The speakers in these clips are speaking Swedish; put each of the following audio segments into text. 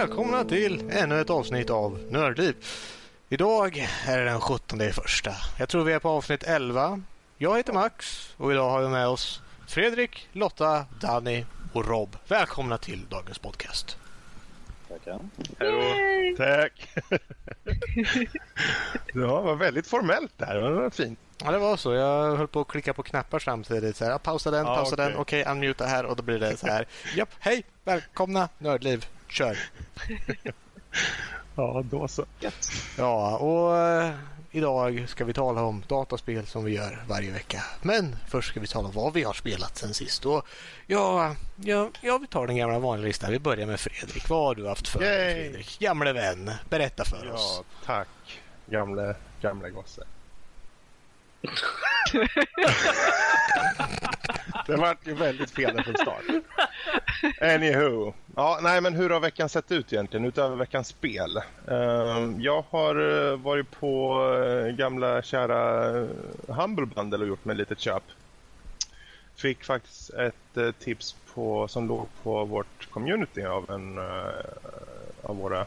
välkomna till ännu ett avsnitt av Nördliv. Idag är det den 17 i första. Jag tror vi är på avsnitt 11. Jag heter Max och idag har vi med oss Fredrik, Lotta, Danny och Rob. Välkomna till dagens podcast. Tackar. Hallå. Tack. ja, var väldigt formellt där. Det var fint. Ja, det var så. Jag höll på att klicka på knappar samtidigt. Så här, pausa den, Ja, pausa okej. den. Okej, unmuta här och då blir det så här. Japp, hej, välkomna Nördliv. Kör. Ja, då så. Ja, och eh, idag ska vi tala om dataspel som vi gör varje vecka. Men först ska vi tala om vad vi har spelat sen sist. Och ja, ja, ja, vi tar den gamla vanliga listan. Vi börjar med Fredrik. Vad har du haft för dig. Fredrik? Gamle vän, berätta för oss. Ja, tack. Gamle, gamle gosse. det vart ju väldigt fel från start. Anywho. Ja, nej, men hur har veckan sett ut egentligen utöver veckans spel? Ehm, jag har eh, varit på eh, gamla kära eh, Humble Bundle och gjort mig ett litet köp. Fick faktiskt ett tips på, som låg på vårt community av en av våra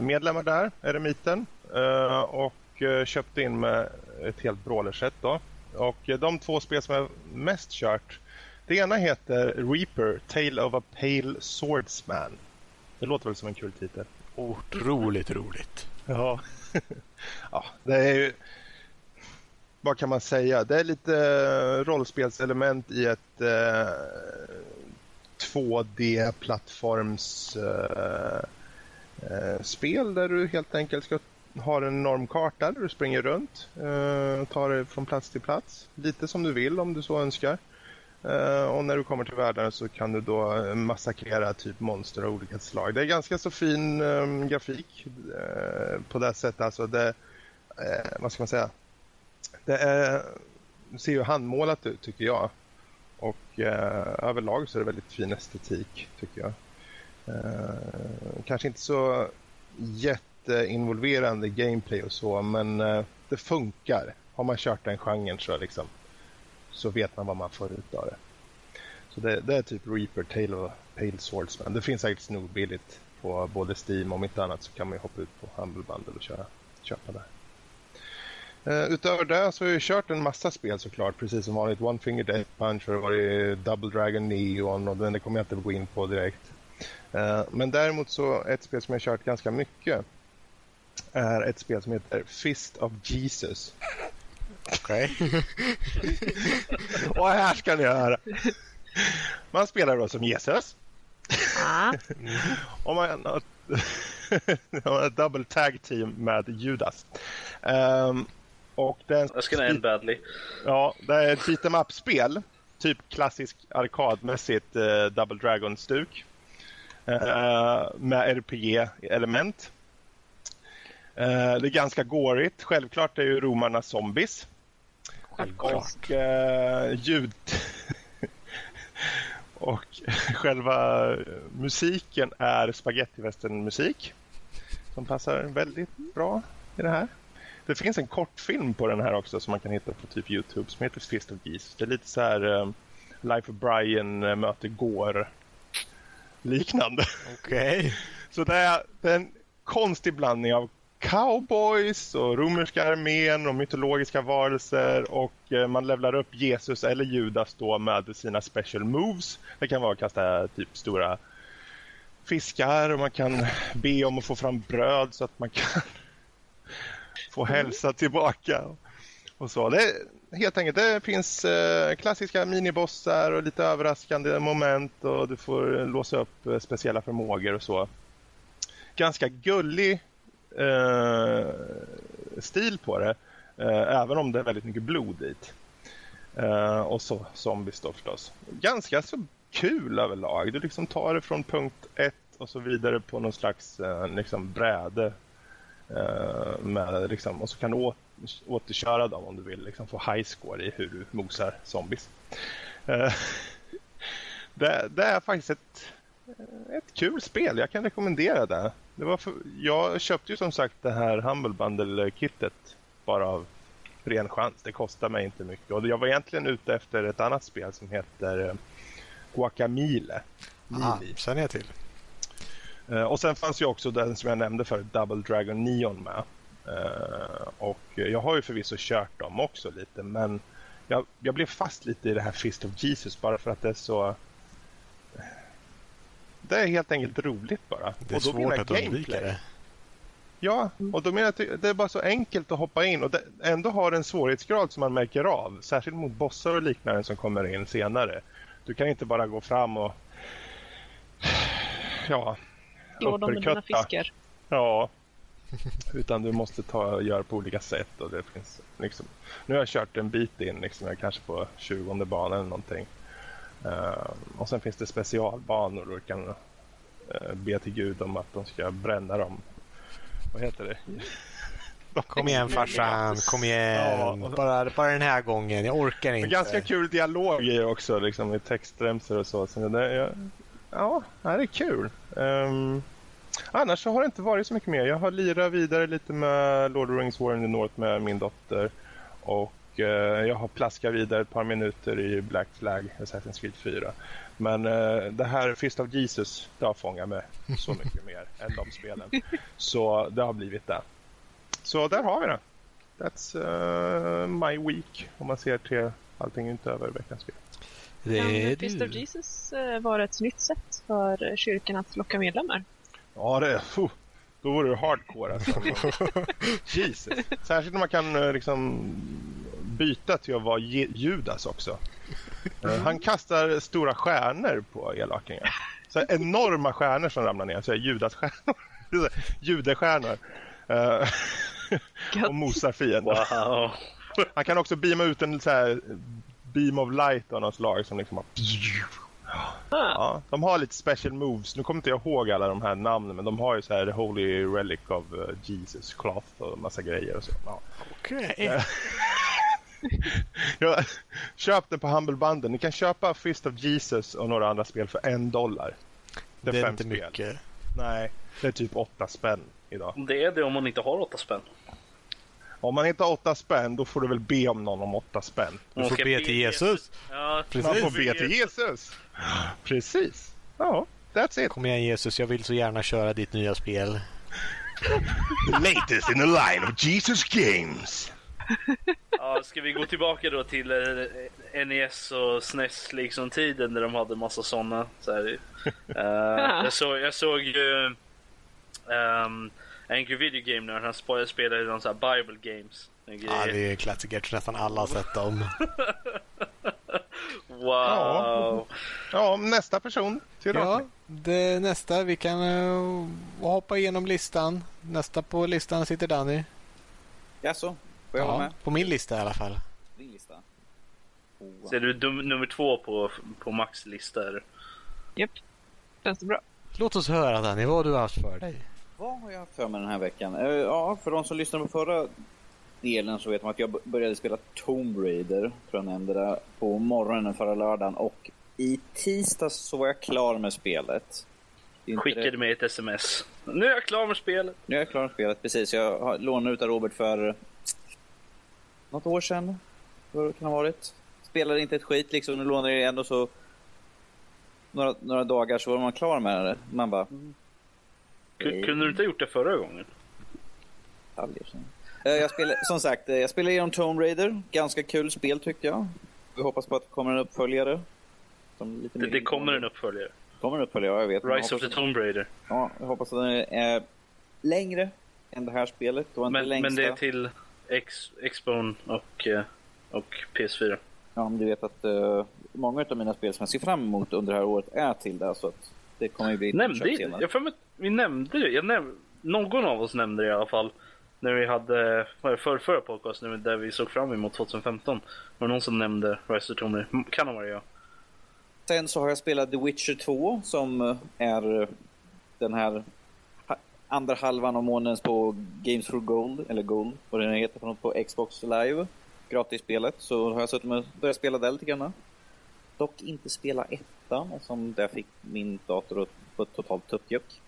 medlemmar där, Eremiten. Ehm, och och eh, köpte in med ett helt brawlerset då. Och eh, de två spel som jag mest kört. Det ena heter Reaper, Tale of a Pale Swordsman. Det låter väl som en kul titel. Otroligt roligt. Ja. ja, det är ju... Vad kan man säga? Det är lite eh, rollspelselement i ett eh, 2D-plattforms eh, eh, där du helt enkelt ska har en enorm karta där du springer runt. Eh, och tar dig från plats till plats. Lite som du vill om du så önskar. Eh, och när du kommer till världen så kan du då eh, massakrera typ monster av olika slag. Det är ganska så fin grafik på det sättet. Alltså det, vad ska man säga? Det är, ser ju handmålat ut tycker jag. Och överlag så är det väldigt fin estetik tycker jag. Kanske inte så jätteinvolverande gameplay och så men eh, det funkar. Har man kört den genren så liksom så vet man vad man får ut av det. Så det, det är typ Reaper, Tale of Pale Swordsman. Det finns säkert snorbilligt på både Steam och om inte annat så kan man ju hoppa ut på Humble Bundle och köra, köpa där. Uh, eh, utöver det så har jag kört en massa spel såklart, precis som vanligt. One Finger Death Punch och det varit Double Dragon Neon och den det kommer jag inte gå in på direkt. Uh, men däremot så ett spel som jag har kört ganska mycket är ett spel som heter Fist of Jesus. Okej. Och här ska ni höra. Man spelar då som Jesus. Ja. Och man har ett double tag team med Judas. Ehm, och det är en, Jag ska end badly. ja, det är ett beat'em up-spel. Typ klassisk arkadmässigt eh, Double Dragon-stuk. Eh, med RPG-element. Eh, det är ganska gårigt. Självklart är ju romarna zombies. Självklart. Och eh, ljud... och själva musiken är spagettivästern-musik. Som passar väldigt bra i det här. Det finns en kortfilm på den här också som man kan hitta på typ Youtube som heter Fist of Geese. Det är lite så här eh, Life of Brian eh, möter Gore liknande. Okej. Så det är, det är en konstig blandning av cowboys och romerska armén och mytologiska varelser och eh, man levlar upp Jesus eller Judas då med sina special moves. Det kan vara att kasta typ stora fiskar och man kan be om att få fram bröd så att man kan få hälsa tillbaka. Och så. Det helt enkelt, det finns eh, klassiska minibossar och lite överraskande moment och du får låsa upp eh, speciella förmågor och så. Ganska gullig eh, stil på det, eh, även om det är väldigt mycket blod dit. Eh, och så zombies då förstås. Ganska så kul överlag. Du liksom tar det från punkt ett och så vidare på någon slags eh, liksom bräde. Eh, med, liksom, och så kan du å- återköra dem om du vill liksom, få high score i hur du mosar zombies. Eh, det, det är faktiskt ett, ett kul spel. Jag kan rekommendera det. det var för, jag köpte ju som sagt det här Humble Bundle-kittet bara av ren chans. Det kostar mig inte mycket. Och jag var egentligen ute efter ett annat spel som heter eh, Guacamole. Ah, känner jag till. Eh, och sen fanns ju också den som jag nämnde för Double Dragon Neon med. Eh, och jag har ju förvisso kört dem också lite men jag, jag blev fast lite i det här Fist of Jesus bara för att det är så... Det är helt enkelt roligt bara. Det är och då svårt att undvika det. Ja, och då menar jag att det är bara så enkelt att hoppa in och det ändå har en svårighetsgrad som man märker av. Särskilt mot bossar och liknande som kommer in senare. Du kan inte bara gå fram och... Ja... Slå dem med dina fiskar. Ja. Utan du måste ta göra på olika sätt. Och det finns, liksom, nu har jag kört en bit in, liksom, jag kanske på 20 banan eller någonting. Eh, och sen finns det specialbanor och du kan uh, be till Gud om att de ska bränna dem. Vad heter det? De- Kom igen farsan, kom igen. Ja, Bara, bara den här gången, jag orkar Men inte. ganska kul dialog i också, liksom, i textremsor och så. så det, ja, ja, det är kul. Ehm, annars så har det inte varit så mycket mer. Jag har lirat vidare lite med Lord of the Rings War in the North med min dotter. Och eh, jag har plaskat vidare ett par minuter i Black Flag, Assassin's Creed 4. Men eh, det här Fist of Jesus, det har fångat mig så mycket mer än de spelen. Så det har blivit det. Så där har vi det. That's uh, my week om man ser till allting utöver veckans spel. Det är Men Fist of du. Jesus eh, var ett nytt sätt för kyrkan att locka medlemmar. Ja, det oh, då vore det hardcore alltså. Jesus. Särskilt när man kan liksom byta till att vara Judas också. Eh, Han kastar stora stjärnor på elakingar. Så här enorma stjärnor som ramlar ner. Så här Judasstjärnor. Så här Judestjärnor. Eh, och mosar fiender. Wow. Han kan också beama ut en så här beam of light av något slag som liksom har... Ah, Ja, de har lite special moves. Nu kommer inte jag ihåg alla de här namnen men de har ju så här The Holy Relic of uh, Jesus Cloth och massa grejer och så. Ja. Okej. Ja, köp den på Humble Bundle. Ni kan köpa Fist of Jesus och några andra spel för en dollar. Det är, Det är inte spel. mycket. Nej, det är typ åtta spänn idag. Det är det om man inte har åtta spänn. Om man inte har åtta spänn då får du väl be om någon om åtta spänn. Du Man får ska be till Jesus. Ja, Precis. Man får be till Jesus. Precis. Ja, that's it. Kom igen Jesus, jag vill så gärna köra ditt nya spel. The latest in the line of Jesus games. Ja, ska vi gå tillbaka då till eh, NES och SNES liksom tiden där de hade massa sådana. Så här. Eh, jag, såg, jag såg ju um, Angry Video Game när han sp- spelade någon här Bible Games. Ja, det är klassiker. Jag tror nästan alla har sett dem. Wow! Ja, nästa person till Ja, det nästa. Vi kan eh, hoppa igenom listan. Nästa på listan sitter Danny. Jaså? Får jag vara Ja, med? på min lista i alla fall. Din lista? Oh. Så är du dum, nummer två på, på Max lista? eller? Japp. Känns det bra? Låt oss höra Danny, vad har du haft för dig? Vad har jag haft för mig den här veckan? Eh, Ja, för de som lyssnade på förra delen så vet man att jag började spela Tomb Raider, tror jag nämnde det, på morgonen förra lördagen. Och i tisdags så var jag klar med spelet. Skickade det- mig ett sms. Nu är jag klar med spelet. Nu är jag klar med spelet, precis. Jag lånat ut av Robert för något år sedan. Vad kan det ha varit? Spelade inte ett skit liksom. Nu lånade jag det ändå så några, några dagar så var man klar med det. Man bara... mm. Kunde du inte ha gjort det förra gången? Eh, Jag spelar, som sagt, eh, jag spelar igenom Tomb Raider. Ganska kul spel tyckte jag. Vi hoppas på att det kommer en uppföljare. Som lite Det, det kommer en uppföljare. kommer en uppföljare, ja, jag vet. Men jag Rise of the Tomb Raider. ja, jag hoppas att den är längre än det här spelet. Och inte Men, men det är till X, Xbone och, eh, och PS4. Ja, men du vet att uh, många av mina spel som jag ser fram emot under det här året är till det. Så att det kommer ju bli Nämnde senare. jag för mig, vi nämnde det. Jag näm, någon av oss nämnde det i alla fall. När vi hade för, för, förra podcasten där vi såg fram emot 2015. Var det någon som nämnde Rise of Tomb Kan ha varit jag. Sen så har jag spelat The Witcher 2 som eh, är den här andra halvan av månaden på Games for Gold, eller Gold, vad det nu heter på, något, på Xbox Live. Gratisspelet. Så har jag suttit med börjat spela det lite grann. Dock inte spela ettan eftersom där fick min dator att få ett totalt tuppjuck.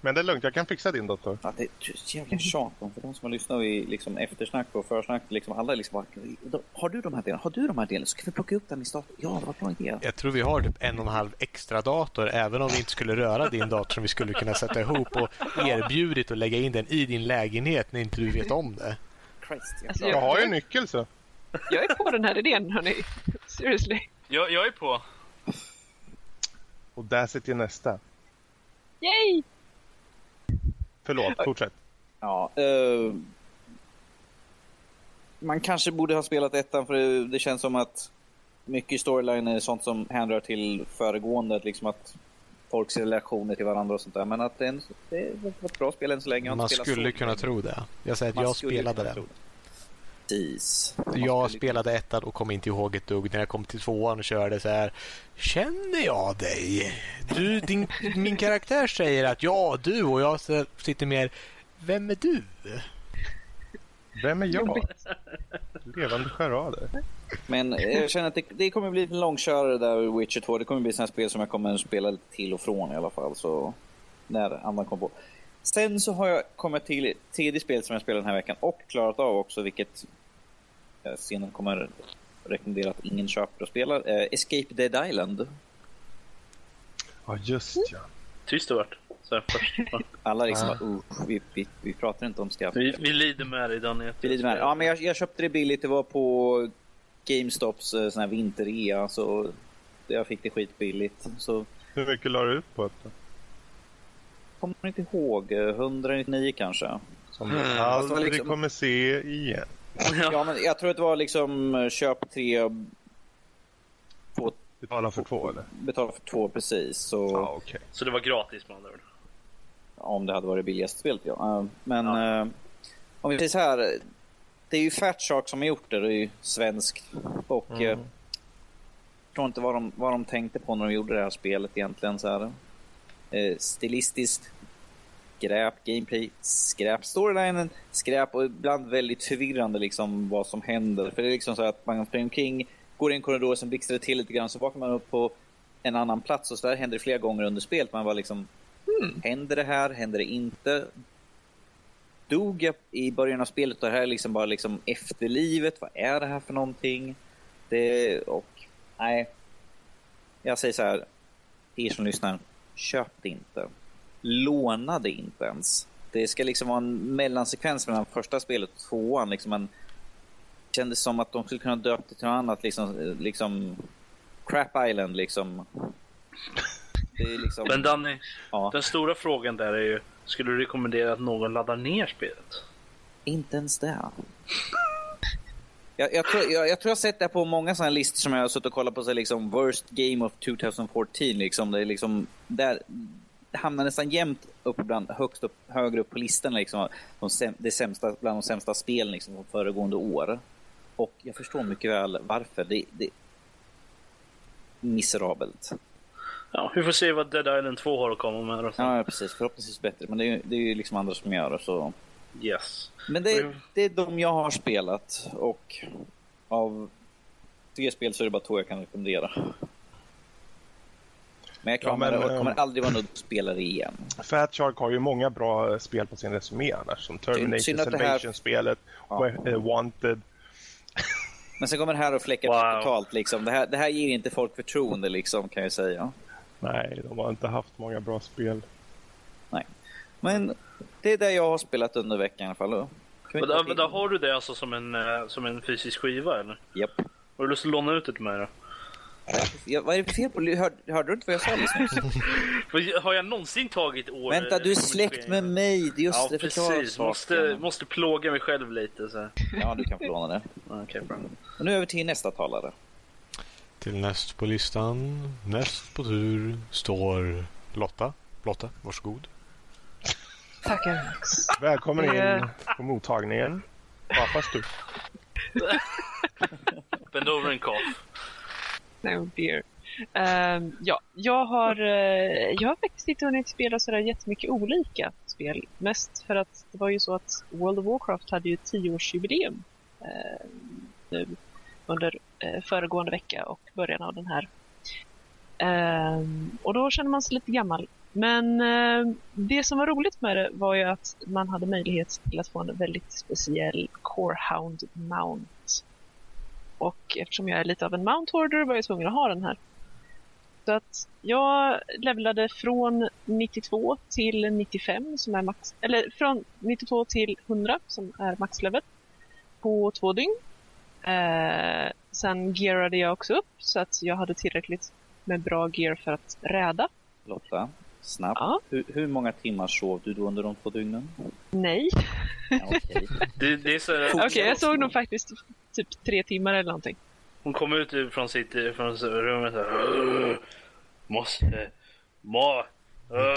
Men det är lugnt, jag kan fixa din dator. Ja, det är ett jävla tjat om för de som har lyssnat i liksom eftersnack och försnack. Liksom, alla är liksom bara, har du de här delarna? Har du de här delarna? Så kan vi plocka upp den i starten. Ja, vad bra idé. Jag tror vi har typ en och en halv extra dator även om vi inte skulle röra din dator som vi skulle kunna sätta ihop och erbjudit att lägga in den i din lägenhet när inte du vet om det. Christ, jag Alltså, Jag har ju nyckel så. Jag är på den här idén, hörni. Seriously. Jag, jag är på. Och där sitter nästa. Yay! Förlåt, fortsätt. Ja, eh, man kanske borde ha spelat ettan för det, det känns som att mycket i storyline är sånt som hänrör till föregående, liksom att folks relationer till varandra och sånt där. Men att det, är en, det var ett bra spel än så länge. Man skulle kunna länge. tro det. Jag säger att Man jag spelade det. Precis. Jag spelade ettan och kom inte ihåg ett dugg när jag kom till tvåan och körde så här. Känner jag dig? Du, din, min karaktär säger att ja, du och jag sitter mer. Vem är du? Vem är jag? Levande charader. Men eh, jag känner att det, det kommer bli en långkörare där Witcher 2. Det kommer bli sådana spel som jag kommer att spela till och från i alla fall. Så när andan kommer på. Sen så har jag kommit till tredje spel som jag spelar den här veckan och klarat av också, vilket jag senare kommer rekommendera att ingen köper och spelar. Eh, Escape Dead Island. Ja, just ja. Tyst det vart. Så först. Alla liksom Ah. bara, uh, vi, vi, vi pratar inte om skatt. Vi, vi lider med dig Daniel. Vi lider med. Ja, men jag, jag köpte det billigt. Det var på GameStops eh, sån här vinterrea. Så jag fick det skitbilligt. Så Hur mycket la du ut på det? Kommer inte ihåg. eh, 199 kanske. Som Mm. aldrig liksom- kommer se igen. Ja, men jag tror att det var liksom eh, köp tre, få, Betala för två eller? betala för två precis. Så Ja, okej. Så det var gratis med andra ord. om det hade varit billigast spelet, ja. Eh, Men Ja. eh, om vi säger så här. Det är ju Fat Shark som har gjort det. Det är ju svenskt. Och eh, jag förstår inte vad de, vad de tänkte på när de gjorde det här spelet egentligen. Så här. Eh, stilistiskt skräp, gameplay, skräp, storylinen, skräp och ibland väldigt förvirrande liksom vad som händer. För det är liksom så att man springer omkring, går i en korridor, sen blixtrar det till lite grann, så vaknar man upp på en annan plats och så där händer det flera gånger under spelet. Man var liksom, hmm, händer det här, händer det inte? Dog jag i början av spelet och det här är liksom bara liksom efterlivet, vad är det här för någonting? Det, och nej, jag säger så här, er som lyssnar, köp det inte. Låna det inte ens. Det ska liksom vara en mellansekvens mellan första spelet och tvåan. Liksom en, det kändes som att de skulle kunna döpa det till något annat. Liksom, liksom Crap Island liksom. Det är liksom Men Danny, ja, den stora frågan där är ju, skulle du rekommendera att någon laddar ner spelet? inte ens det. Jag, jag, tror, jag, jag tror jag sett det på många sådana listor som jag har suttit och kollat på. Så liksom Worst Game of 2014. Liksom, det är liksom, där, hamnar nästan jämt upp bland, högst upp, högre upp på listan. Liksom, de, säm- det sämsta, bland de sämsta spelen liksom, från föregående år. Och jag förstår mycket väl varför. Det, det miserabelt. Ja, vi får se vad Dead Island 2 har att komma med. då. Ja, precis. Förhoppningsvis bättre. Men det är, det är ju liksom andra som gör det. Så. Yes. Men det, det är de jag har spelat och av tre spel så är det bara två jag kan rekommendera. Men jag kommer, Ja, men, och kommer eh, aldrig vara nöjd att spela det igen. Fat Shark har ju många bra eh, spel på sin resumé annars. Som Terminator det här- Salvation-spelet, Ja. eh, Wanted. Men sen kommer det här och fläcka Wow. totalt. Liksom. Det, här, det här ger inte folk förtroende liksom, kan jag säga. Nej, de har inte haft många bra spel. Nej. Men det är det jag har spelat under veckan i alla fall. Vi Men då, till- då har du det alltså som en, eh, som en fysisk skiva eller? Japp. Har du lust att låna ut det till mig då? Ja, vad är det för fel på hörde, hörde du inte vad jag sa? För Har jag någonsin tagit år... Vänta, du är släkt med mig. Det är just Ja, det precis. Måste, måste plåga mig själv lite. Så. Ja, du kan få låna det. Okej, bra. Och nu över till nästa talare. Till näst på listan, näst på tur, står Lotta. Lotta, varsågod. Tackar. Välkommen in på mottagningen. Papas du. Bend over and cough. No dear. Um, ja, jag har, eh, jag har faktiskt inte hunnit spela sådär jättemycket olika spel. Mest för att det var ju så att World of Warcraft hade ju 10-årsjubileum ehm, nu under uh, föregående vecka och början av den här. Um, och då känner man sig lite gammal Men uh, det som var roligt med det var ju att man hade möjlighet till att få en väldigt speciell Corehound Mount. Och eftersom jag är lite av en Mount Hoarder var jag tvungen att ha den här. Så att jag levlade från 92 till 95 som är max, eller från 92 till 100 som är maxlevel på två dygn. Eh, sen gearade jag också upp så att jag hade tillräckligt med bra gear för att räda. Lotta, snabbt. Ja. Hur, hur många timmar sov du då under de två dygnen? Nej. Ja, okej. Det, det är så här, Okej, jag såg nog faktiskt typ tre timmar eller någonting. Hon kom ut från sitt från rummet så här. Måste... Må...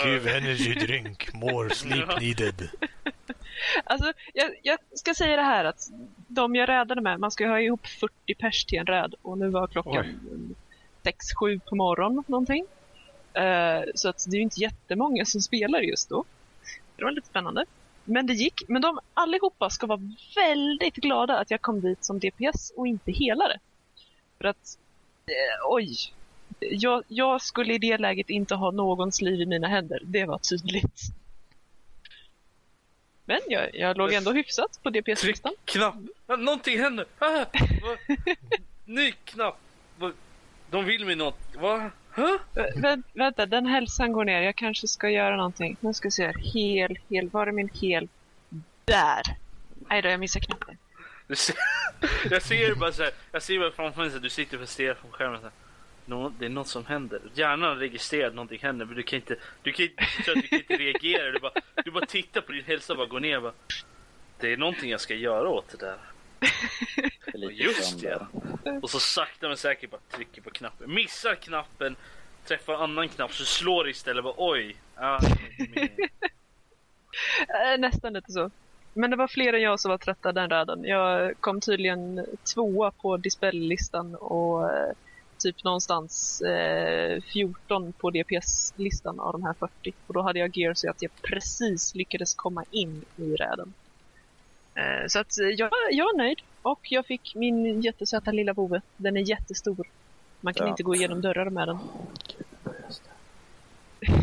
Give energy drink, more sleep needed. Alltså, jag, jag ska säga det här att de jag rädade med, man ska ha ihop 40 pers till en räd och nu var klockan 6-7 på morgonen någonting. Eh, så att det är inte jättemånga som spelar just då. Det var lite spännande. Men det gick. Men de allihopa ska vara väldigt glada att jag kom dit som DPS och inte helare. För att, eh, oj. Jag, jag skulle i det läget inte ha någons liv i mina händer. Det var tydligt. Men jag, jag låg ändå hyfsat på DPS-listan. Knapp! Någonting händer! Ah? Ny knapp! De vill mig något. Va? Huh? Vä- vänta, den hälsan går ner. Jag kanske ska göra någonting. Nu ska vi se här. Hel, hel. Var är min hel? Där! Nej då, jag missade knappen. Du ser, jag ser bara så här, jag ser bara framför mig att du sitter och stirrar på skärmen så här. Nå, det är något som händer. Hjärnan registrerar att någonting händer men du kan inte, du kan inte, du kan inte reagera. Du bara, du bara tittar på din hälsa och bara går ner bara, Det är någonting jag ska göra åt det där. Just det. Och så sakta men säkert bara trycker på knappen. Missar knappen, träffar annan knapp så slår det istället bara oj. Ah, Äh, nästan lite så. Men det var fler än jag som var trötta den räden. Jag kom tydligen tvåa på dispel-listan och eh, typ någonstans eh, 14 på DPS-listan av de här 40. Och då hade jag gear så att jag precis lyckades komma in i räden. Eh, så att eh, jag, jag är nöjd. Och jag fick min jättesöta lilla vovve. Den är jättestor. Man kan Ja. inte gå igenom dörrar med den.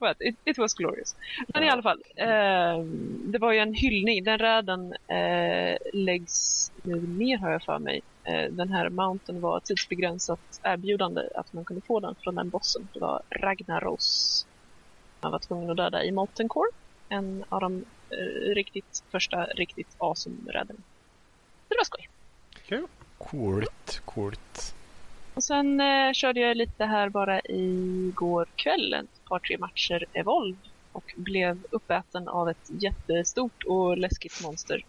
But it, it was glorious. Men i alla fall, eh, det var ju en hyllning. Den räden eh, läggs nu ner har jag för mig. Eh, den här mountain var tidsbegränsat erbjudande att man kunde få den från den bossen. Det var Ragnaros. Man var tvungen att döda i Molten Core. En av de riktigt första riktigt awesome räderna. Det var skoj. Coolt, coolt. Och sen eh, körde jag lite här bara igår kväll, ett par tre matcher Evolve och blev uppäten av ett jättestort och läskigt monster.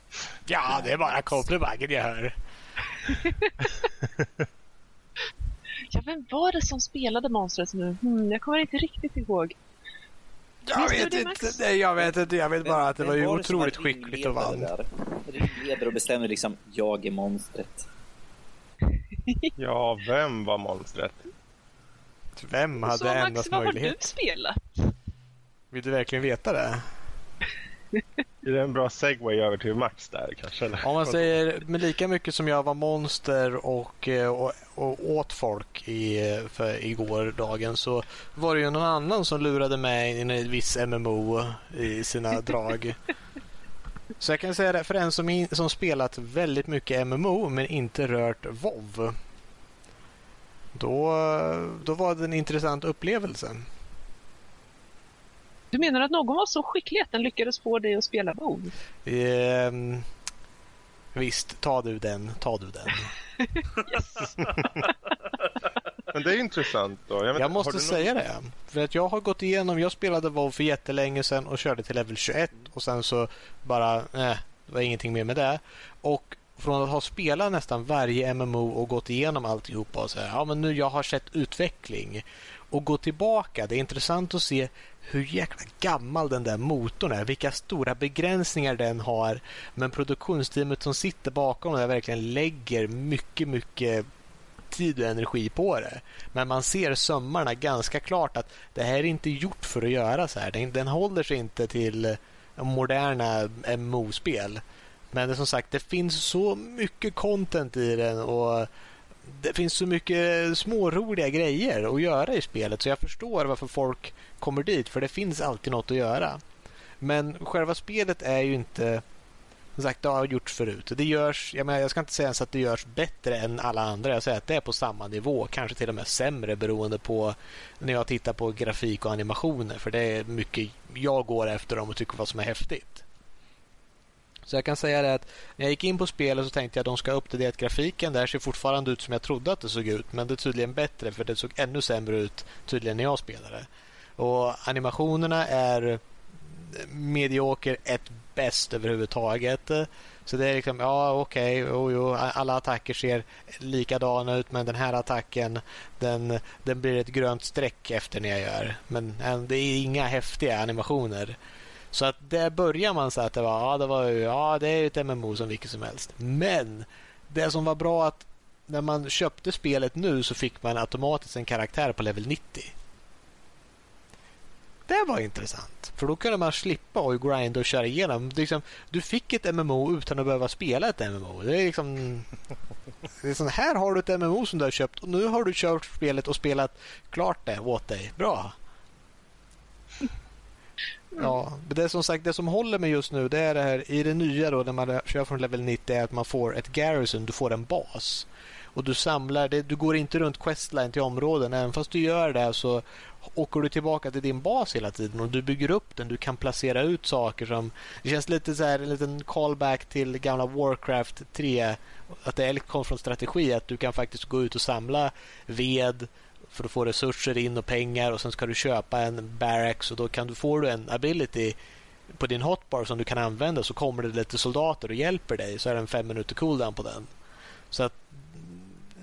Ja, det är bara komplimangen jag hör. Ja, vem var det som spelade monstret nu? Hmm, jag kommer inte riktigt ihåg. Jag vet inte, Max? nej, jag vet inte. Jag vet bara att det var ju otroligt skickligt och vann. Ringledare och bestämde liksom, jag är monstret. Ja, vem var monstret? Vem hade Så Max, endast vad har du möjlighet? spelat? Vill du verkligen veta det? Är det en bra segway över till Max där kanske? Eller? Om man säger med lika mycket som jag var monster och, eh, och, och åt folk i, för igår dagen så var det ju någon annan som lurade mig in i en viss MMO i sina drag. Så jag kan säga det för en som, in, som spelat väldigt mycket MMO men inte rört WoW. Då, då var det en intressant upplevelse. Du menar att någon var så skicklig att den lyckades få dig att spela WoW? Ehm, visst, ta du den, ta du den. Yes! Men det är intressant då. vet Jag inte, måste säga det. För att jag har gått igenom, jag spelade WoW för jättelänge sedan och körde till level 21 och sen så bara, nej, det var ingenting mer med det. Och från att ha spelat nästan varje MMO och gått igenom alltihopa och säga, ja men nu jag har sett utveckling och gå tillbaka. Det är intressant att se hur jäkla gammal den där motorn är, vilka stora begränsningar den har. Men produktionsteamet som sitter bakom den verkligen lägger mycket, mycket tid och energi på det. Men man ser sömmarna ganska klart att det här är inte gjort för att göra så här. Den, den håller sig inte till moderna MMO-spel. Men det, som sagt, det finns så mycket content i den och det finns så mycket småroliga grejer att göra i spelet så jag förstår varför folk kommer dit för det finns alltid något att göra. Men själva spelet är ju inte som sagt, det har gjorts förut. Det görs, jag, menar, jag ska inte säga ens att det görs bättre än alla andra. Jag säger att det är på samma nivå, kanske till och med sämre beroende på när jag tittar på grafik och animationer. För det är mycket jag går efter dem och tycker vad som är häftigt. Så jag kan säga det att när jag gick in på spelet så tänkte jag att de ska uppdatera grafiken. Det här ser fortfarande ut som jag trodde att det såg ut. Men det är tydligen bättre för det såg ännu sämre ut tydligen när jag spelade. Och animationerna är medioker ett bäst överhuvudtaget. Så det är liksom, ja okej, okay, alla attacker ser likadana ut men den här attacken den, den blir ett grönt streck efter när jag gör. Men eh, det är inga häftiga animationer. Så att där börjar man så att det var, ja det var ja det är ett MMO som vilket som helst. Men det som var bra att när man köpte spelet nu så fick man automatiskt en karaktär på level 90. Det var intressant. För då kunde man slippa och grinda och köra igenom. Liksom, du fick ett MMO utan att behöva spela ett MMO. Det är liksom... Det är sån här har du ett MMO som du har köpt och nu har du kört spelet och spelat klart det åt dig. Bra. Ja, det som sagt det som håller mig just nu det är det här i det nya då när man kör från level 90 är att man får ett garrison, du får en bas. Och du samlar, det, du går inte runt questline till områden. Även fast du gör det så åker du tillbaka till din bas hela tiden och du bygger upp den. Du kan placera ut saker som... Det känns lite så här, en liten callback till gamla Warcraft 3. Att det kom från strategi att du kan faktiskt gå ut och samla ved för att få resurser in och pengar och sen ska du köpa en barracks och då kan du få en ability på din hotbar som du kan använda så kommer det lite soldater och hjälper dig så är det en fem minuter cooldown på den. Så att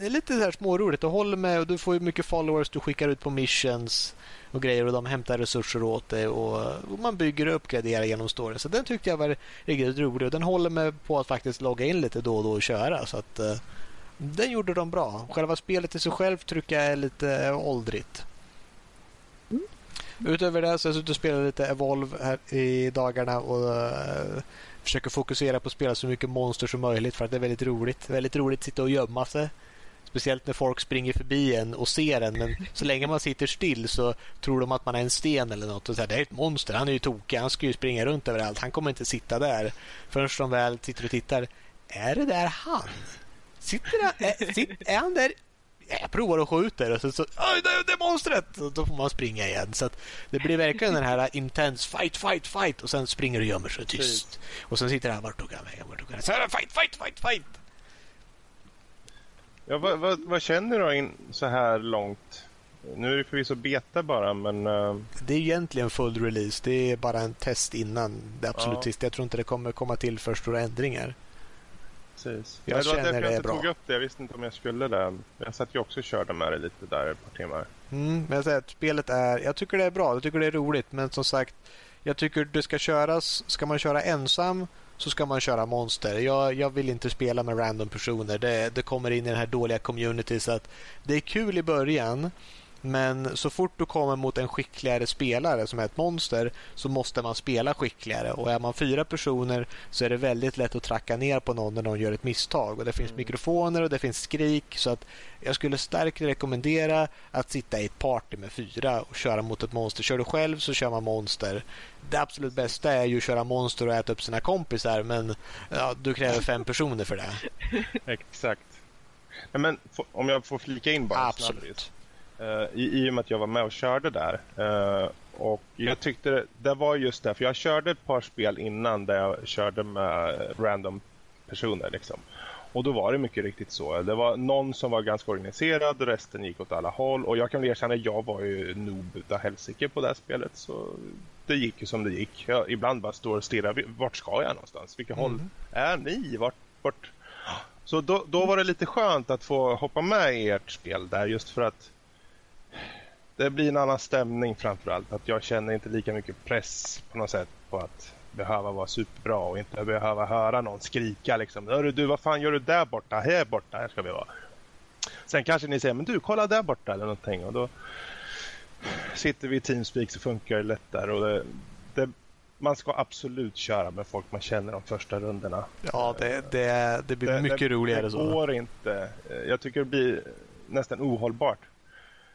det är lite så här småroligt. Du håller med och du får mycket followers. Du skickar ut på missions och grejer och de hämtar resurser åt dig och, och man bygger och uppgraderar genom storyn. Så den tyckte jag var riktigt rolig och den håller mig på att faktiskt logga in lite då och då och köra. Så att uh, den gjorde de bra. Själva spelet i sig själv tycker jag är lite åldrigt. Mm. Utöver det så har jag suttit och spelat lite Evolve här i dagarna och uh, försöker fokusera på att spela så mycket monster som möjligt för att det är väldigt roligt. Väldigt roligt att sitta och gömma sig. Speciellt när folk springer förbi en och ser en. Men så länge man sitter still så tror de att man är en sten eller något. Och så här, det är ett monster. Han är ju tokig. Han ska ju springa runt överallt. Han kommer inte sitta där. Förrän de väl sitter och tittar. Är det där han? Sitter han, är, sitter, är han där? Jag provar att skjuta och så, så Oj, det, det är monstret! Och då får man springa igen. Så det blir verkligen den här intense fight, fight, fight och sen springer och gömmer sig tyst. Och sen sitter han, vart tog han vägen? Vart tog han? Så fight, fight, fight, fight! Ja, vad, vad, vad, känner du in så här långt? Nu är det förvisso beta bara, men... Uh... Det är egentligen full release. Det är bara en test innan det absolut ja. sista. Jag tror inte det kommer komma till för stora ändringar. Precis. Jag Nej, det var därför jag inte bra. tog upp det. Jag visste inte om jag skulle det. Jag satt ju också och körde med det lite där ett par timmar. Mm, men jag säger att spelet är... Jag tycker det är bra. Jag tycker det är roligt. Men som sagt, jag tycker det ska köras... Ska man köra ensam så ska man köra monster. Jag, jag vill inte spela med random personer. Det, det kommer in i den här dåliga community så att det är kul i början men så fort du kommer mot en skickligare spelare som är ett monster så måste man spela skickligare. Och är man fyra personer så är det väldigt lätt att tracka ner på någon när någon gör ett misstag. Och Det finns mm. mikrofoner och det finns skrik. Så att jag skulle starkt rekommendera att sitta i ett party med fyra och köra mot ett monster. Kör du själv så kör man monster. Det absolut bästa är ju att köra monster och äta upp sina kompisar men ja, du kräver fem personer för det. Exakt. Men om jag får flika in bara Absolut. Snabbt. Uh, i, I och med att jag var med och körde där. Uh, och jag tyckte det, det var just det, för jag körde ett par spel innan där jag körde med random personer liksom. Och då var det mycket riktigt så. Det var någon som var ganska organiserad, resten gick åt alla håll. Och jag kan erkänna, jag var ju noob utav helsike på det här spelet. Så det gick ju som det gick. Jag ibland bara står och stirrar. Vart ska jag någonstans? Vilket mm. håll är ni? Vart, vart? Så då, då var det lite skönt att få hoppa med i ert spel där just för att det blir en annan stämning framförallt. Att jag känner inte lika mycket press på något sätt på att behöva vara superbra och inte behöva höra någon skrika liksom. Hörru du, vad fan gör du där borta? Här borta, här ska vi vara. Sen kanske ni säger, men du kolla där borta eller någonting och då sitter vi i Teamspeak så funkar det lättare och det, det, man ska absolut köra med folk man känner de första rundorna. Ja, det, det, det blir mycket roligare så. Det går inte. Jag tycker det blir nästan ohållbart.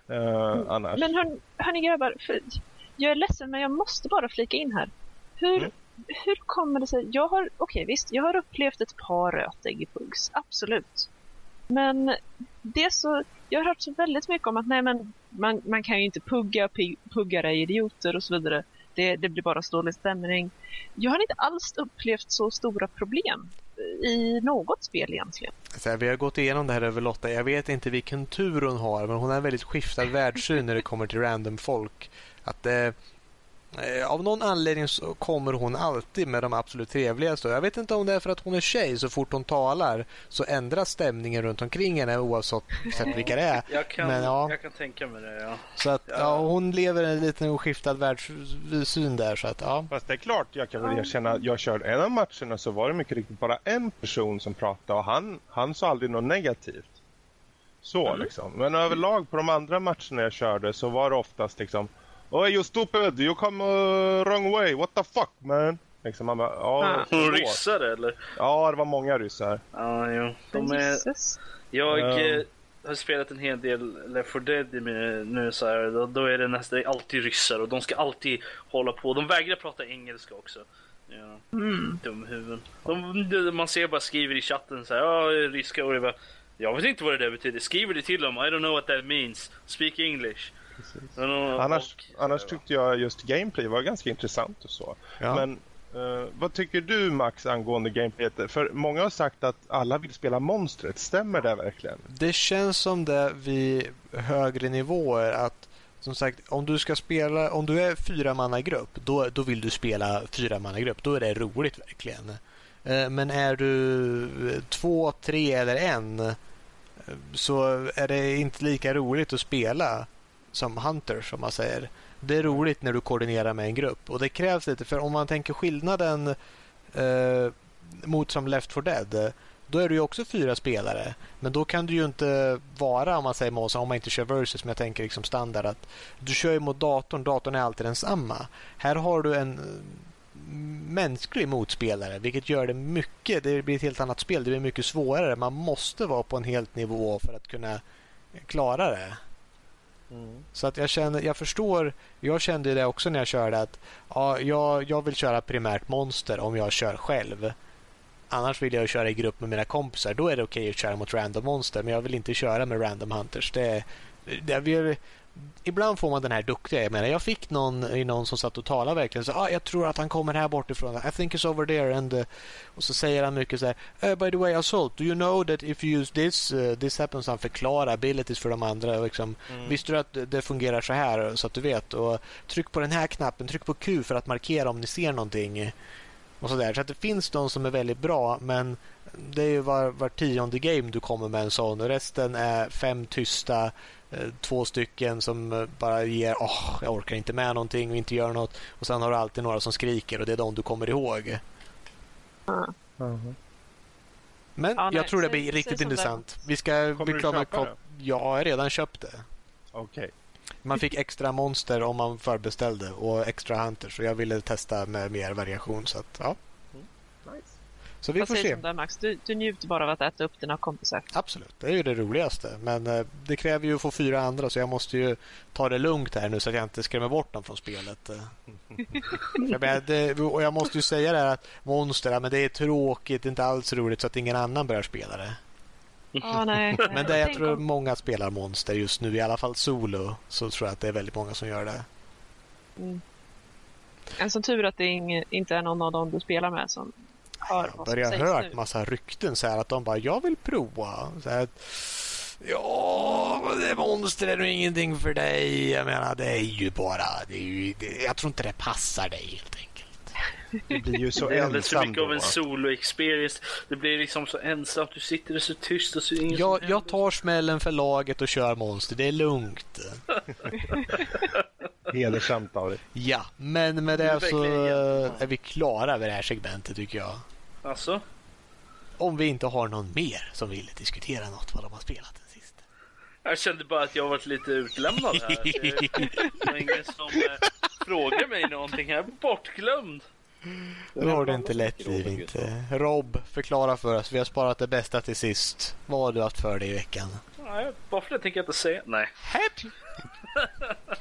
Uh, annars. Men hör, hörni grabbar, för, jag är ledsen men jag måste bara flika in här. Hur, mm. hur kommer det sig? Jag har, okej okay, visst, jag har upplevt ett par rötägg i Pugs, absolut. Men det så, jag har hört så väldigt mycket om att nej men man, man kan ju inte pugga, puggare är idioter och så vidare. Det, det blir bara dålig stämning. Jag har inte alls upplevt så stora problem i något spel egentligen. Så vi har gått igenom det här över Lotta. Jag vet inte vilken tur hon har, men hon har en väldigt skiftad världssyn när det kommer till random folk. Att Eh, av någon anledning så kommer hon alltid med de absolut trevligaste. Jag vet inte om det är för att hon är tjej. Så fort hon talar så ändras stämningen runt omkring henne oavsett vilka det är. Jag kan, Men, ja. jag kan tänka mig det, ja. Så att, ja. ja hon lever en liten oskiftad världssyn där. Så att, ja. Fast det är klart, jag kan väl erkänna att jag körde en av matcherna så var det mycket riktigt bara en person som pratade och han, han sa aldrig något negativt. Så mm. liksom. Men överlag på de andra matcherna jag körde så var det oftast liksom Oh you stupid, you come uh, wrong way, what the fuck man? Liksom man bara, ja. Ah. Ryssar eller? Ja, det var många ryssar. Ja, jo. De är... Jag um... har spelat en hel del Left 4 Dead nu så här, då, då är det nästan alltid ryssar och de ska alltid hålla på. De vägrar prata engelska också. Ja. Mm. Dumhuvuden. De, man ser bara skriver i chatten så här, ja, ryska och det bara, jag vet inte vad det där betyder. Skriver det till dem, I don't know what that means. Speak English. Annars, annars tyckte jag just gameplay var ganska intressant och så. Ja. Men uh, vad tycker du Max angående gameplay? För många har sagt att alla vill spela monstret. Stämmer det verkligen? Det känns som det vid högre nivåer att som sagt, om du ska spela, om du är fyra manna grupp, då, då vill du spela fyra manna grupp. Då är det roligt verkligen. Eh, men är du två, tre eller en eh, så är det inte lika roligt att spela som hunter som man säger. Det är roligt när du koordinerar med en grupp och det krävs lite för om man tänker skillnaden eh, mot som Left 4 Dead då är du ju också fyra spelare. Men då kan du ju inte vara, om man säger Måsa, om man inte kör versus, men jag tänker liksom standard att du kör ju mot datorn, datorn är alltid densamma. Här har du en mm, mänsklig motspelare, vilket gör det mycket, det blir ett helt annat spel, det blir mycket svårare. Man måste vara på en helt nivå för att kunna klara det. Mm. Så att jag, känner, jag förstår, jag kände det också när jag körde att ja, jag, jag vill köra primärt monster om jag kör själv. Annars vill jag köra i grupp med mina kompisar. Då är det okej okay att köra mot random monster men jag vill inte köra med random hunters. Det, det, vi, ibland får man den här duktiga. Jag menar, jag fick någon, någon som satt och talade verkligen. Så, ah, jag tror att han kommer här bortifrån. I think it's over there. And, uh, och så säger han mycket så här. Uh, by the way, Assault, do you know that if you use this, uh, this happens. Han förklarar abilities för de andra. Liksom. Mm. Visste du att det fungerar så här så att du vet? Och tryck på den här knappen. Tryck på Q för att markera om ni ser någonting. Och så, där. så att det finns de som är väldigt bra men det är ju var, var tionde game du kommer med en sån. Resten är fem tysta två stycken som eh, bara ger oh, jag orkar inte med någonting och inte gör något. Och sen har du alltid några som skriker och det är de du kommer ihåg. Mm. Mm. Men ja, jag tror det blir riktigt intressant. Vi ska bli klara med det? Jag har redan köpt det. Okay. Man fick extra monster om man förbeställde och extra hunter så jag ville testa med mer variation. Så att, ja. Så vi Vad får se. Där, Max? Du, du njuter bara av att äta upp dina kompisar. Absolut, det är ju det roligaste. Men eh, det kräver ju att få fyra andra så jag måste ju ta det lugnt här nu så att jag inte skrämmer bort dem från spelet. jag menar, det, och jag måste ju säga det här att Monster, men det är tråkigt, det är inte alls roligt så att ingen annan börjar spela det. Ah, nej. Men det, jag tror om... många spelar Monster just nu, i alla fall solo. Så tror jag att det är väldigt många som gör det. Mm. En sån tur att det inte är någon av dem du spelar med som hör vad som sägs hört nu. massa rykten så här att de bara, jag vill prova. Så här, Ja, det monster är nog ingenting för dig. Jag menar, det är ju bara... Det är ju, det, jag tror inte det passar dig helt enkelt. Det blir ju så Det är alldeles för mycket av en solo-experience. Det blir liksom så ensamt. Du sitter så tyst och så ingen jag, jag tar smällen för laget och kör monster. Det är lugnt. Hedersamt av dig. Ja, men med det så är vi klara med det här segmentet tycker jag. Alltså? Om vi inte har någon mer som vill diskutera något vad de har spelat den sista. Jag kände bara att jag varit lite utlämnad här. Det var ingen som eh, frågade mig någonting. Jag är bortglömd. Du har det inte lätt liv inte. Rob, förklara för oss. Vi har sparat det bästa till sist. Vad har du haft för dig i veckan? Nej, bara för det tänker jag inte säga. Nej.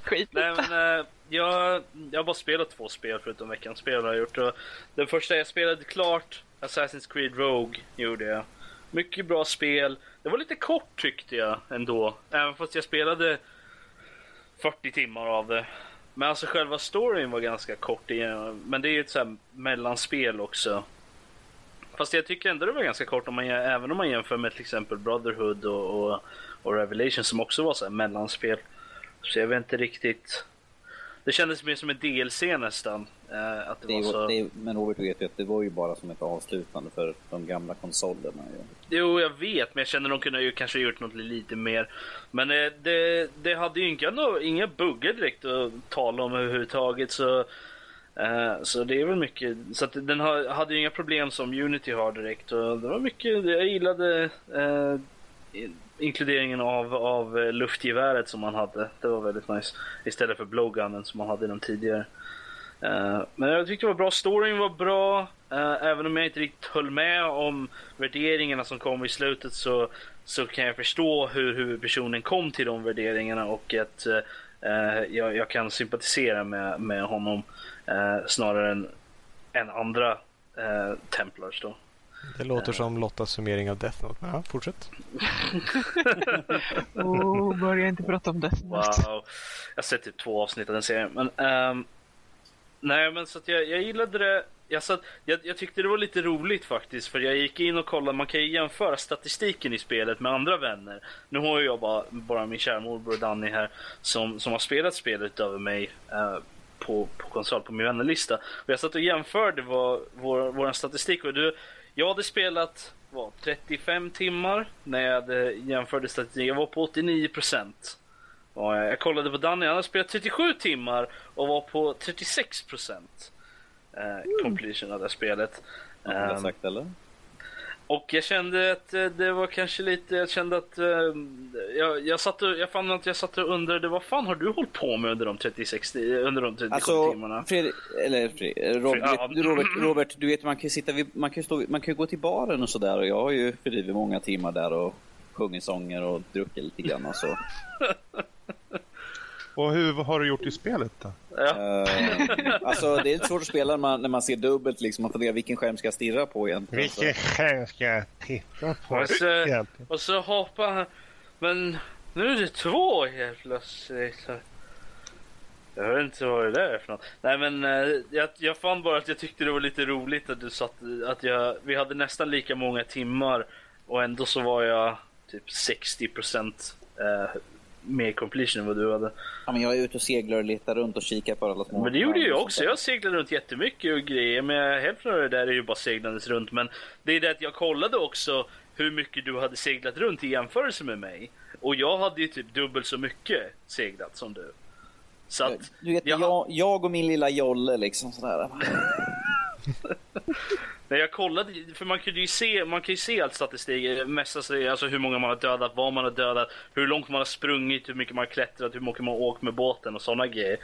Skit. Nej men eh, jag, jag har bara spelat två spel förutom veckans spel har jag gjort. Och den första jag spelade klart, Assassin's Creed Rogue, gjorde jag. Mycket bra spel. Det var lite kort tyckte jag ändå. Även fast jag spelade 40 timmar av det. Men alltså själva storyn var ganska kort igen. Men det är ju ett så här mellanspel också. Fast jag tycker ändå det var ganska kort om man, även om man jämför med till exempel Brotherhood och, och, och Revelation som också var så här mellanspel. Så jag vet inte riktigt. Det kändes mer som en DLC nästan. Eh, att det, Det var så... det, men Robert vet ju att det var ju bara som ett avslutande för de gamla konsolerna. Ju. Jo, jag vet, men jag känner att de kunde ju kanske gjort något lite mer. Men eh, det, det hade ju inga, inga buggar direkt att tala om överhuvudtaget. Så, eh, så det är väl mycket. Så den hade ju inga problem som Unity har direkt. Och det var mycket, jag gillade eh, inkluderingen av, av eh, luftgeväret som man hade. Det var väldigt nice. Istället för blowgunnen som man hade den tidigare. Uh, men jag tyckte det var bra. Storyn var bra. Uh, även om jag inte riktigt höll med om värderingarna som kom i slutet så, så kan jag förstå hur huvudpersonen kom till de värderingarna och att uh, jag, jag kan sympatisera med, med honom snarare än, än andra eh, Templars då. Det låter som Lottas summering av Death Note. Men ja, fortsätt. Oh, börja inte prata om Death Note. Wow. Jag har sett typ två avsnitt av den serien. Men, ehm, nej, men så att jag, jag gillade det. Jag, satt, jag, jag tyckte det var lite roligt faktiskt. För jag gick in och kollade. Man kan ju jämföra statistiken i spelet med andra vänner. Nu har jag bara, bara min kära morbror Danny här. Som, som har spelat spelet över mig. eh, på, på konsol, på min vännerlista. Och jag satt och jämförde vad, vår, vår statistik. Och du, jag hade spelat vad, 35 timmar när jag hade jämförde statistik. Jag var på 89 procent. Jag kollade på Danny, han har spelat 37 timmar och var på 36 procent. Eh, completion av det spelet. Har jag Ehm, sagt eller? Och jag kände att eh, det var kanske lite, jag kände att eh, jag, jag, satt och, jag fann att jag satt och undrade vad fan har du hållit på med under de 36, ti- under de 37 Alltså, timmarna? Fredrik, eller Fredrik, Robert, Ja. Robert, Robert, du vet man kan sitta vid, man kan stå, man kan gå till baren och sådär och jag har ju fördrivit många timmar där och sjungit sånger och druckit lite grann och så. Och hur har du gjort i spelet då? Ja. Eh, alltså det är svårt att spela när man, när man ser dubbelt liksom, man funderar vilken skärm ska jag stirra på egentligen. Vilken skärm ska jag titta på Och så, egentligen? och så hoppar han. Men nu är det två helt plötsligt. Jag vet inte vad det där är för något. Nej men eh, jag, jag fann bara att jag tyckte det var lite roligt att du satt, att jag, vi hade nästan lika många timmar och ändå så var jag typ 60% eh, mer completion än vad du hade. Ja, men jag är ute och seglar och letar runt och kikar på alla små... Men det gjorde jag och också. Jag seglade runt jättemycket och grejer. Men hälften av det där är ju bara seglandes runt. Men det är det att jag kollade också hur mycket du hade seglat runt i jämförelse med mig. Och jag hade ju typ dubbelt så mycket seglat som du. Så att, Du vet, jag- jag, jag och min lilla jolle liksom sådär. när jag kollade, för man kunde ju se, man kan ju se all statistik, eh, mest alltså, hur många man har dödat, vad man har dödat, hur långt man har sprungit, hur mycket man har klättrat, hur mycket man har åkt med båten och sådana grejer.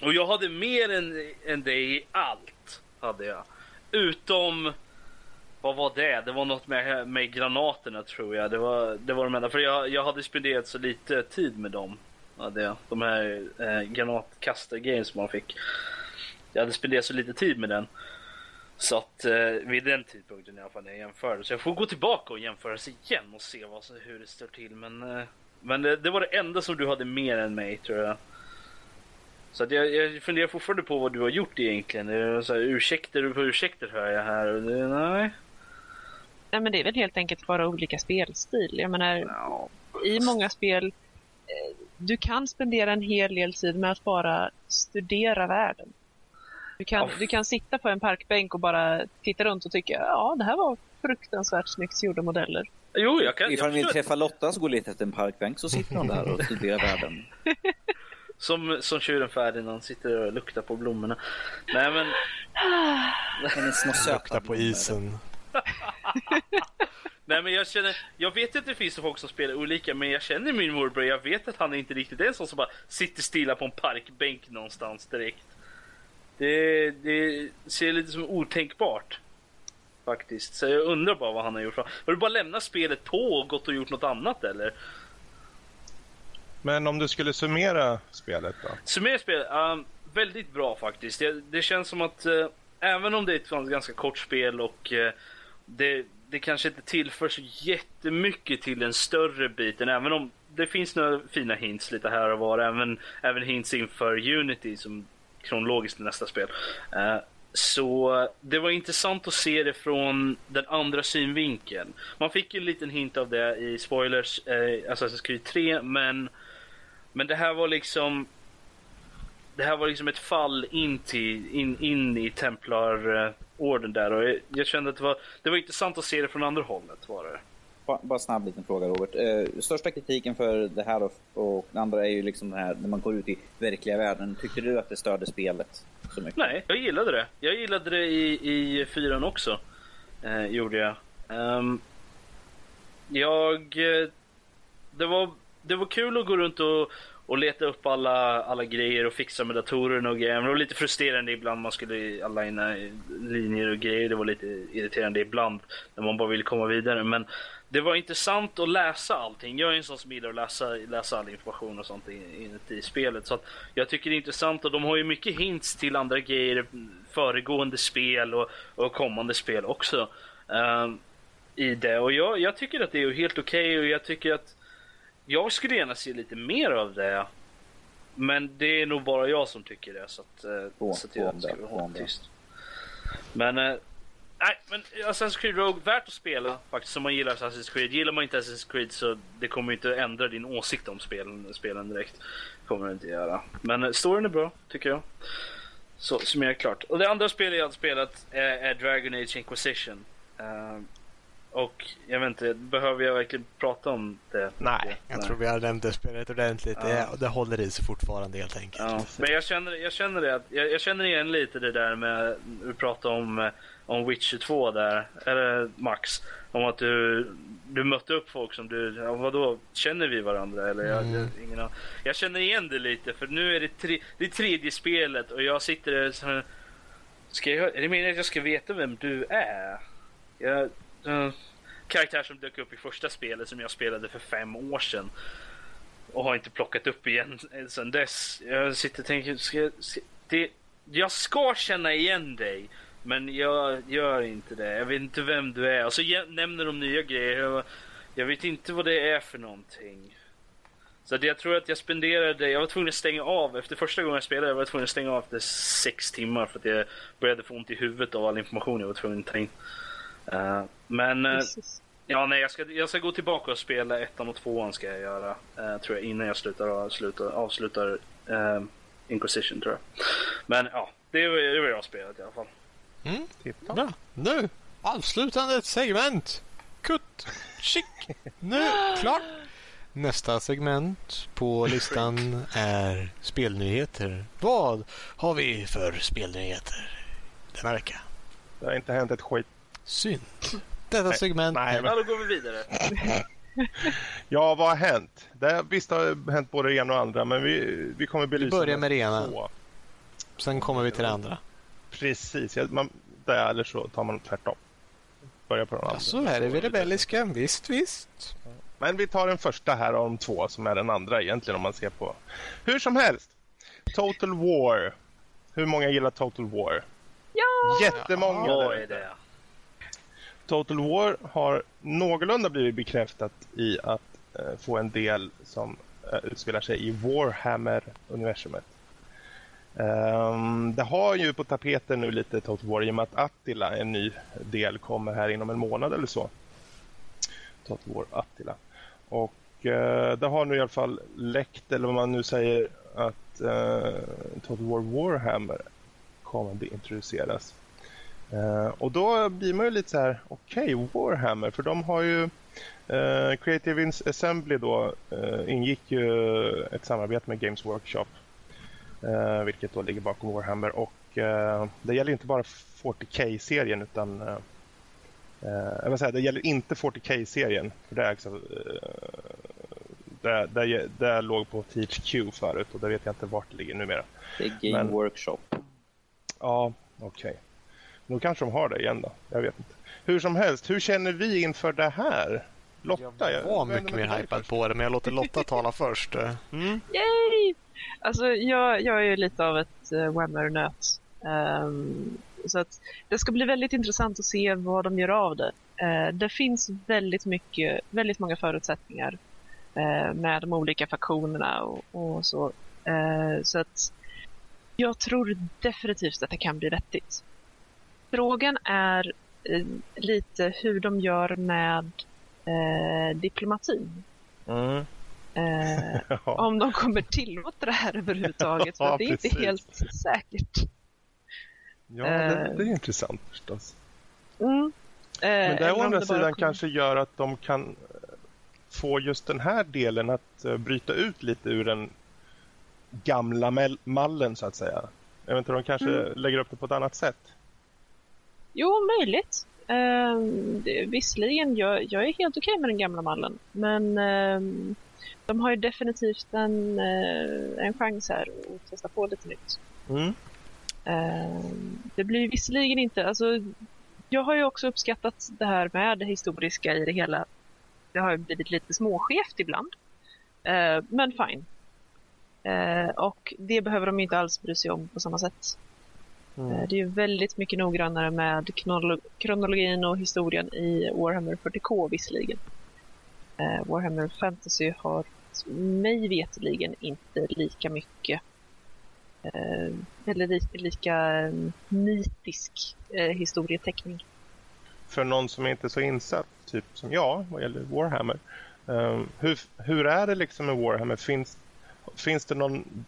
Och jag hade mer än, än dig i allt, hade jag. Utom, vad var det? Det var något med, med granaterna tror jag. Det var, det var de enda, för jag, jag hade spenderat så lite tid med dem. Hade jag. De här eh, granatkastargrejerna som man fick. Jag hade spenderat så lite tid med den. Så att eh, vid den tidpunkten i alla fall när jag jämförde. Så jag får gå tillbaka och jämföra sig igen och se vad, hur det står till. Men, eh, men det, det var det enda som du hade mer än mig tror jag. Så att jag, jag funderar fortfarande på vad du har gjort egentligen. Det är Så här, ursäkter på ursäkter hör jag här. Och det, nej. Nej, men det är väl helt enkelt bara olika spelstil. Jag menar, Ja. i många spel, eh, du kan spendera en hel del tid med att bara studera världen. Du kan, du kan sitta på en parkbänk och bara titta runt och tycka ja, det här var fruktansvärt snyggt gjorda modeller. Jo, jag kan. Ifall ni vill träffa Lotta så går lite efter en parkbänk så sitter hon där och studerar världen. som, som tjuren Ferdinand sitter och luktar på blommorna. Nej men. Hennes små söta Lukta på isen. Nej men jag känner, jag vet att det finns folk som spelar olika men jag känner min morbror, jag vet att han inte riktigt är en sån som bara sitter stilla på en parkbänk någonstans direkt. Det, det ser lite som otänkbart. Faktiskt. Så jag undrar bara vad han har gjort. Har du bara lämnat spelet på och gått och gjort något annat eller? Men om du skulle summera spelet då? Summera spelet? Um, väldigt bra faktiskt. Det, det känns som att uh, även om det är ett ganska kort spel och uh, det, det kanske inte tillför så jättemycket till den större biten. Även om det finns några fina hints lite här och var. Även, även hints inför Unity som kronologiskt nästa spel. Uh, så det var intressant att se det från den andra synvinkeln. Man fick ju en liten hint av det i spoilers, eh, Assassin's Creed 3, men, men det här var liksom det här var liksom ett fall in, till, in, in i Templarorden eh, där och jag, jag, kände att det var, det var intressant att se det från andra hållet. Var det. Bara, snabb liten fråga Robert. Eh, största kritiken för det här och, och det andra är ju liksom det här när man går ut i verkliga världen. Tyckte du att det störde spelet? Så mycket? Nej, jag gillade det. Jag gillade det i, i fyran också. Eh, gjorde jag. Um, jag... Eh, det var, det var kul att gå runt och, och leta upp alla, alla grejer och fixa med datorerna och grejer. Men det var lite frustrerande ibland man skulle aligna linjer och grejer. Det var lite irriterande ibland när man bara ville komma vidare. Men det var intressant att läsa allting. Jag är en sån som gillar att läsa, läsa all information och sånt inuti spelet. Så jag tycker det är intressant och de har ju mycket hints till andra grejer, föregående spel och, och kommande spel också. Uh, I det. Och jag, jag, tycker att det är helt okej okay och jag tycker att jag skulle gärna se lite mer av det. Men det är nog bara jag som tycker det. Så att, uh, så att jag ska hålla tyst. Men uh, Nej, men Assassin's Creed Rogue, värt att spela faktiskt om man gillar Assassin's Creed. Gillar man inte Assassin's Creed så det kommer inte ändra din åsikt om spelen, spelen direkt. kommer det inte göra. Men eh, storyn är bra, tycker jag. Så summerar klart. Och det andra spelet jag har spelat är, är Dragon Age Inquisition. Uh, och jag vet inte, behöver jag verkligen prata om det? Nej, jag Nej. tror vi har nämnt det spelet ordentligt. Ja. Det, det håller i sig fortfarande helt enkelt. Ja. Men jag känner, jag känner det jag, jag, känner igen lite det där med att prata om eh, om Witcher 2 där, eller Max. Om att du, du mötte upp folk som du, ja, vadå, känner vi varandra? Eller jag, mm. jag, ingen, jag känner igen det lite för nu är det, tre, det tredje spelet och jag sitter där så ska jag, är det meningen att jag ska veta vem du är? Jag, uh, karaktär som dök upp i första spelet som jag spelade för fem år sedan. Och har inte plockat upp igen sedan dess. Jag sitter och tänker, ska, ska, det, jag ska känna igen dig. Men jag gör inte det. Jag vet inte vem du är. Och så nämner de nya grejer. Jag, jag vet inte vad det är för någonting. Så jag tror att jag spenderade, jag var tvungen att stänga av efter första gången jag spelade, jag var tvungen att stänga av efter sex timmar för att jag började få ont i huvudet av all information jag var tvungen att ta in. Uh, men, uh, ja nej jag ska, jag ska gå tillbaka och spela ettan och tvåan ska jag göra, uh, tror jag, innan jag slutar, slutar avslutar Inquisition tror jag. Men ja, det det var jag spelat i alla fall. Mm. Titta. Bra. Nu, avslutande segment. Kutt, chick. Nu, klart. Nästa segment på listan är spelnyheter. Vad har vi för spelnyheter denna vecka? Det har inte hänt ett skit. Synd. Detta nej, segment... Nej, men... Ja, då går vi vidare. ja, vad har hänt? Det, visst har det hänt både det ena och andra, men vi, vi kommer belysa Vi börjar med det ena. Sen kommer vi till det andra. Precis, man, det eller så tar man tvärtom. Börjar på den andra. Ja, så är det vi rebelliska, visst visst. Men vi tar den första här om två som är den andra egentligen om man ser på. Hur som helst. Total War. Hur många gillar Total War? Ja! Jättemånga. Ja, är det. Total War har någorlunda blivit bekräftat i att eh, få en del som eh, utspelar sig i Warhammer-universumet. Um, det har ju på tapeten nu lite Total War i och med att Attila, en ny del, kommer här inom en månad eller så. Total Attila. Och uh, det har nu i alla fall läckt, eller vad man nu säger, att eh, uh, Total War Warhammer kommer att introduceras. Uh, och då blir man ju lite så här, okej, okay, Warhammer, för de har ju uh, Creative Assembly då uh, ingick ju ett samarbete med Games Workshop eh, vilket då ligger bakom Warhammer. Och eh, det gäller inte bara 40K-serien utan eh, jag vill säga, det gäller inte 40K-serien. För det, är också, eh, det, det, det låg på THQ förut och det vet jag inte vart det ligger numera. Det är Game Men, Workshop. Ja, okej. Nu kanske de har det igen då. Jag vet inte. Hur som helst, hur känner vi inför det här? Lotta, Jag var mycket mer hypad först. på det, men jag låter Lotta tala först. Mm. Yay! Alltså, jag, jag är ju lite av ett uh, Whammer-nöt. Ehm, så att det ska bli väldigt intressant att se vad de gör av det. Eh, det finns väldigt mycket, väldigt många förutsättningar eh, med de olika faktionerna och, och så. Eh, så att jag tror definitivt att det kan bli vettigt. Frågan är eh, lite hur de gör med eh, diplomatin. Mm. Eh, Ja. om de kommer tillåta det här överhuvudtaget. För Ja, det är inte helt säkert. ja, det, Eh. det är intressant förstås. Mm. Eh, Men det å andra sidan kanske gör att de kan eh, få just den här delen att eh, bryta ut lite ur den gamla mallen så att säga. Jag vet inte, de kanske Mm. lägger upp det på ett annat sätt. Jo, möjligt. Eh, det, visserligen, jag, jag är helt okej med den gamla mallen. Men eh, de har ju definitivt en, eh, en chans här att testa på lite nytt. Mm. Eh, det blir visserligen inte... Alltså, jag har ju också uppskattat det här med det historiska i det hela. Det har ju blivit lite småskevt ibland. Eh, men fine. Eh, och det behöver de inte alls bry sig om på samma sätt. Mm. Eh, Det är ju väldigt mycket noggrannare med kronolo- kronologin och historien i Warhammer 40K visserligen. Eh, Warhammer Fantasy har mig veteligen inte lika mycket eh, eller li- lika eh, nitisk historieteckning. För någon som inte är så insatt, typ som jag, vad gäller Warhammer. hur, hur är det liksom med Warhammer? Finns, finns det någon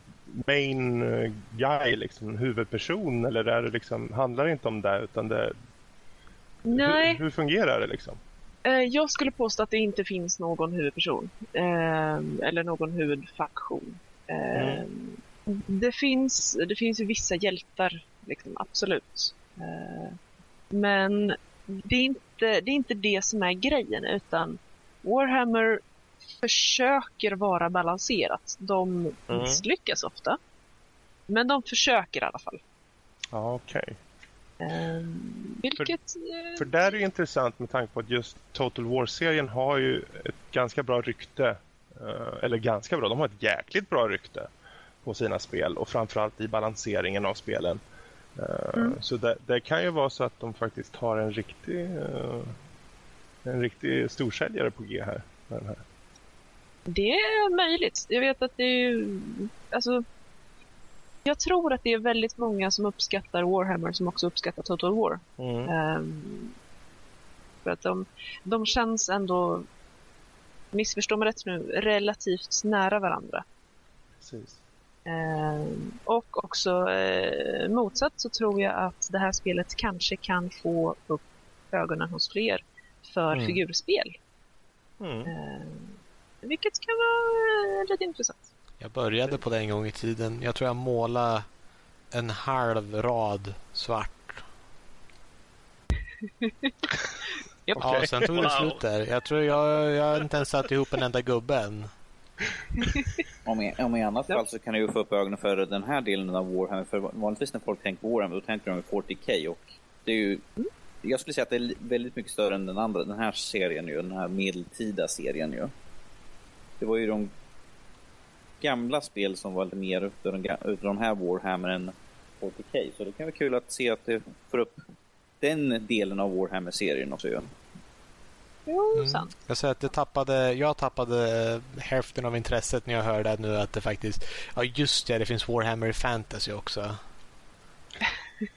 main eh, guy, liksom, huvudperson? Eller är det liksom, handlar det inte om det? Utan det Nej, hur, hur fungerar det liksom? eh, jag skulle påstå att det inte finns någon huvudperson. Eh, eller någon huvudfaktion. Eh, det, finns, det finns ju vissa hjältar, liksom, absolut. Men det är, inte, det är inte det som är grejen, utan Warhammer försöker vara balanserat. De Mm. misslyckas ofta. Men de försöker i alla fall. Ja, okej. Eh, vilket... eh, För där är det intressant med tanke på att just Total War-serien har ju ett ganska bra rykte. eh, Eller ganska bra, de har ett jäkligt bra rykte på sina spel och framförallt i balanseringen av spelen. Eh, Mm. Så det, det kan ju vara så att de faktiskt har en riktig en riktig storsäljare på G här. med den här. Det är möjligt. Jag vet att det är. Alltså, jag tror att det är väldigt många som uppskattar Warhammer som också uppskattar Total War. Mm. Ehm, för att de, de känns ändå, missförstå mig rätt nu, relativt nära varandra. Precis. Ehm, och också eh, motsatt så tror jag att det här spelet kanske kan få upp ögonen hos fler för Mm. figurspel. Mm. Ehm, vilket kan vara eh, lite intressant. Jag började på det en gång i tiden. Jag tror jag målade en halv rad svart. Japp. Ja, sen tog det Wow. slut där. Jag tror jag, jag har inte ens satt ihop en enda gubbe än. Om i, om i annat Ja. fall så kan du ju få upp ögonen för den här delen av Warhammer. För vanligtvis när folk tänker på Warhammer då tänker de på 40K och det är ju jag skulle säga att det är väldigt mycket större än den andra, den här serien ju, den här medeltida serien ju. Det var ju de gamla spel som var lite mer utav de, ga- utav de här Warhammer än 40K. Så det kan vara kul att se att det får upp den delen av Warhammer-serien också ju. Jo, Mm. Jag säger att det tappade, jag tappade hälften av intresset när jag hörde nu att det faktiskt, ja just det, det finns Warhammer i Fantasy också.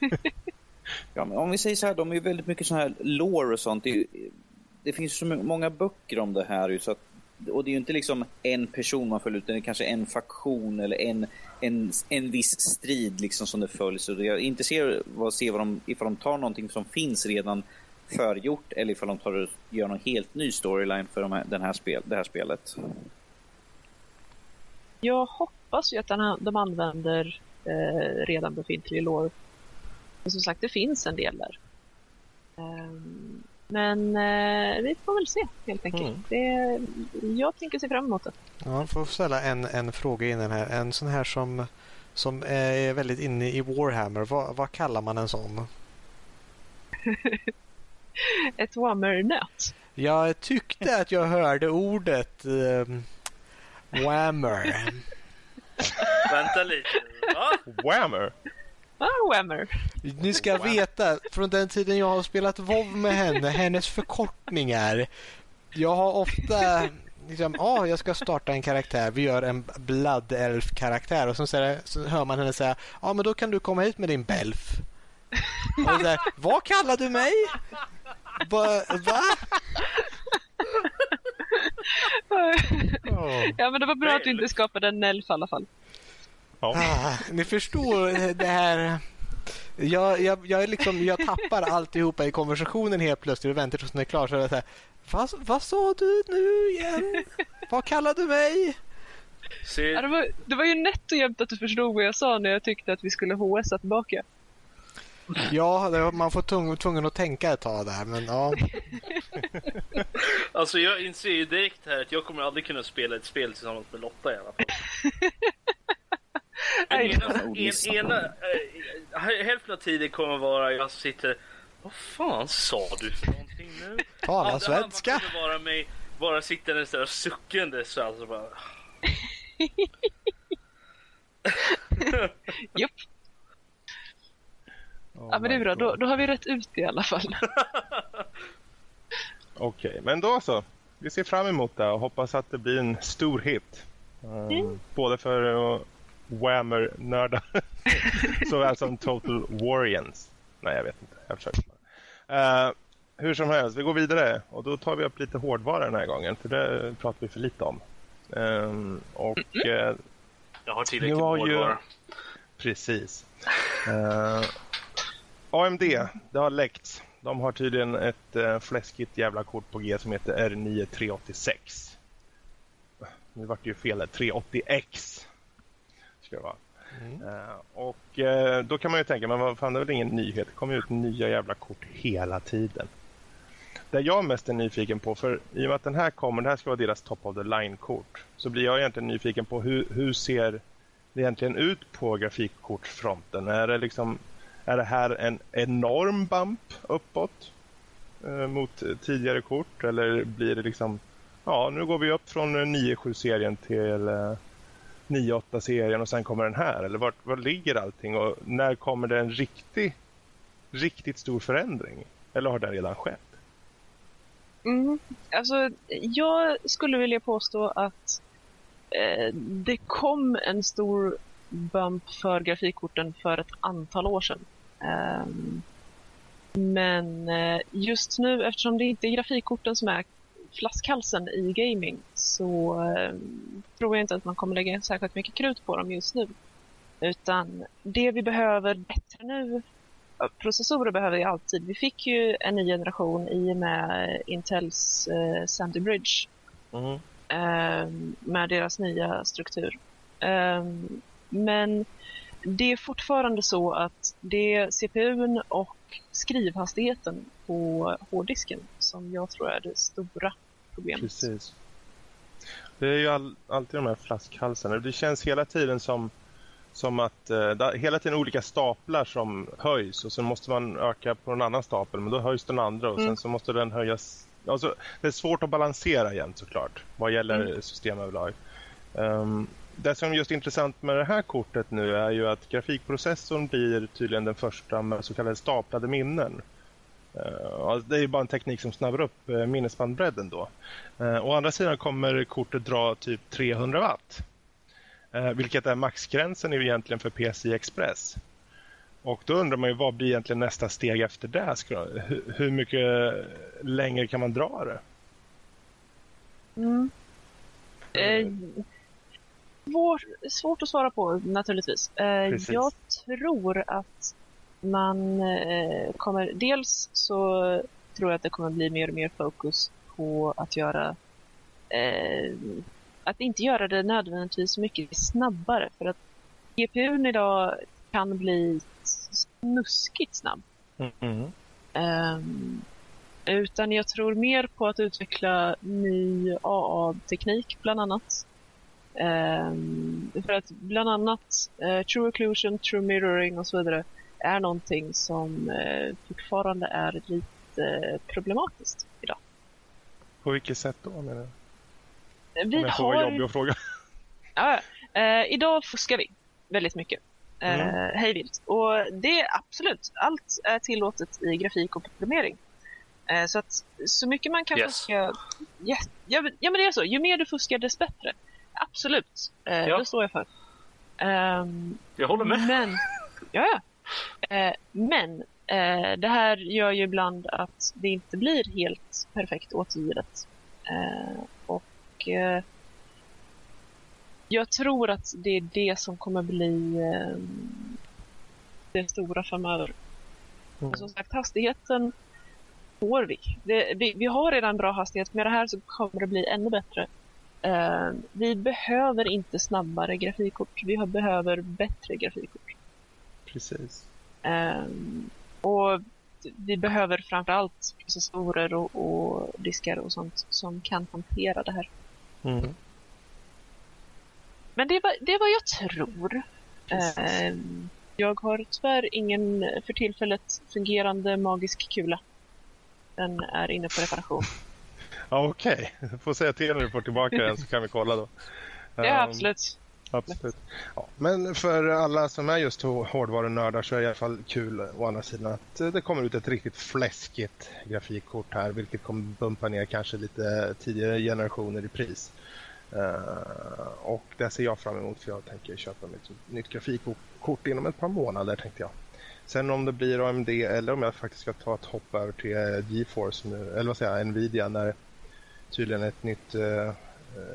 Ja, men om vi säger så här, de är ju väldigt mycket så här lore och sånt. Det, är det finns så många böcker om det här ju, så att, och det är ju inte liksom en person man följer utan det är kanske en faktion eller en, en, en viss strid liksom som det följs. Och jag är intresserad av att se vad de, ifall de tar någonting som finns redan förgjort eller ifall de tar och gör någon helt ny storyline för de här, den här spel, det här spelet. Jag hoppas ju att den, de använder eh, redan befintlig lore. Men som sagt, det finns en del där. Um, men eh, vi får väl se helt enkelt. Mm. Det, jag tänker se fram emot det. Ja, jag får ställa en, en fråga innan här. En sån här som som är väldigt inne i Warhammer. Vad, vad kallar man en sån? Ett Whammer-nöt. Jag tyckte att jag hörde ordet um, Whammer. Vänta lite. Va? Whammer! Whammer. Ni ska veta, från den tiden jag har spelat WoW med henne, hennes förkortningar. Jag har ofta liksom, ja, ah, jag ska starta en karaktär. Vi gör en Blood Elf-karaktär och så, så, så hör man henne säga, ja, ah, men då kan du komma hit med din Belf. Och så här, Vad kallar du mig? Va? va? Ja, men det var bra att du inte skapade en Nelf i alla fall. Ja. Ah, ni förstår det här. Jag, jag, jag, liksom, jag tappar alltihopa i konversationen helt plötsligt och väntar tills den är klar. Så är det så här, vad, vad sa du nu igen? Vad kallade du mig? Se, Ja, det, var, det var ju nätt och jämnt att du förstod vad jag sa när jag tyckte att vi skulle HSa tillbaka. Ja, var, man får tvungen, tvungen att tänka ett tag där. Men ja, alltså jag inser ju direkt här att jag kommer aldrig kunna spela ett spel tillsammans med Lotta i alla fall. hälften av tiden kommer vara jag sitter... Vad fan sa du för någonting nu? tala Andra svenska. halvan kommer vara mig bara sittandes där och suckandes alltså bara... Japp. Ja, men det är bra. Då, då har vi rätt ut i alla fall. Okej, men då så. Vi ser fram emot det och hoppas att det blir en stor hit. Um, Både för uh, Whammer-nördar såväl som Total Warriors. Nej, jag vet inte. Jag försöker bara. Uh, hur som helst, vi går vidare och då tar vi upp lite hårdvara den här gången för det pratar vi för lite om. Um, och uh, Jag har tillräckligt med ju- hårdvara. Precis. Eh, AMD, det har läckts. De har tydligen ett uh, fläskigt jävla kort på G som heter R9386. Nu vart det ju fel här. 380X. Ska det vara. Eh, och eh, då kan man ju tänka, men vad fan det är väl ingen nyhet. Det kommer ut nya jävla kort hela tiden. Det jag mest är nyfiken på, för i och med att den här kommer, det här ska vara deras top of the line-kort, så blir jag egentligen nyfiken på hur, hur ser det egentligen ut på grafikkortsfronten? Är det liksom är det här en enorm bump uppåt eh, mot tidigare kort eller blir det liksom ja, nu går vi upp från eh, 9.7-serien till 9-8 serien och sen kommer den här eller vart, var ligger allting och när kommer det en riktig riktigt stor förändring? Eller har det redan skett? Mm. Alltså, jag skulle vilja påstå att eh, det kom en stor bump för grafikkorten för ett antal år sedan. Ehm, eh, men just nu, eftersom det inte är grafikkorten som är flaskhalsen i gaming, så eh, tror jag inte att man kommer lägga särskilt mycket krut på dem just nu. Utan det vi behöver bättre nu processorer behöver vi alltid. Vi fick ju en ny generation i och med Intels eh, Sandy Bridge eh, med deras nya struktur. Eh, men det är fortfarande så att det är CPUn och skrivhastigheten på hårddisken som jag tror är det stora problemet. Precis. Det är ju all, alltid de här flaskhalsarna. Det känns hela tiden som, som att eh, hela tiden olika staplar som höjs och sen måste man öka på en annan stapel men då höjs den andra och sen Mm. så måste den höjas. Alltså, det är svårt att balansera igen såklart vad gäller system överlag. Um, det som är just intressant med det här kortet nu är ju att grafikprocessorn blir tydligen den första med så kallade staplade minnen. Uh, alltså det är ju bara en teknik som snabbar upp uh, minnesbandbredden då. Uh, å andra sidan kommer kortet dra typ 300 watt. Vilket är maxgränsen egentligen för PCI Express. Och då undrar man ju vad blir egentligen nästa steg efter det? Hur, mycket längre kan man dra det? Mm. Eh, svår, svårt att svara på naturligtvis. Eh, jag tror att man eh, kommer... Dels så tror jag att det kommer bli mer och mer fokus på att göra... Eh, att inte göra det nödvändigtvis mycket snabbare. För att GPUn idag kan bli snuskigt snabb. Ehm, utan jag tror mer på att utveckla ny AA-teknik bland annat. Ehm, för att bland annat eh, True Occlusion, True Mirroring och så vidare är någonting som eh, fortfarande är lite problematiskt idag. På vilket sätt då? Menar du? Vi Om jag får vara har... jobbig att fråga. Ja, eh, idag fuskar vi väldigt mycket. Eh, Mm. Hejvilt. Och det är absolut, allt är tillåtet i grafik och programmering. Eh, så att så mycket man kan Yes. fuska... Yes. Ja, ja men det är så, ju mer du fuskar desto bättre. Absolut, eh, Ja. det står jag för. Ehm, Jag håller med. men, ja, ja. Eh, men eh, det här gör ju ibland att det inte blir helt perfekt återgivet. Eh, och jag tror att det är det som kommer bli det stora framöver. Mm. Som sagt, hastigheten får vi. Det, vi. Vi har redan bra hastighet, med det här så kommer det bli ännu bättre. Eh, vi behöver inte snabbare grafikkort, vi behöver bättre grafikkort. Precis. Ehm, och vi behöver framförallt processorer och, och diskar och sånt som kan hantera det här. Mm. Men det var, det var jag tror. Ehm, jag har tyvärr ingen för tillfället fungerande magisk kula. Den är inne på reparation. Ja, Okej, får säga till när du får tillbaka den så kan vi kolla då. Ja, Ehm, absolut. Absolut. Ja, men för alla som är just hårdvarunördar så är det i alla fall kul å andra sidan att eh, det kommer ut ett riktigt fläskigt grafikkort här vilket kommer bumpa ner kanske lite tidigare generationer i pris. Uh, och det ser jag fram emot för jag tänker köpa mig ett nytt grafikkort inom ett par månader tänkte jag. Sen om det blir AMD eller om jag faktiskt ska ta ett hopp över till eh, GeForce nu, eller vad säger jag, Nvidia när tydligen ett nytt uh,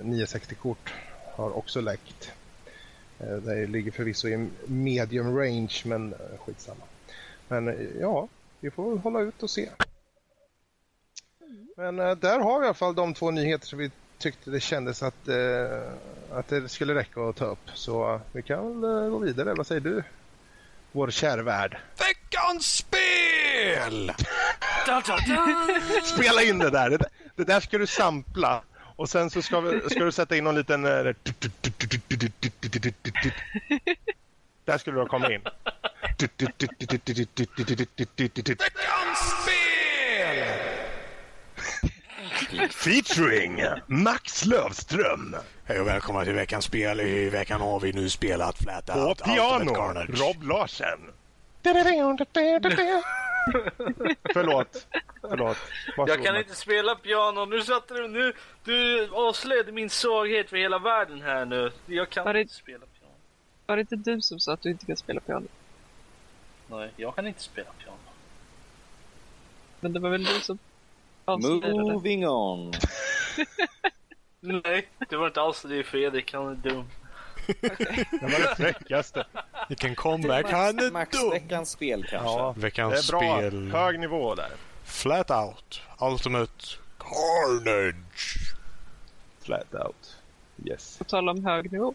960-kort har också läckt. Eh, Det ligger förvisso i medium range men eh, skitsamma. Men eh, ja, vi får väl hålla ut och se. Men eh, där har vi i alla fall de två nyheter som vi tyckte det kändes att, eh, att det skulle räcka att ta upp. Så vi kan väl gå vidare. Vad säger du? Vår kära värld. Veckans spel! Spela in det där. Det, det där ska du sampla. Och sen så ska, vi, ska du sätta in någon liten... Där skulle du ha kommit in. Veckans spel! Featuring Max Lövström. Hej och välkomna till veckans spel. I veckan har vi nu spelat Flat På Out piano, Ultimate Carnage. Rob Larsen. Förlåt. Förlåt. Varsågod, Jag kan inte spela piano. Nu satte du... Nu, du avslöjade min svaghet för hela världen här nu. Jag kan Var det- inte spela piano. Var det inte du som sa att du inte kan spela piano? Nej, jag kan inte spela piano. Men det var väl du som avslöjade det? Moving on. Nej, det var inte alls det. Fredrik, han är dum. Det var det fräckaste. Vilken comeback. Han är Max dum. veckans spel kanske. Ja, det Veckans är bra. spel. Hög nivå där. Flat Out Ultimate Carnage. Flat out. Yes. På tal om hög nivå.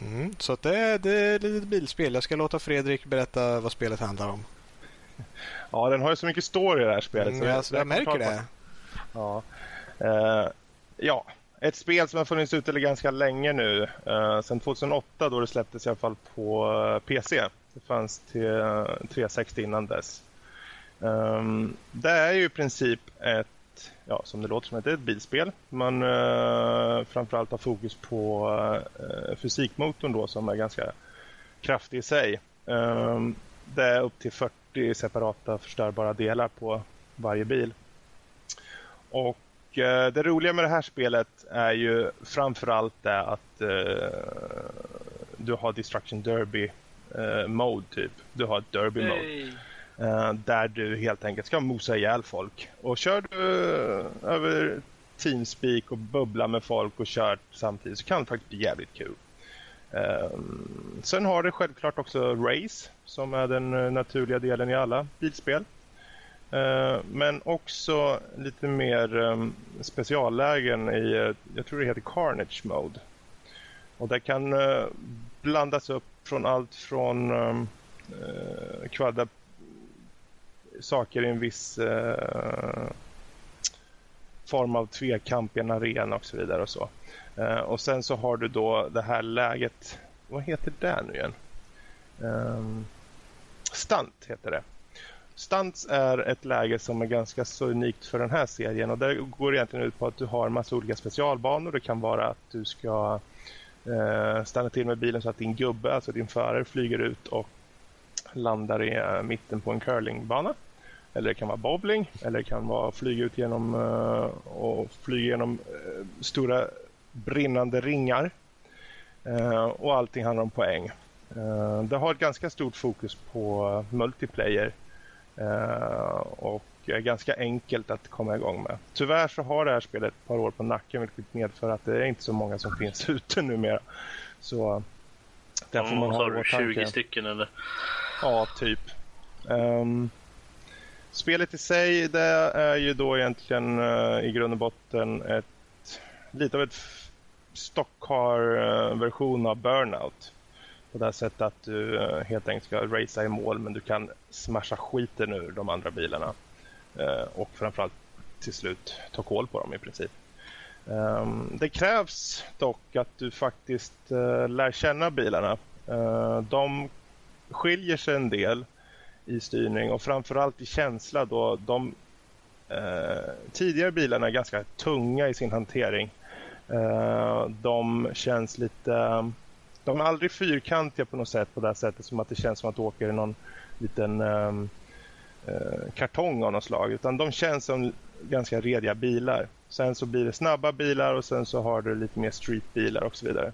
Mm, så att det, är, det är ett litet bilspel. Jag ska låta Fredrik berätta vad spelet handlar om. Ja, den har ju så mycket story i det här spelet. Mm, så jag, jag kommer märker det. Ja. Eh, ja, ett spel som har funnits ute ganska länge nu. Uh, sedan 2008 då det släpptes i alla fall på eh, PC. Det fanns till eh, uh, 360 innan dess. Um, det är ju i princip ett, ja som det låter som, ett, ett bilspel. Man uh, framförallt har fokus på uh, fysikmotorn då som är ganska kraftig i sig. Um, det är upp till 40 separata förstörbara delar på varje bil. Och det roliga med det här spelet är ju framförallt det att eh, du har Destruction Derby eh, mode typ. Du har ett Derby mode. Hey. Eh, där du helt enkelt ska mosa ihjäl folk. Och kör du eh, över Teamspeak och bubblar med folk och kör samtidigt så kan det faktiskt bli jävligt kul. Eh, sen har det självklart också Race som är den eh, naturliga delen i alla bilspel. Eh, men också lite mer um, speciallägen i, eh, jag tror det heter Carnage Mode. Och det kan eh, blandas upp från allt från um, uh, kvadda saker i en viss uh, form av tvekamp i en arena och så vidare och så. Uh, och sen så har du då det här läget, vad heter det nu igen? Um, stunt heter det. Stunts är ett läge som är ganska så unikt för den här serien och det går egentligen ut på att du har en massa olika specialbanor. Det kan vara att du ska eh, stanna till med bilen så att din gubbe, alltså din förare, flyger ut och landar i eh, mitten på en curlingbana. Eller det kan vara bowling, eller det kan vara flyga ut genom eh, och flyga genom eh, stora brinnande ringar. Eh, och allting handlar om poäng. Eh, det har ett ganska stort fokus på multiplayer och är ganska enkelt att komma igång med. Tyvärr så har det här spelet ett par år på nacken vilket medför att det är inte så många som finns ute numera. Så där får man ha 20 stycken eller? Ja, typ. Um, spelet i sig det är ju då egentligen uh, i grund och botten ett, lite av ett stockcar-version av Burnout. På det sättet att du eh, helt enkelt ska racea i mål men du kan smasha skiten ur de andra bilarna. Eh, och framförallt till slut ta koll på dem i princip. Ehm, det krävs dock att du faktiskt eh, lär känna bilarna. De skiljer sig en del i styrning och framförallt i känsla då de tidigare bilarna är ganska tunga i sin hantering. de känns lite... De är aldrig fyrkantiga på något sätt på det sättet som att det känns som att du åker i någon liten um, kartong av något slag utan de känns som ganska rediga bilar. Sen så blir det snabba bilar och sen så har du lite mer streetbilar och så vidare.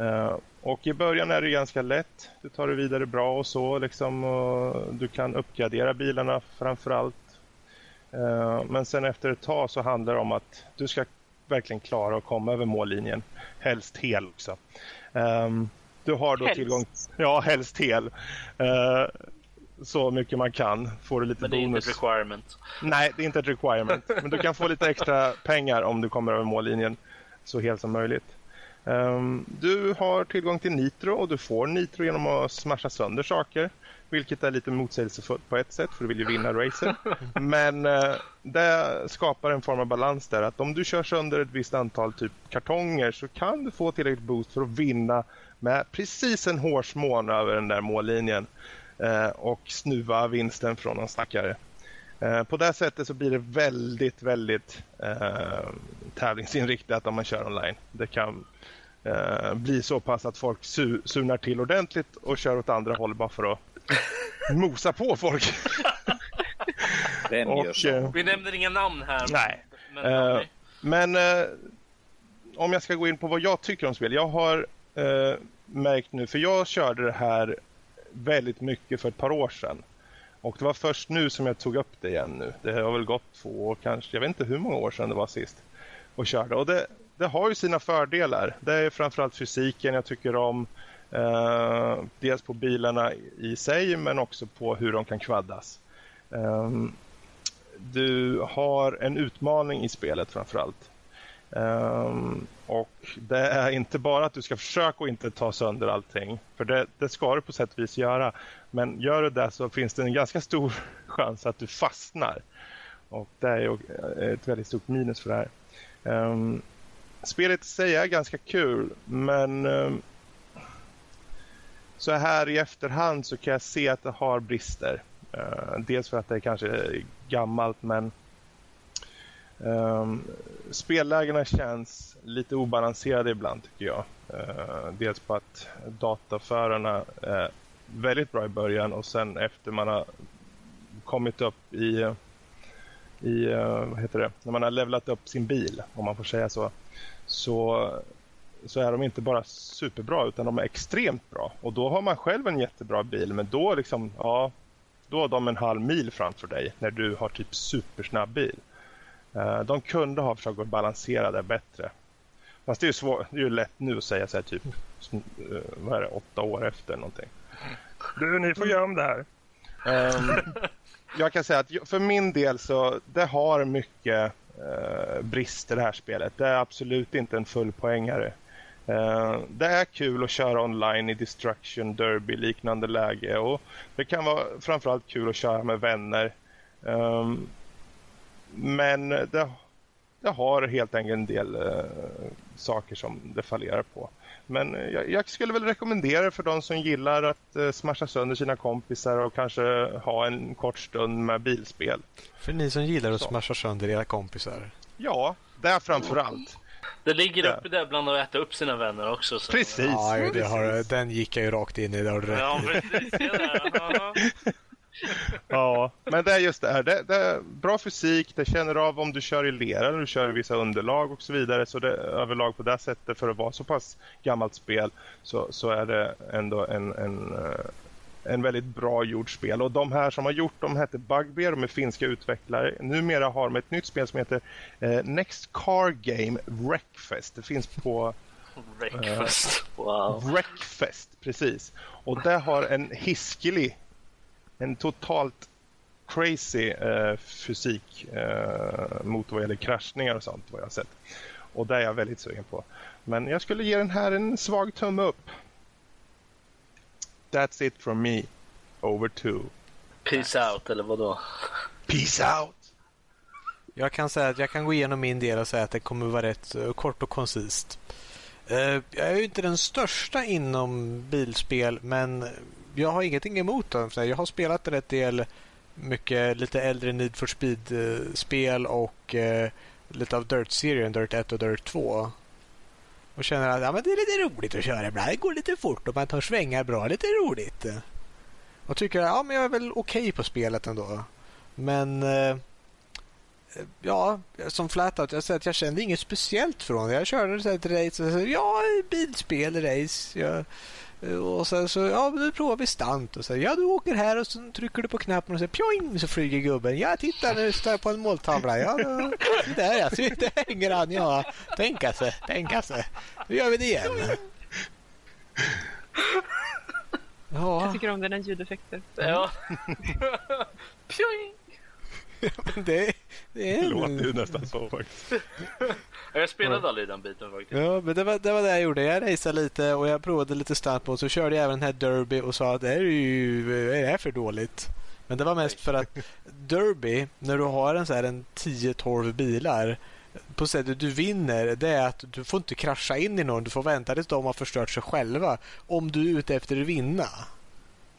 Uh, och i början är det ganska lätt. Du tar det vidare bra och så liksom. Och du kan uppgradera bilarna framförallt. Uh, men sen efter ett tag så handlar det om att du ska verkligen klara att komma över mållinjen. Helst hel också. Um, du har då helst. tillgång... Ja, helst hel. Uh, så mycket man kan. Får du lite Men det är bonus. inte ett requirement. Nej, det är inte ett requirement. Men du kan få lite extra pengar om du kommer över mållinjen så helt som möjligt. Um, du har tillgång till nitro och du får nitro genom att smasha sönder saker. Vilket är lite motsägelsefullt på ett sätt för du vill ju vinna racet. Men uh, det skapar en form av balans där. Att om du kör sönder ett visst antal typ kartonger så kan du få tillräckligt boost för att vinna med precis en hårsmån över den där mållinjen. Uh, och snuva vinsten från en stackare. Uh, på det sättet så blir det väldigt, väldigt uh, tävlingsinriktat om man kör online. Det kan bli så pass att folk su sunar till ordentligt och kör åt andra håll bara för att mosa på folk. Vem Och, gör så? eh, Vi nämner inga namn här. Nej. Men, Eh. Men eh, om jag ska gå in på vad jag tycker om spel. Jag har eh, märkt nu, för jag körde det här väldigt mycket för ett par år sedan. Och det var först nu som jag tog upp det igen nu. Det har väl gått två år kanske. Jag vet inte hur många år sedan det var sist. Och körde. Och det, det har ju sina fördelar. Det är framförallt fysiken jag tycker om. Eh, dels på bilarna i sig men också på hur de kan kvaddas. Ehm, du har en utmaning i spelet framförallt. Um, och det är inte bara att du ska försöka att inte ta sönder allting. För det, det ska du på sätt och vis göra. Men gör du det så finns det en ganska stor chans att du fastnar. Och det är eh, ett väldigt stort minus för det här. Um, spelet i sig är ganska kul men um, så här i efterhand så kan jag se att det har brister. Uh, dels för att det kanske är gammalt men um, spellägena känns lite obalanserade ibland tycker jag. Uh, dels på att dataförarna är väldigt bra i början och sen efter man har kommit upp i, i uh, vad heter det, när man har levlat upp sin bil om man får säga så, så så är de inte bara superbra utan de är extremt bra. Och då har man själv en jättebra bil men då liksom, ja, då har de en halv mil framför dig när du har typ supersnabb bil. Uh, de kunde ha försökt att balansera det bättre. Fast det är ju, svår, det är ju lätt nu att säga så här typ, uh, vad är det, åtta år efter någonting. Du, ni får göra om det här. Um, jag kan säga att för min del så det har mycket uh, brister det här spelet. Det är absolut inte en full poängare. Uh, det är kul att köra online i Destruction, Derby, liknande läge och det kan vara framförallt kul att köra med vänner. Um, men det, det har helt enkelt en del uh, saker som det fallerar på. Men jag, jag, skulle väl rekommendera för de som gillar att uh, smasha sönder sina kompisar och kanske ha en kort stund med bilspel. För ni som gillar att Så. smasha sönder era kompisar? Ja, där framför allt. Det ligger uppe där bland att äta upp sina vänner också. Så. Precis. Ja, det har, den gick jag ju rakt in i. Det har du rätt ja, precis. ja, men det är just det här. Det, det, är bra fysik, det känner av om du kör i lera eller du kör i vissa underlag och så vidare. Så det överlag på det sättet för att vara så pass gammalt spel så, så är det ändå en, en, eh, en väldigt bra gjort spel. Och de här som har gjort dem hette Bugbear, de är finska utvecklare. Numera har de ett nytt spel som heter eh, Next Car Game Wreckfest. Det finns på Wreckfest, eh, wow. Wreckfest, precis. Och det har en hiskelig en totalt crazy eh, fysik eh, mot vad gäller kraschningar och sånt vad jag har sett. Och det är jag väldigt sugen på. Men jag skulle ge den här en svag tumme upp. That's it from me. Over to. Peace out eller vad då? Peace out! Jag kan säga att jag kan gå igenom min del och säga att det kommer vara rätt uh, kort och koncist. Uh, jag är ju inte den största inom bilspel men jag har ingenting emot dem. Jag har spelat en del mycket lite äldre Need for Speed-spel och eh, lite av Dirt-serien, Dirt 1 och Dirt 2. Och känner att ja, men det är lite roligt att köra ibland. Det går lite fort och man tar svängar bra. Lite roligt. Och tycker att ja, men jag är väl okej okay på spelet ändå. Men eh, ja, som Flatout, jag, att jag kände inget speciellt från det. Jag körde så ett race och så, ja, bilspel, race. Jag, och sen så, ja nu provar vi stant och så ja du åker här och så trycker du på knappen och så pjoing så flyger gubben. Ja titta nu står jag på en måltavla. Ja, då, där ja, så det hänger han. Ja, tänka sig, tänka sig. Nu gör vi det igen. Ja. Jag tycker om dina ljudeffekter. Ja. pjoing. Det, det, är... det låter ju nästan så faktiskt. Jag spelade aldrig den biten faktiskt. Ja, men det var, det var det jag gjorde. Jag racade lite och jag provade lite stunt på så körde jag även den här Derby och sa att det är ju det här för dåligt. Men det var mest för att Derby, när du har en, så här, en 10-12 bilar på sättet du vinner det är att du får inte krascha in i någon. Du får vänta tills de har förstört sig själva. Om du är ute efter att vinna.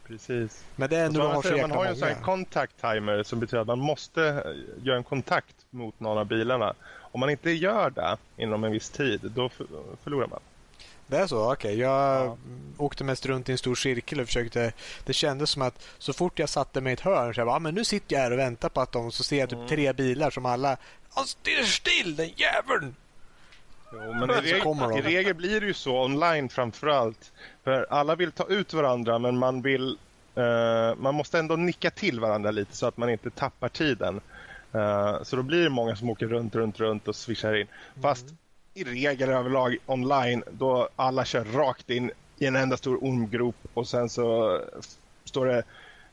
Precis. Men det är ändå man, har säger, man har ju en sån contact timer som betyder att man måste göra en kontakt mot någon av bilarna. Om man inte gör det inom en viss tid, då förlorar man. Det är så? Okej. Okay. Jag ja. åkte mest runt i en stor cirkel och försökte... Det kändes som att så fort jag satte mig i ett hörn så jag bara, ah, men nu sitter jag här och väntar på att de... Så ser jag typ mm. tre bilar som alla... Han styr still, den jäveln! Jo, men i regel, i regel blir det ju så online framför allt. För alla vill ta ut varandra men man vill... Uh, man måste ändå nicka till varandra lite så att man inte tappar tiden. Uh, så då blir det många som åker runt, runt, runt och swishar in. Fast mm. i regel överlag online då alla kör rakt in i en enda stor ormgrop och sen så står det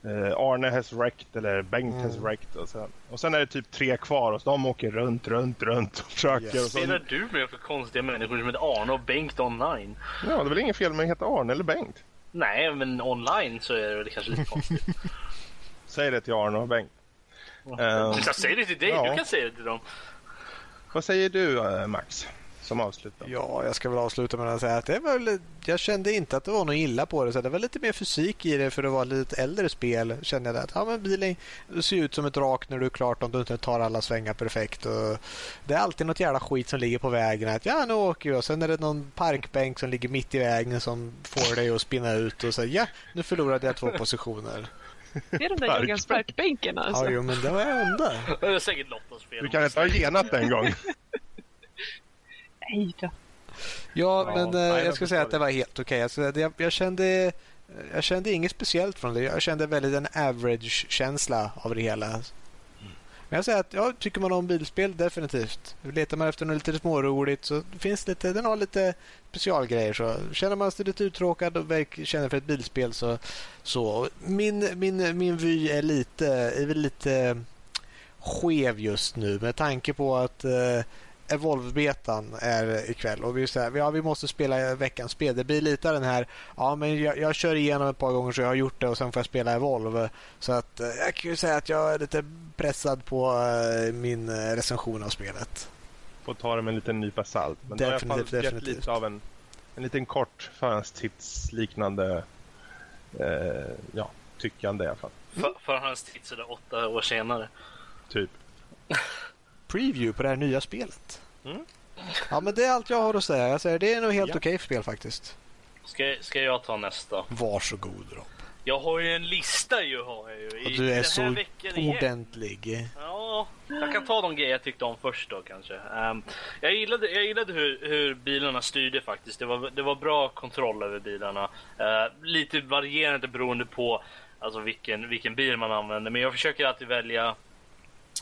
uh, Arne has wrecked eller Bengt mm. has wrecked och sen, och sen är det typ tre kvar och de åker runt, runt, runt och försöker. Yes. Och Spelar du med för konstiga människor som heter Arne och Bengt online? Ja, det är väl inget fel med att heta Arne eller Bengt? Nej, men online så är det kanske lite konstigt. Säg det till Arne och Bengt. Um, jag säger det till dig, ja. du kan säga det till dem. Vad säger du eh, Max? Som avslutar. Ja, jag ska väl avsluta med att säga att det var väl, jag kände inte att det var något illa på det. Så det var lite mer fysik i det för det var lite äldre spel. Kände jag att ja, men bilen ser ut som ett rak när du är klart om du inte tar alla svängar perfekt. Och det är alltid något jävla skit som ligger på vägen. Att ja, nu åker jag. Sen är det någon parkbänk som ligger mitt i vägen som får dig att spinna ut och säga ja, nu förlorade jag två positioner. Det är de där Jörgens parkbänken alltså. Ja, jo, men det var jag undrar. Det är säkert Lottos fel. Du kan inte ha genat en gång. Nej då. Ja, men ja, eh, jag ska säga att det var helt okej. Okay. Alltså, jag, jag, kände, jag kände inget speciellt från det. Jag kände väldigt en average-känsla av det hela. Men jag säger att ja, tycker man om bilspel, definitivt. Letar man efter något lite småroligt så finns lite, den har lite specialgrejer. Så känner man sig lite uttråkad och känner för ett bilspel så... så. Min, min, min vy är lite, är väl lite skev just nu med tanke på att eh, Evolve-betan är ikväll och vi säger ja, vi måste spela veckans spel. Det blir lite den här, ja men jag, jag kör igenom ett par gånger så jag har gjort det och sen får jag spela Evolve. Så att eh, jag kan ju säga att jag är lite pressad på eh, min eh, recension av spelet. Får ta det med en liten nypa salt. Men Definitivt, då har jag gett definitivt. lite av en, en liten kort förhandstips-liknande eh, ja, tyckande i alla fall. För, förhandstitt sådär åtta år senare. Typ. Preview på det här nya spelet. Mm. Ja men det är allt jag har att säga. Jag säger, det är nog helt Ja. okej spel faktiskt. Ska, ska jag ta nästa? Varsågod Rob. Jag har ju en lista ju har jag ju. I du är så veckan igen. ordentlig. Ja, jag kan ta de grejer jag tyckte om först då kanske. Ehm, jag gillade, jag gillade hur, hur bilarna styrde faktiskt. Det var, det var bra kontroll över bilarna. Eh, lite varierande beroende på alltså vilken, vilken bil man använder. Men jag försöker alltid välja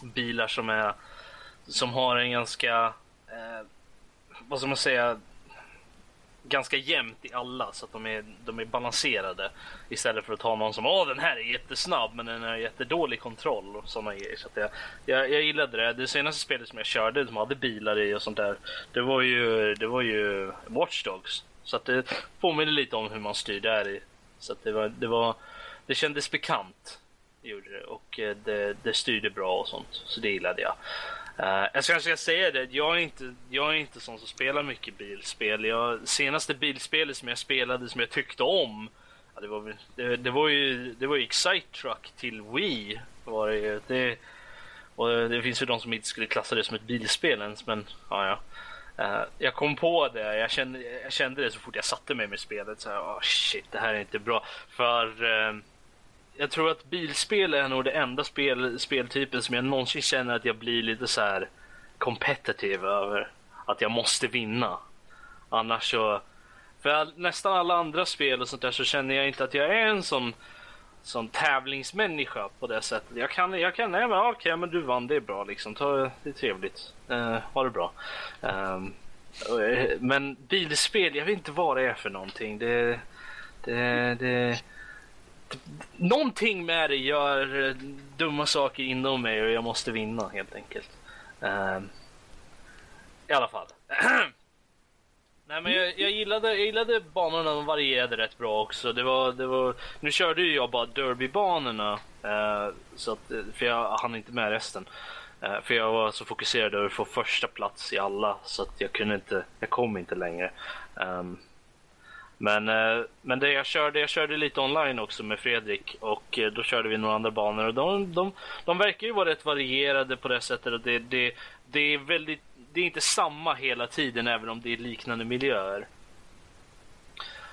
bilar som är som har en ganska, eh, vad ska man säga, ganska jämnt i alla så att de är, de är balanserade. Istället för att ta någon som åh den här är jättesnabb men den har jättedålig kontroll och sådana grejer. Så att jag, jag, jag gillade det. Det senaste spelet som jag körde som hade bilar i och sånt där. Det var ju, det var ju Watch Dogs. Så att det påminner lite om hur man styr där i. Så att det var, det var, det kändes bekant. Det gjorde det och eh, det, det styrde bra och sånt. Så det gillade jag. Uh, jag ska, kanske säga det, jag är, inte, jag är inte sån som spelar mycket bilspel. Jag, senaste bilspelet som jag spelade som jag tyckte om, ja, det, var, det, det var ju det var ju Excite Truck till Wii. Var det, det, och det finns ju de som inte skulle klassa det som ett bilspel ens, men ja, ja. Uh, jag kom på det, jag kände, jag kände det så fort jag satte mig med spelet. Så här, oh, shit, det här är inte bra. För Uh, jag tror att bilspel är nog det enda spel, speltypen som jag någonsin känner att jag blir lite så här competitive över. Att jag måste vinna. Annars så... För all, nästan alla andra spel och sånt där så känner jag inte att jag är en sån, sån tävlingsmänniska på det sättet. Jag kan, jag kan, nej men okej men du vann, det är bra liksom. Ta, det är trevligt. Uh, ha det bra. Ehm, eh, men bilspel, jag vet inte vad det är för någonting. Det, det, det, någonting med det gör eh, dumma saker inom mig och jag måste vinna helt enkelt. Ehm, I alla fall. Nej men jag, jag, gillade, jag gillade banorna, de varierade rätt bra också. Det var, det var, nu körde ju jag bara derbybanorna, eh, så att, eh, för jag hann inte med resten. Eh, för jag var så fokuserad över att få första plats i alla så att jag kunde inte, jag kom inte längre. Ehm, men, eh, men det jag körde, jag körde lite online också med Fredrik och eh, då körde vi några andra banor och de, de, de verkar ju vara rätt varierade på det sättet och det, det, det är väldigt, det är inte samma hela tiden även om det är liknande miljöer.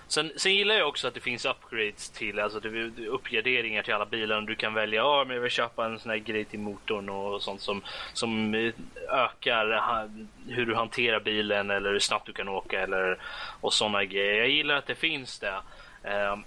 Sen, sen gillar jag också att det finns upgrades till, alltså det uppgraderingar till alla bilar. Du kan välja, ja men jag vill köpa en sån här grej till motorn och sånt som, som eh, ökar ha, hur du hanterar bilen eller hur snabbt du kan åka eller och såna grejer. Jag gillar att det finns det. Ehm,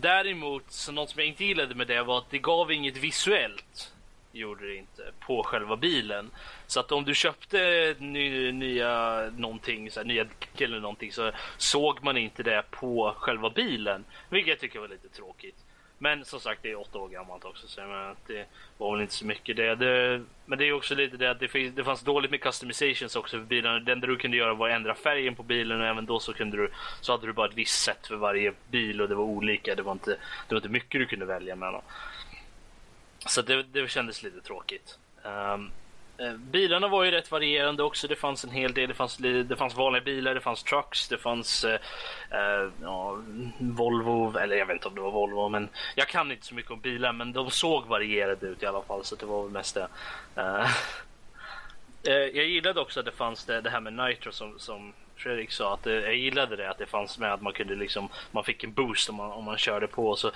däremot, så något som jag inte gillade med det var att det gav inget visuellt. Gjorde det inte på själva bilen. Så att om du köpte ny, nya någonting, så här, nya däck eller någonting så såg man inte det på själva bilen. Vilket jag tycker var lite tråkigt. Men som sagt, det är åtta år gammalt också så jag menar, det var väl inte så mycket det. det men det är också lite det att det, finns, det fanns dåligt med customizations också för bilarna. Det enda du kunde göra var att ändra färgen på bilen och även då så kunde du så hade du bara ett visst sätt för varje bil och det var olika. Det var inte, det var inte mycket du kunde välja mellan. Så det, det kändes lite tråkigt. Um, bilarna var ju rätt varierande också. Det fanns en hel del. Det fanns, det fanns vanliga bilar, det fanns trucks, det fanns eh, eh, ja, Volvo, eller jag vet inte om det var Volvo, men jag kan inte så mycket om bilar, men de såg varierade ut i alla fall, så det var väl mest det. Eh, eh jag gillade också att det fanns det, det här med Nitro som, som Fredrik sa, att eh, jag gillade det att det fanns med att man kunde liksom, man fick en boost om man, om man körde på så eh,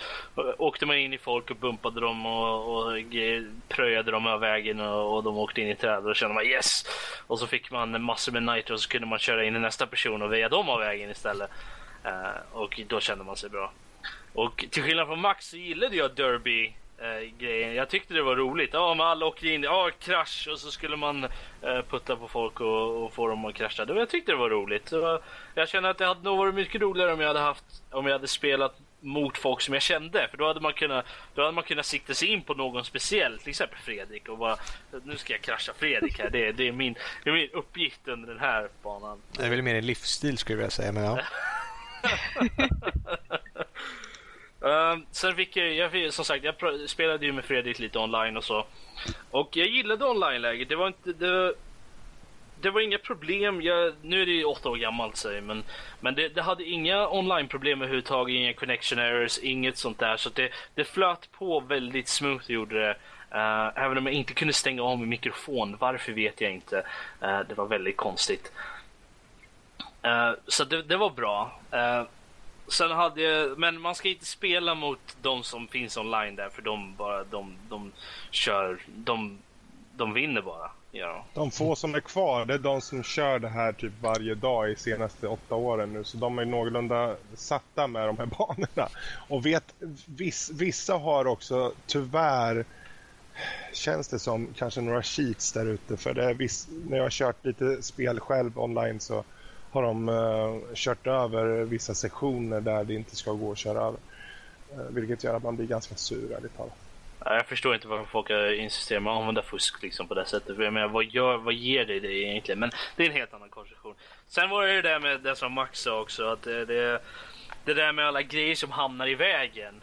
åkte man in i folk och bumpade dem och, och eh, pröjade dem över vägen och, och de åkte in i träd och då kände man yes! Och så fick man massor med nitro och så kunde man köra in i nästa person och väja dem av vägen istället. uh, och då kände man sig bra. Och till skillnad från Max så gillade jag Derby eh, grejen. Jag tyckte det var roligt. Ja, man åkte in, ja krasch och så skulle man eh, putta på folk och, och få dem att krascha. Jag tyckte det var roligt. Var, jag känner att det hade nog varit mycket roligare om jag hade haft, om jag hade spelat mot folk som jag kände. För då hade man kunnat, då hade man kunnat sikta sig in på någon speciell, till exempel Fredrik och bara nu ska jag krascha Fredrik här. Det, det, är, min, det är min uppgift under den här banan. Det är väl mer en livsstil skulle jag vilja säga, men ja. Uh, sen fick jag, jag, som sagt, jag spelade ju med Fredrik lite online och så. Och jag gillade online-läget. Det var inte, det, det var inga problem. Jag, nu är det ju åtta år gammalt säger men, men det, det hade inga online-problem överhuvudtaget, inga connection errors, inget sånt där. Så det, det flöt på väldigt smooth gjorde det. Uh, även om jag inte kunde stänga av min mikrofon. Varför vet jag inte. Uh, det var väldigt konstigt. Uh, så det, det, var bra sen hade jag, men man ska inte spela mot de som finns online där för de bara, de, de kör, de, de vinner bara. Ja. De få som är kvar, det är de som kör det här typ varje dag i senaste åtta åren nu. Så de är någorlunda satta med de här banorna. Och vet, viss, vissa har också tyvärr, känns det som, kanske några cheats där ute. För det är viss, när jag har kört lite spel själv online så har de uh, kört över vissa sektioner där det inte ska gå att köra över. Uh, vilket gör att man blir ganska sur, ärligt talat. Jag förstår inte varför folk insisterar på att använda fusk liksom på det sättet. För jag menar, vad, gör, vad ger det dig egentligen? Men det är en helt annan konstruktion. Sen var det det där med det som Max sa också. Att det, det, det där med alla grejer som hamnar i vägen.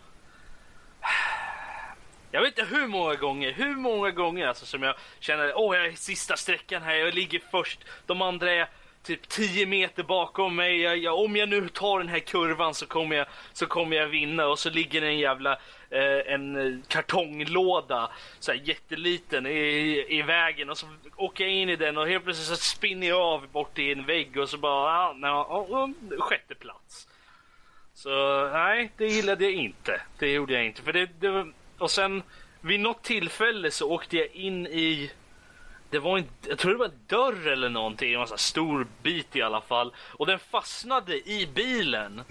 Jag vet inte hur många gånger, hur många gånger alltså som jag känner åh jag är sista sträckan här, jag ligger först. De andra är typ 10 meter bakom mig. Jag, jag, om jag nu tar den här kurvan så kommer jag, så kommer jag vinna. Och så ligger det en jävla eh, en eh, kartonglåda, så här jätteliten, i, i vägen. Och så åker jag in i den och helt plötsligt så spinner jag av bort i en vägg och så bara, ah, na, ah, ah, ah, sjätte plats. Så nej, det gillade jag inte. Det gjorde jag inte. För det, det och sen vid något tillfälle så åkte jag in i det var en, jag tror det var en dörr eller någonting, en stor bit i alla fall. Och den fastnade i bilen.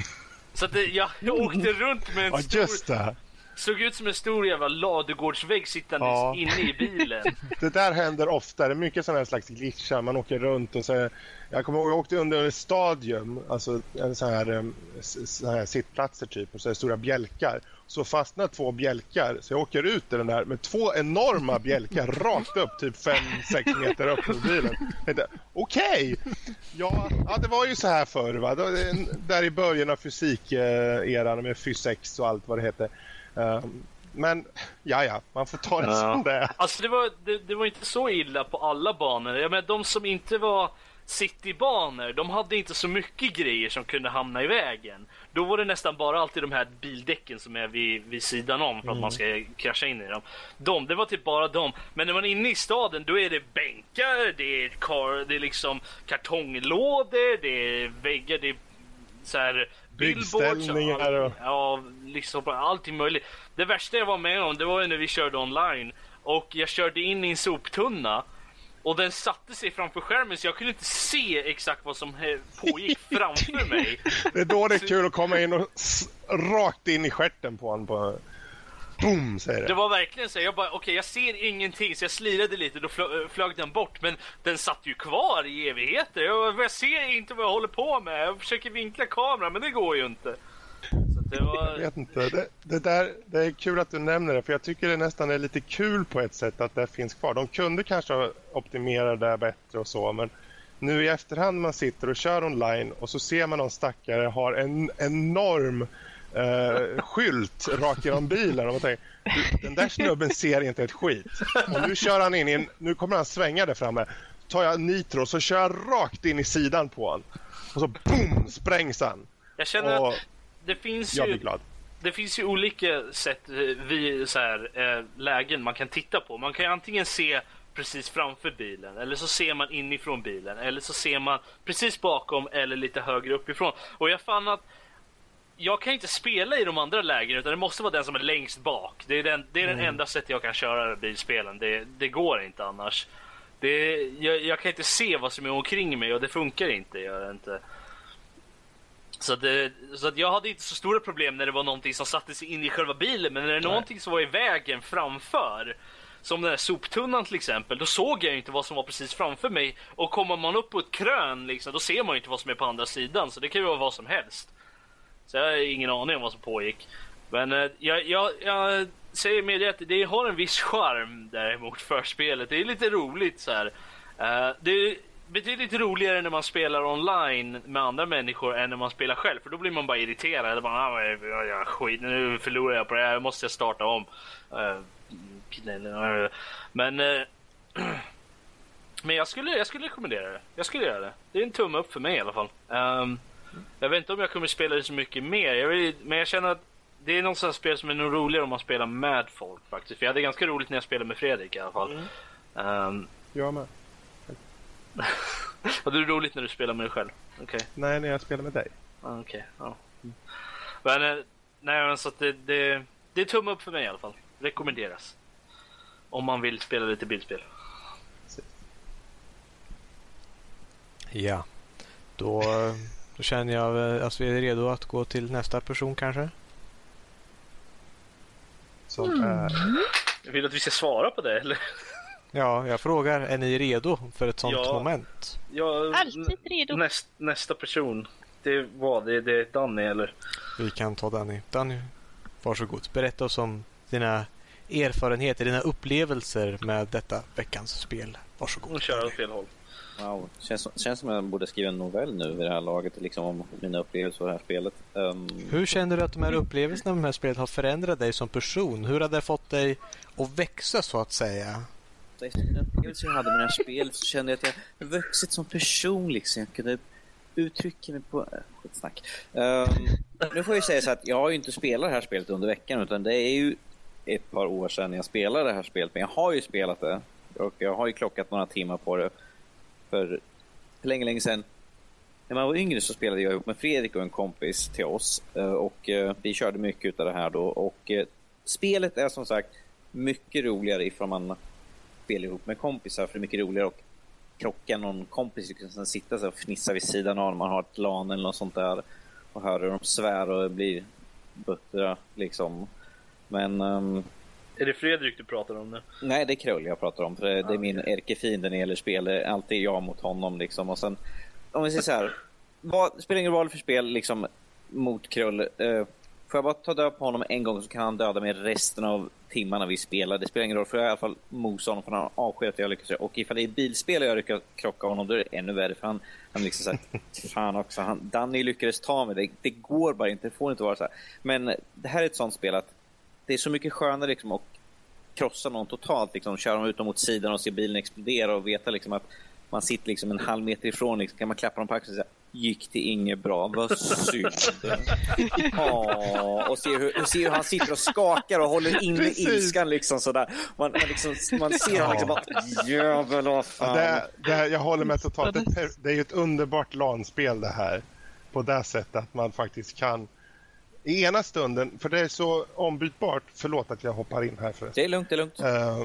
Så att det, jag, jag åkte runt med en stor... Just det. Såg ut som en stor jävla ladugårdsvägg sittandes ja. inne i bilen. det där händer ofta. Det är mycket sådana här slags glitchar. Man åker runt och så... Jag kommer ihåg, jag åkte under ett stadium, alltså en sån här, sån här sittplatser typ, och så är stora bjälkar så fastnar två bjälkar. Så jag åker ut i den där med två enorma bjälkar rakt upp, typ 5-6 meter upp på bilen. Okej, okay. ja, ja, det var ju så här förr. Va? Där i början av fysikeran med fysex och allt vad det heter. Ehm, men ja, ja, man får ta det ja. som det är. Alltså det var, det, det var inte så illa på alla banor. Jag menar, de som inte var citybanor, de hade inte så mycket grejer som kunde hamna i vägen. Då var det nästan bara alltid de här bildäcken som är vid, vid sidan om för att mm. man ska krascha in i dem. De, det var typ bara dem. Men när man är inne i staden då är det bänkar, det är, kar, det är liksom kartonglådor, det är väggar, det är så här Byggställningar och... Ja, liksom allting möjligt. Det värsta jag var med om det var när vi körde online och jag körde in i en soptunna och den satte sig framför skärmen så jag kunde inte se exakt vad som pågick framför mig. Det är då det är kul att komma in och rakt in i skärten på honom. På... Boom, säger det. Det var verkligen så. Jag bara, okej, okay, jag ser ingenting. Så jag slirade lite, då flög, flög den bort. Men den satt ju kvar i evigheter. Jag, jag ser inte vad jag håller på med. Jag försöker vinkla kameran, men det går ju inte. Var... Jag vet inte. Det, det, där, det är kul att du nämner det, för jag tycker det nästan är lite kul på ett sätt att det finns kvar. De kunde kanske optimera det bättre och så, men nu i efterhand man sitter och kör online och så ser man någon stackare har en enorm eh, skylt rakt genom bilen och man tänker den där snubben ser inte ett skit. Och nu kör han in i en, nu kommer han svänga där framme. tar jag nitro så kör jag rakt in i sidan på honom. Och så boom sprängs han. Jag känner och, att det finns jag ju... Glad. Det finns ju olika sätt, eh, vi, så här, äh, lägen man kan titta på. Man kan ju antingen se precis framför bilen eller så ser man inifrån bilen eller så ser man precis bakom eller lite högre uppifrån. Och jag fann att jag kan inte spela i de andra lägena utan det måste vara den som är längst bak. Det är den, det är den mm. enda sättet jag kan köra bilspelen. Det, det går inte annars. Det, jag, jag, kan inte se vad som är omkring mig och det funkar inte. Gör inte. Så, det, så att jag hade inte så stora problem när det var någonting som satte sig in i själva bilen. Men när det är någonting som var i vägen framför, som den här soptunnan till exempel, då såg jag inte vad som var precis framför mig. Och kommer man upp på ett krön, liksom, då ser man inte vad som är på andra sidan. Så det kan ju vara vad som helst. Så jag har ingen aning om vad som pågick. Men eh, jag, jag, jag säger med att det har en viss charm däremot för spelet. Det är lite roligt så här. Eh, det betydligt roligare när man spelar online med andra människor än när man spelar själv. För då blir man bara irriterad. Eller bara, ah, ja, ja, skit, nu förlorar jag på det här, jag måste starta om. Eh, Men eh, Men jag skulle, jag skulle rekommendera det. Jag skulle göra det. Det är en tumme upp för mig i alla fall. Um, jag vet inte om jag kommer spela det så mycket mer. Jag vill, men jag känner att det är något sånt spel som är nog roligare om man spelar med folk faktiskt. För jag hade ganska roligt när jag spelade med Fredrik i alla fall. Mm. Um, jag med. hade du roligt när du spelade med dig själv? Okay. Nej, när jag spelade med dig. Ah, Okej, okay. ja. Mm. Men, eh, nej, men så att det, det, det är tumme upp för mig i alla fall. Rekommenderas. Om man vill spela lite bildspel. Ja, då, då känner jag att vi är redo att gå till nästa person kanske. Som mm. är... Jag vill att vi ska svara på det eller? Ja, jag frågar, är ni redo för ett sånt ja, moment? Ja, Alltid redo. Näst, nästa person, det var det, det är Danny eller? Vi kan ta Danny. Danny, varsågod. Berätta oss om dina erfarenheter, dina upplevelser med detta veckans spel. Varsågod. Och köra åt fel håll. Wow, känns, känns som att jag borde skriva en novell nu vid det här laget, liksom om mina upplevelser av det här spelet. Um... Hur känner du att de här upplevelserna med det här spelet har förändrat dig som person? Hur har det fått dig att växa så att säga? Efter den upplevelse jag hade med det här spelet så kände jag att jag vuxit som person liksom. Jag kunde uttrycka mig på... Äh, skitsnack. Um, nu får jag säga så att jag har ju inte spelat det här spelet under veckan utan det är ju ett par år sedan jag spelade det här spelet. Men jag har ju spelat det och jag har ju klockat några timmar på det för, länge, länge sedan. När man var yngre så spelade jag ihop med Fredrik och en kompis till oss. Eh, och eh, vi körde mycket av det här då. Och eh, spelet är som sagt mycket roligare ifall man spelar ihop med kompisar. För det är mycket roligare att krocka någon kompis och liksom sitta och fnissa vid sidan av när man har ett LAN eller något sånt där. Och höra hur de svär och blir buttra liksom. Men um, är det Fredrik du pratar om nu? Nej, det är Krull jag pratar om. För det, det är min ärkefiende när det gäller spel. Alltid jag mot honom liksom. Och sen, om vi säger så här. Vad, spelar ingen roll för spel liksom mot Krull. Uh, får jag bara ta död på honom en gång så kan han döda mig resten av timmarna vi spelar. Det spelar ingen roll för jag i alla fall mosa honom för han avskyr att jag lyckas. Och ifall det är bilspel och jag lyckas krocka honom då är det ännu värre för han, han liksom såhär, fan också, han, Danny lyckades ta mig. Det, det går bara inte, det får inte vara så här. Men det här är ett sånt spel att det är så mycket skönare liksom att krossa någon totalt, liksom, köra dem ut mot sidan och se bilen explodera och veta liksom, att man sitter liksom en halv meter ifrån, liksom, kan man klappa dem på axeln och säga gick det inget bra, vad synd. oh, och se hur, se hur han sitter och skakar och håller inne ilskan liksom sådär. Man, man, liksom, man ser honom liksom bara, jävel vad fan. Det, det, jag håller med totalt. Det, det är ju ett underbart LAN-spel det här. På det sättet att man faktiskt kan i ena stunden, för det är så ombytbart, förlåt att jag hoppar in här förresten. Det är lugnt, det är lugnt. Uh,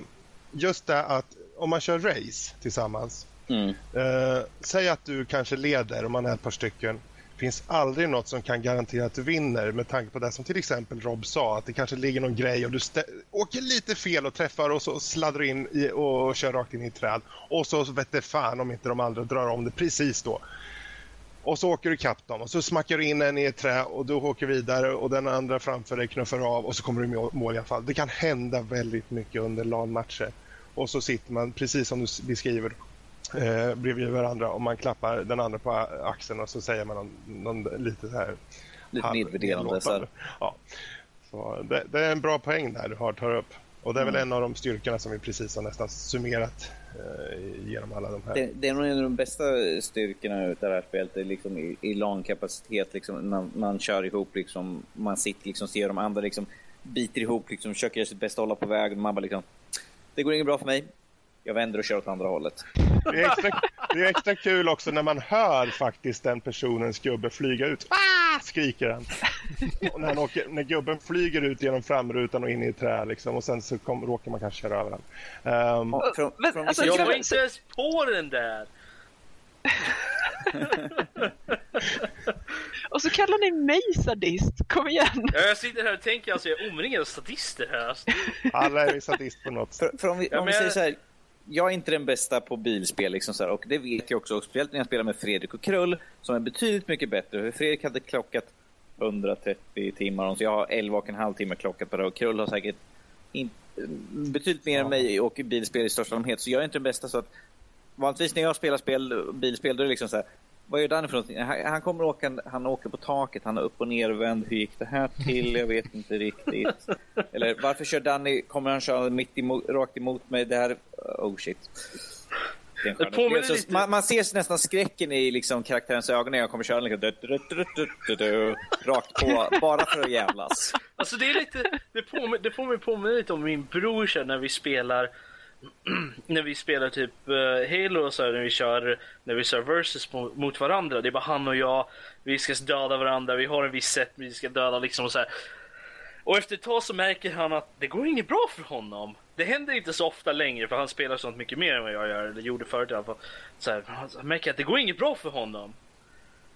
just det att om man kör race tillsammans, mm. uh, säg att du kanske leder om man är ett par stycken, finns aldrig något som kan garantera att du vinner med tanke på det som till exempel Rob sa, att det kanske ligger någon grej och du åker lite fel och träffar och så sladdar du in i, och kör rakt in i ett träd. Och så vet det fan om inte de andra drar om det precis då. Och så åker du ikapp dem och så smackar du in en i ett trä och du åker vidare och den andra framför dig knuffar av och så kommer du i mål i alla fall. Det kan hända väldigt mycket under LAN-matcher. Och så sitter man, precis som du beskriver, eh, bredvid varandra och man klappar den andra på axeln och så säger man någon, någon lite så här... Lite nedvärderande. Ja. Så det, det, är en bra poäng där du har tar upp. Och det är väl mm. en av de styrkorna som vi precis har nästan summerat eh, genom alla de här. Det, det, är nog en av de bästa styrkorna utav det här spelet, det är liksom i, i långkapacitet, liksom, man, man kör ihop, liksom, man sitter liksom, ser de andra liksom, biter ihop, liksom, försöker göra sitt bästa hålla på vägen, man bara liksom, det går inget bra för mig, jag vänder och kör åt andra hållet. Det är, extra, det är extra kul också när man hör faktiskt den personens gubbe flyga ut. Ah! Skriker han. Och när, han åker, när gubben flyger ut genom framrutan och in i ett träd liksom, och sen så kom, råkar man kanske köra över honom. Um, från, från, alltså, jag var inte ens på den där. och så kallar ni mig sadist. Kom igen. Ja, jag sitter här och tänker alltså jag är omringad av sadister här. Alltså. Alla är sadist på något sätt. För, för om vi, om vi säger så här, jag är inte den bästa på bilspel, liksom så här, och det vet jag också. Speciellt när jag spelar med Fredrik och Krull, som är betydligt mycket bättre. Fredrik hade klockat 130 timmar. Så jag har 11 och en halv timme klockat på det och Krull har säkert in, betydligt mer än mig och bilspel i största allmänhet. Så jag är inte den bästa. Så att, vanligtvis när jag spelar spel, bilspel då är det liksom så här, vad gör Danny för någonting? Han, han kommer åka, han åker på taket, han är upp och nervänd. Hur gick det här till? Jag vet inte riktigt. Eller varför kör Danny, kommer han köra mitt emot, rakt emot mig? Det här, oh shit. Påminner lite- man, man ser nästan skräcken i liksom karaktärens ögon när jag kommer köra liksom, rakt på, bara för att jävlas. Alltså det är lite, det, påmin, det får mig påminna lite om min bror så när vi spelar när vi spelar typ uh, Halo och så här, när vi kör när vi kör versus mot, mot varandra. Det är bara han och jag. Vi ska döda varandra. Vi har en viss sätt vi ska döda liksom och så här. Och efter ett tag så märker han att det går inget bra för honom. Det händer inte så ofta längre för han spelar sånt mycket mer än vad jag gör, eller gjorde förut i alla fall. Så här, han märker att det går inget bra för honom.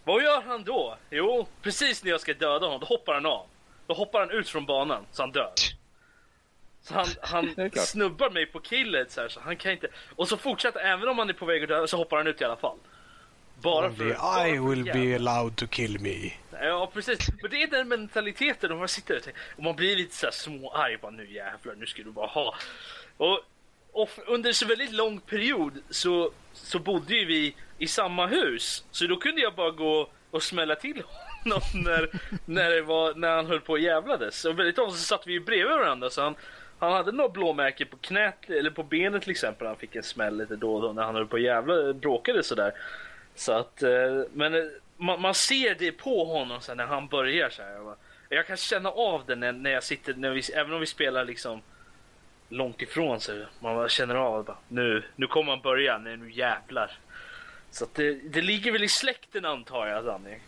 Vad gör han då? Jo, precis när jag ska döda honom, då hoppar han av. Då hoppar han ut från banan, så han dör. Så han, han snubbar mig på killet så, här, så han kan inte... Och så fortsätter, även om han är på väg att dö, så hoppar han ut i alla fall. Bara för... Bara I will be allowed to kill me. Ja precis, men det är den mentaliteten och man sitter och, tänker- och man blir lite så här småarg bara nu jävlar, nu ska du bara ha. Och, och under så väldigt lång period så, så bodde ju vi i samma hus. Så då kunde jag bara gå och smälla till honom när, när, det var, när han höll på och jävlades. Och väldigt ofta så satt vi ju bredvid varandra så han, han hade några blåmärken på knät eller på benet till exempel. Han fick en smäll lite då och då när han höll på och jävla, bråkade sådär. Så att, eh, men eh, man, man ser det på honom sen när han börjar så här. Jag, kan känna av det när, när jag sitter, när vi, även om vi spelar liksom långt ifrån så man känner av bara, nu, nu kommer han börja, nej nu jävlar. Så att det, det ligger väl i släkten antar jag Danny.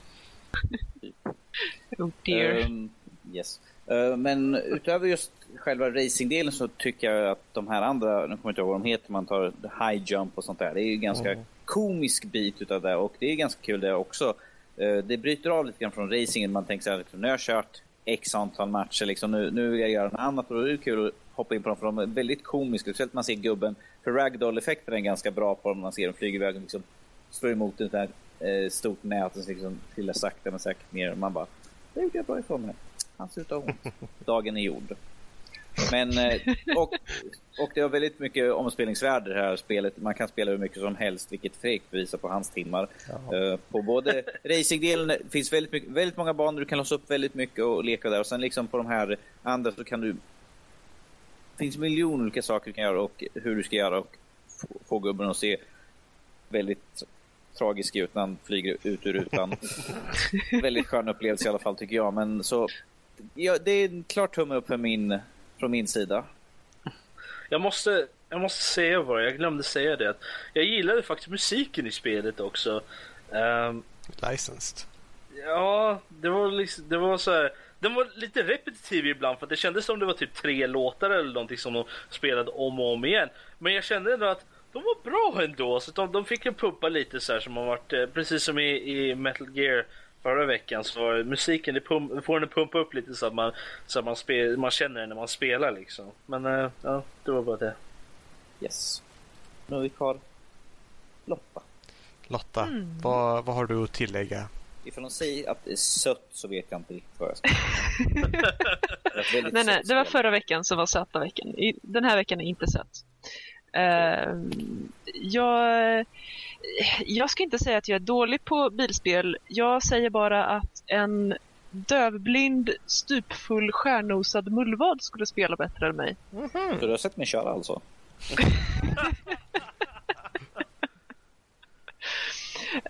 Oh dear. Ehm, yes. Eh, men utöver just själva racingdelen så tycker jag att de här andra, nu kommer jag inte ihåg vad de heter, man tar high jump och sånt där. Det är ju en ganska komisk bit utav det och det är ganska kul det också. Eh, det bryter av lite grann från racingen. Man tänker så här, liksom, nu har jag kört x antal matcher, liksom, nu, nu vill jag göra något annat och då är det kul att hoppa in på dem för de är väldigt komiska. Speciellt man ser gubben, för ragdoll-effekten är ganska bra på dem. Man ser dem flyga iväg och liksom slår emot ett där eh, stort nät och liksom trillar sakta men säkert ner. Och man bara, det gjorde jag bra ifrån mig. Han ser ut att ha ont. Dagen är gjord. Men, eh, och, och det har väldigt mycket omspelningsvärde det här spelet. Man kan spela hur mycket som helst, vilket Fredrik bevisar på hans timmar. Eh, På både racingdelen finns väldigt, mycket, väldigt många banor, du kan låsa upp väldigt mycket och leka där. Och sen liksom på de här andra så kan du... Det finns miljoner olika saker du kan göra och hur du ska göra och få, få gubben att se väldigt tragisk ut när han flyger ut ur rutan. väldigt skön upplevelse i alla fall tycker jag. Men så, ja, det är en klar tumme upp för min, från min sida. Jag måste, jag måste säga bara, jag glömde säga det. Jag gillade faktiskt musiken i spelet också. Ehm, Licensed. Ja, det var liksom, det var så här. Den var lite repetitiv ibland för att det kändes som det var typ tre låtar eller någonting som de spelade om och om igen. Men jag kände ändå att de var bra ändå, så de, de fick en pumpa lite så här som har varit, eh, precis som i, i Metal Gear förra veckan så var musiken, det pump, får den att pumpa upp lite så att man, så att man, spel, man känner det när man spelar liksom. Men eh, ja, det var bara det. Yes. Nu har vi kvar Lotta. Lotta, Mm. vad, vad har du att tillägga? Ifall de säger att det är sött så vet jag inte riktigt vad jag ska Det väldigt Nej, nej, sött det var förra veckan som var söta veckan. I, den här veckan är inte söt. Ehm, jag, jag ska inte säga att jag är dålig på bilspel. Jag säger bara att en dövblind, stupfull, stjärnosad mullvad skulle spela bättre än mig. Så du har sett mig köra alltså?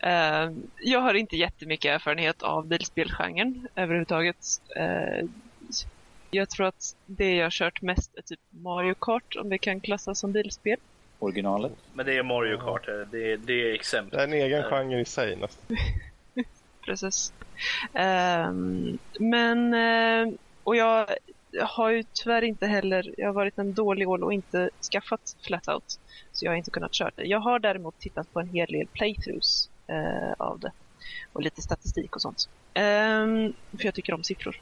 Ehm, jag har inte jättemycket erfarenhet av bilspelgenren överhuvudtaget. Jag tror att det jag har kört mest är typ Mario Kart, om det kan klassas som bilspel. Originalet. Men det är Mario Kart, eh, det, är- det är exempel. Det är en egen genre i sig nästan. Precis. Ehm, men, eh, och jag har ju tyvärr inte heller, jag har varit en dålig ål och inte skaffat Flatout. Så jag har inte kunnat köra det. Jag har däremot tittat på en hel del playthroughs eh, av det. Och lite statistik och sånt. Ehm, för jag tycker om siffror.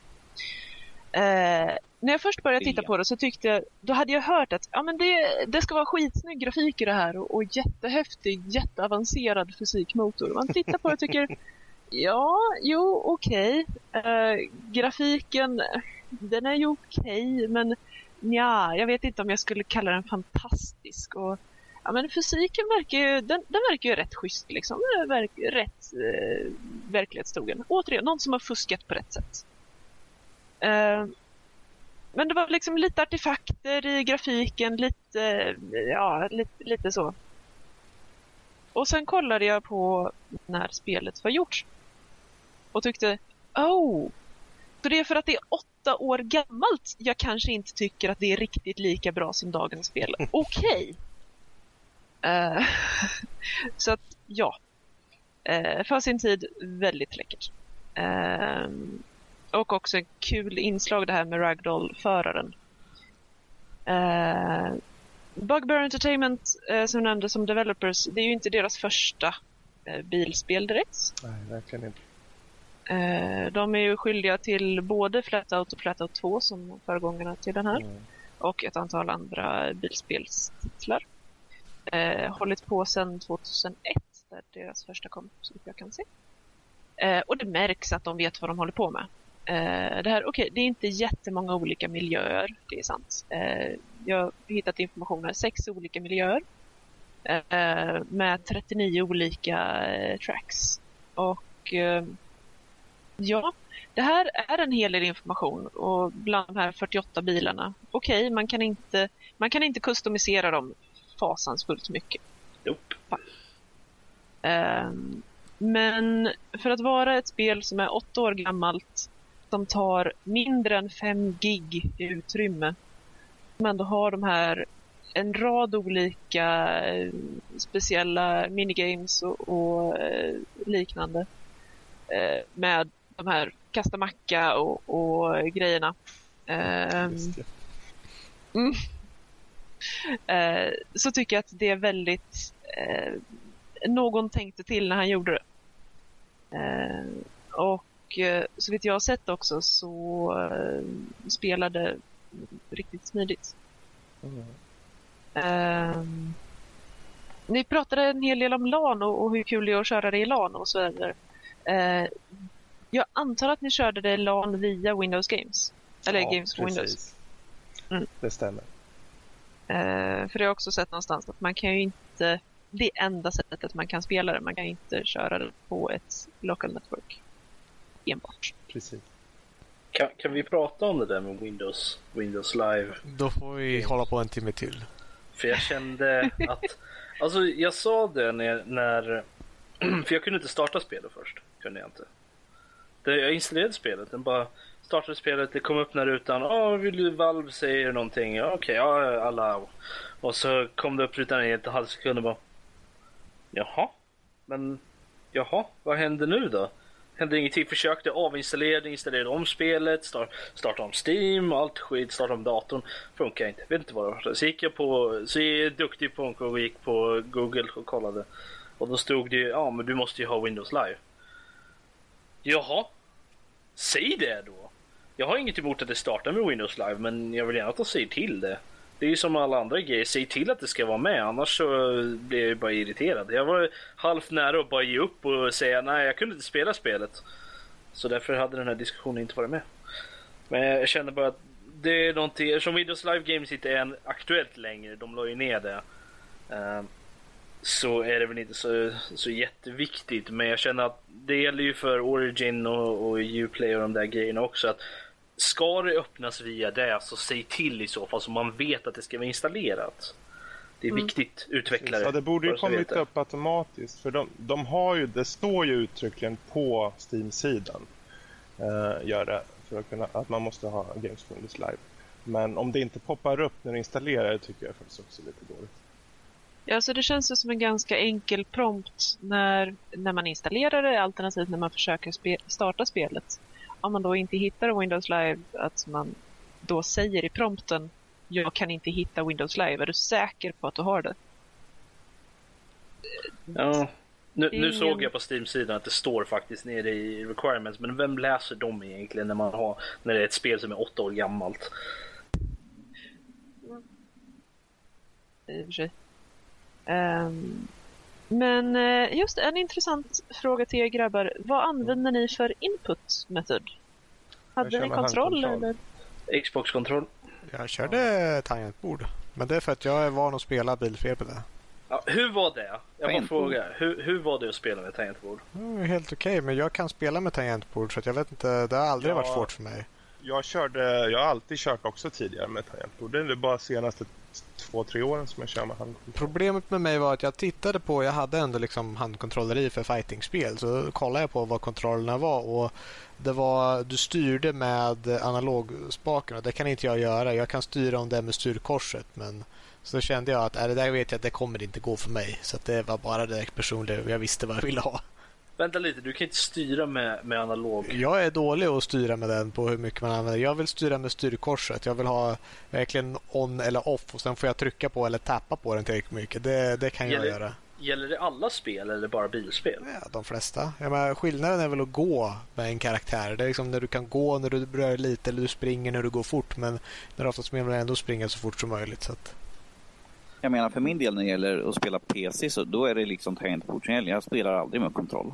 Eh, när jag först började titta på det så tyckte jag, då hade jag hört att ja, men det, det ska vara skitsnygg grafik i det här och, och jättehäftig, jätteavancerad fysikmotor. Man tittar på det och tycker Ja, jo, okej. Eh, grafiken, den är ju okej, men ja, jag vet inte om jag skulle kalla den fantastisk. Och, ja, men fysiken verkar ju, den, den verkar ju rätt schysst liksom. Verk, rätt eh, verklighetstrogen. Återigen, någon som har fuskat på rätt sätt. Eh, men det var liksom lite artefakter i grafiken, lite, ja, lite, lite så. Och sen kollade jag på när spelet var gjort. Och tyckte, oh, så det är för att det är åtta år gammalt jag kanske inte tycker att det är riktigt lika bra som dagens spel. Okej. Okay. Uh, så att, ja. Uh, för sin tid, väldigt läckert. Uh, och också en kul inslag det här med Ragdoll-föraren. Uh, Bugbear Entertainment uh, som nämndes som developers, det är ju inte deras första uh, bilspel direkt. Nej, verkligen inte. De är ju skyldiga till både Flatout och Flatout 2 som föregångarna till den här. Mm. Och ett antal andra bilspelstitlar. Hållit på sedan 2001 där deras första kom, så jag kan se. Och det märks att de vet vad de håller på med. Uh, det här, okej, okay, det är inte jättemånga olika miljöer, det är sant. Uh, jag har hittat information här, sex olika miljöer uh, med 39 olika tracks. Och ja, det här är en hel del information och bland de här 48 bilarna, okej, okay, man, kan inte, man kan inte customisera dem fasansfullt mycket. Nope. Men för att vara ett spel som är åtta år gammalt som tar mindre än 5 gig i utrymme. Men då har de här en rad olika eh, speciella minigames och, och eh, liknande. Eh, med de här kasta macka och, och grejerna. Ehm, mm. Så tycker jag att det är väldigt... Någon tänkte till när han gjorde det. Och och eh, så vitt jag har sett också så uh, spelade riktigt smidigt. Mm. Uh, ni pratade en hel del om LAN och, och, hur kul det är att köra det i LAN och så vidare. Uh, jag antar att ni körde det i LAN via Windows Games? Eller ja, Games for Windows? Mm. Det stämmer. för det har jag också sett någonstans att man kan ju inte det enda sättet man kan spela det. Man kan inte köra det på ett local network enbart. Precis. Kan, kan vi prata om det där med Windows, Windows Live? Då får vi hålla på en timme till. För jag kände att... Alltså jag sa det när... när för jag kunde inte starta spelet först. Kunde jag inte. Det, jag installerade spelet. Den bara startade spelet. Det kom upp den här rutan. Ja, oh, vill du Valve säger någonting? Okej, okay, ja, alla. Och så kom det upp rutan i en halv sekund och bara... Jaha? Men... Jaha, vad händer nu då? Hände ingenting. Typ Försökte avinstallera, installerade om spelet, start, starta om Steam, allt skit, starta om datorn. Funkar inte. Vet inte vad det var. Så gick jag på, så jag är duktig på och gick på Google och kollade. Och då stod det ja men du måste ju ha Windows Live. Jaha. Säg det då. Jag har inget emot att det startar med Windows Live men jag vill gärna att de säger till det. Det är ju som alla andra grejer, säg till att det ska vara med annars så eh, blir jag ju bara irriterad. Jag var halvt nära att bara ge upp och säga nej jag kunde inte spela spelet. Så därför hade den här diskussionen inte varit med. Men jag känner bara att det är någonting, eftersom Windows Live Games inte är aktuellt längre, de la ju ner det. Eh, så är det väl inte så, så jätteviktigt. Men jag känner att det gäller ju för Origin och, och Uplay och de där grejerna också. att Ska det öppnas via det så säg till i så fall så man vet att det ska vara installerat. Det är mm. viktigt, utvecklare. Ja, det borde ju kommit upp automatiskt. För de, de, har ju, det står ju uttryckligen på Steam-sidan. Uh, gör det, för att, kunna, att man måste ha Games for Windows Live. Men om det inte poppar upp när du installerar det tycker jag faktiskt också lite dåligt. Ja, så det känns ju som en ganska enkel prompt när, när man installerar det, alternativt när man försöker spe, starta spelet om man då inte hittar Windows Live att man då säger i prompten jag kan inte hitta Windows Live. Är du säker på att du har det? Ja, nu, nu såg jag på Steam-sidan att det står faktiskt nere i requirements. Men vem läser dem egentligen när man har när det är ett spel som är åtta år gammalt? I och för sig. Um, Men eh, just en intressant fråga till er grabbar. Vad använder ni för input method? Hade ni kontroll eller? Xbox-kontroll. Jag körde tangentbord. Men det är för att jag är van att spela bilspel på det. Ja, hur var det? Jag bara frågar. Hur, hur var det att spela med tangentbord? Är helt okej, men jag kan spela med tangentbord så att jag vet inte, det har aldrig Ja. varit svårt för mig. Jag, körde, jag har alltid kört också tidigare med tangentbord. Det är bara senaste två, tre åren som jag kör med handkontroll. Problemet med mig var att jag tittade på, jag hade ändå liksom handkontroller i för fightingspel, så kollade jag på vad kontrollerna var och det var, du styrde med analogspaken och det kan inte jag göra. Jag kan styra om det är med styrkorset men så kände jag att äh, det där vet jag att det kommer inte gå för mig. Så att det var bara det personliga, jag visste vad jag ville ha. Vänta lite, du kan inte styra med, med analog. Jag är dålig att styra med den på hur mycket man använder. Jag vill styra med styrkorset. Jag vill ha verkligen on eller off och sen får jag trycka på eller tappa på den tillräckligt mycket. Det, det kan jag Gäller- göra. Gäller det alla spel eller bara bilspel? Ja, de flesta. Jag menar, skillnaden är väl att gå med en karaktär. Det är liksom när du kan gå när du rör lite eller du springer när du går fort. Men när du oftast man ändå springa så fort som möjligt. Så att, jag menar för min del när det gäller att spela PC så då är det liksom tangentbord som gäller. Jag spelar aldrig med kontroll.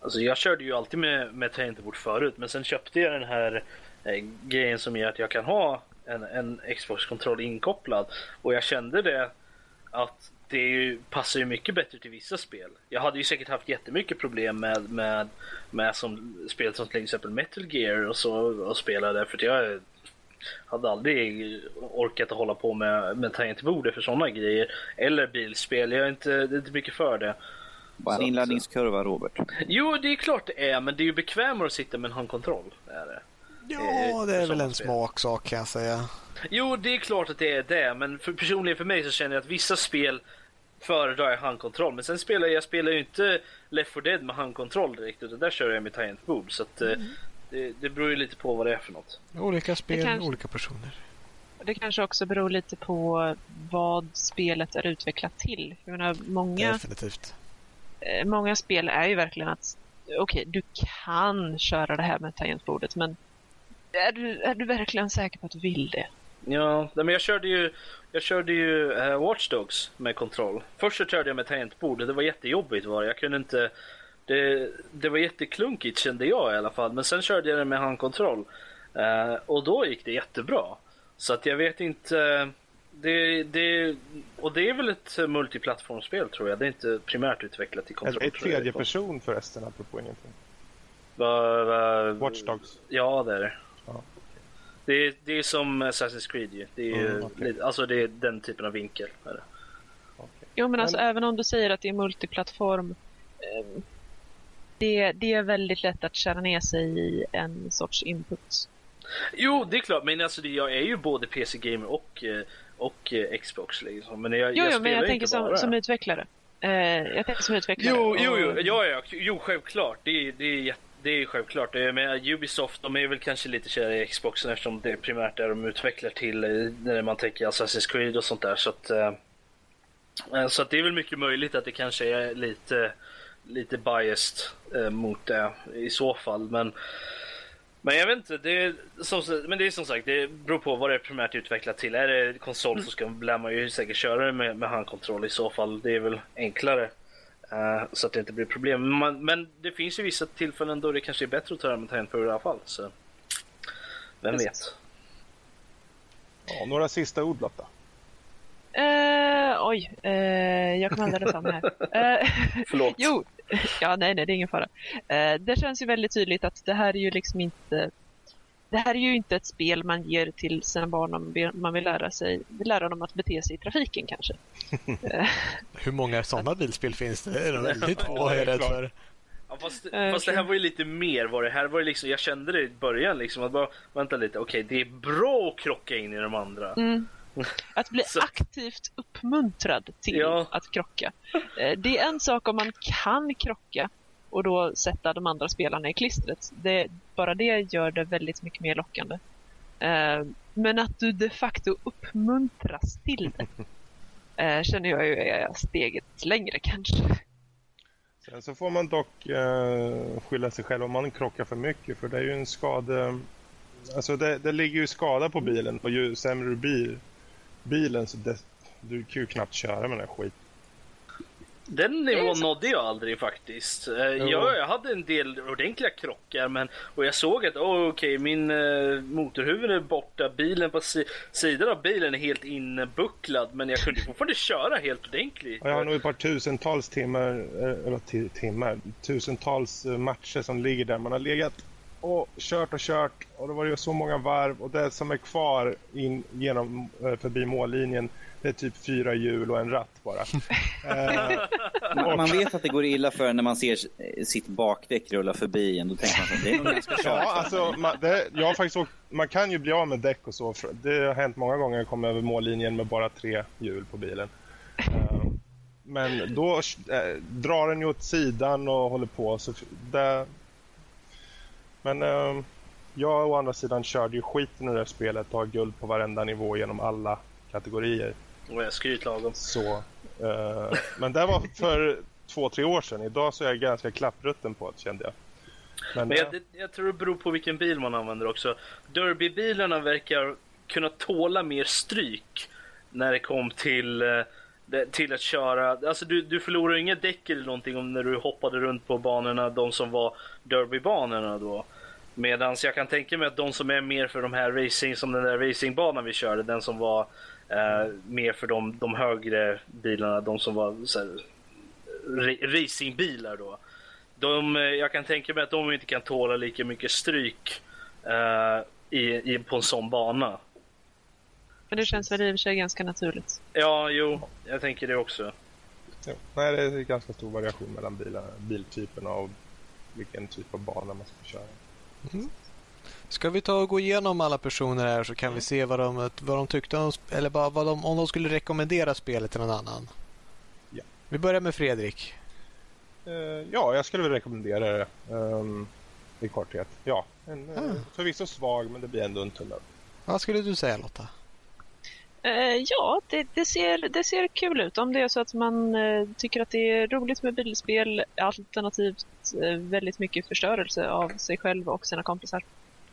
Alltså jag körde ju alltid med, med tangentbord förut men sen köpte jag den här eh, grejen som gör att jag kan ha en, en Xbox-kontroll inkopplad och jag kände det att det ju, passar ju mycket bättre till vissa spel. Jag hade ju säkert haft jättemycket problem med, med, med som spel som till exempel Metal Gear och så och spela där för att jag hade aldrig orkat att hålla på med, med tangentbordet för sådana grejer. Eller bilspel, jag är inte, det är inte mycket för det. Bara en inladdningskurva, Robert. Jo, det är klart det är, men det är ju bekvämare att sitta med en handkontroll. Är det. ja, Eh, det är väl en smaksak kan jag säga. Jo, det är klart att det är det, men för, personligen för mig så känner jag att vissa spel föredrar jag handkontroll. Men sen spelar jag, jag spelar ju inte Left 4 Dead med handkontroll direkt, utan där kör jag med tangentbord. Så att, eh, det, det beror ju lite på vad det är för något. Olika spel, kanske- olika personer. Det kanske också beror lite på vad spelet är utvecklat till. Jag menar, många, Definitivt. eh, många spel är ju verkligen att okej, du kan köra det här med tangentbordet, men är du, är du verkligen säker på att du vill det? Ja, men jag körde ju, jag körde ju uh, Watch Dogs med kontroll. Först så körde jag med tangentbord det var jättejobbigt var det. Jag kunde inte... Det, det var jätteklunkigt kände jag i alla fall. Men sen körde jag det med handkontroll. Eh, och då gick det jättebra. Så att jag vet inte... Det, det, och det är väl ett multiplattformsspel tror jag. Det är inte primärt utvecklat till Är kontroll. det tror jag. tredje person förresten, apropå ingenting? Va, va, Watch Dogs. Ja, det är det. Ja. Det är, det är som Assassin's Creed ju. Det är, Mm, lite, alltså det är den typen av vinkel. Är. Okej. Jo, men alltså Men- även om du säger att det är multiplattform, eh, det, det är väldigt lätt att köra ner sig i en sorts input. Jo, det är klart. Men alltså, jag är ju både PC-gamer och, eh, och eh, Xbox. Liksom. Men jag, Jo, jag jo men jag tänker som, som utvecklare. Eh, jag tänker som utvecklare. Jo, jo, jo, ja, ja, jo, självklart. Det, är- det, är, jätte- det är självklart. Menar, Ubisoft, de är väl kanske lite kära i Xboxen eftersom det är primärt där de utvecklar till när man tänker Assassin's Creed och sånt där. Så att, så att det är väl mycket möjligt att det kanske är lite, lite biased eh, mot det i så fall. Men, men jag vet inte, det är, som, men det är som sagt, det beror på vad det är primärt utvecklat till. Är det konsol så ska, lär man ju säkert köra det med, med handkontroll i så fall. Det är väl enklare. Eh, så att det inte blir problem. Men, man, men det finns ju vissa tillfällen då det kanske är bättre att ta det med tangentbord i alla fall. Så. Vem Precis. vet? Ja, några sista ord Lotta? Eh, oj, eh, jag kom alldeles fram här. Eh, Förlåt. jo, ja nej, nej, det är ingen fara. Eh, det känns ju väldigt tydligt att det här är ju liksom inte det här är ju inte ett spel man ger till sina barn om man vill lära sig lära dem att bete sig i trafiken kanske. Hur många sådana bilspel finns det? Det är väldigt få är rädd för. Ja, fast, Eh, fast det här var ju lite mer vad det här var ju liksom, jag kände det i början liksom att bara, vänta lite, okej det är bra att krocka in i de andra. Mm. Att bli Så- aktivt uppmuntrad till Ja. att krocka. Eh, Det är en sak om man kan krocka och då sätta de andra spelarna i klistret. Det, bara det gör det väldigt mycket mer lockande. Eh, Men att du de facto uppmuntras till det eh, känner jag ju är steget längre kanske. Sen så får man dock eh, skylla sig själv om man krockar för mycket för det är ju en skada... Alltså det, det ligger ju skada på bilen och ju sämre du blir bilen så det, du kan ju knappt köra med den skiten. Den nivån nådde jag aldrig faktiskt. Eh, Jag, jag hade en del ordentliga krockar men, och jag såg att oh, okej min uh, motorhuvud är borta, bilen på si sidan av bilen är helt inbucklad men jag kunde fortfarande köra helt ordentligt. Och jag har nog ett par tusentals timmar, eh, eller ti- timmar, tusentals eh, matcher som ligger där man har legat och kört och kört och det var ju så många varv och det som är kvar in genom eh, förbi mållinjen det är typ fyra hjul och en ratt bara. Eh, Man, man vet att det går illa för när man ser eh, sitt bakdäck rulla förbi en. Då tänker man att det är nog ganska kört. Ja, alltså, man, det, jag har faktiskt åkt, man kan ju bli av med däck och så. Det har hänt många gånger jag kom över mållinjen med bara tre hjul på bilen. Eh, Men då eh, drar den ju åt sidan och håller på. Så det, men eh, jag å andra sidan körde ju skiten ur det här spelet och har guld på varenda nivå genom alla kategorier. Och jag skryt lagom. Så, eh, men det var för två, tre år sedan. Idag så är jag ganska klapprutten på det kände jag. Men, Men eh, jag, det- jag tror det beror på vilken bil man använder också. Derbybilarna verkar kunna tåla mer stryk när det kom till, eh, till att köra. Alltså du, du förlorar inga däck eller någonting om när du hoppade runt på banorna, de som var derbybanorna då. Medan jag kan tänka mig att de som är mer för de här racing, som den där racingbanan vi körde, den som var eh, mer för de, de högre bilarna, de som var så här, ra- racingbilar då. De, eh, jag kan tänka mig att de inte kan tåla lika mycket stryk eh, i, i, på en sån bana. Men det känns väl i och för sig ganska naturligt. Ja, jo, jag tänker det också. Ja. Nej, det är ganska stor variation mellan bilar, biltyperna och vilken typ av bana man ska köra. Ska vi ta och gå igenom alla personer här så kan vi se vad de, vad de tyckte om, eller vad, de, om de skulle rekommendera spelet till någon annan. Ja. Vi börjar med Fredrik. Eh, ja, jag skulle väl rekommendera det ehm, i korthet. Ja, en, eh, Ah. förvisso svag men det blir ändå en tumme. Vad skulle du säga Lotta? Eh, ja, det, det, ser, det ser kul ut. Om det är så att man eh, tycker att det är roligt med bilspel alternativt eh, väldigt mycket förstörelse av sig själv och sina kompisar.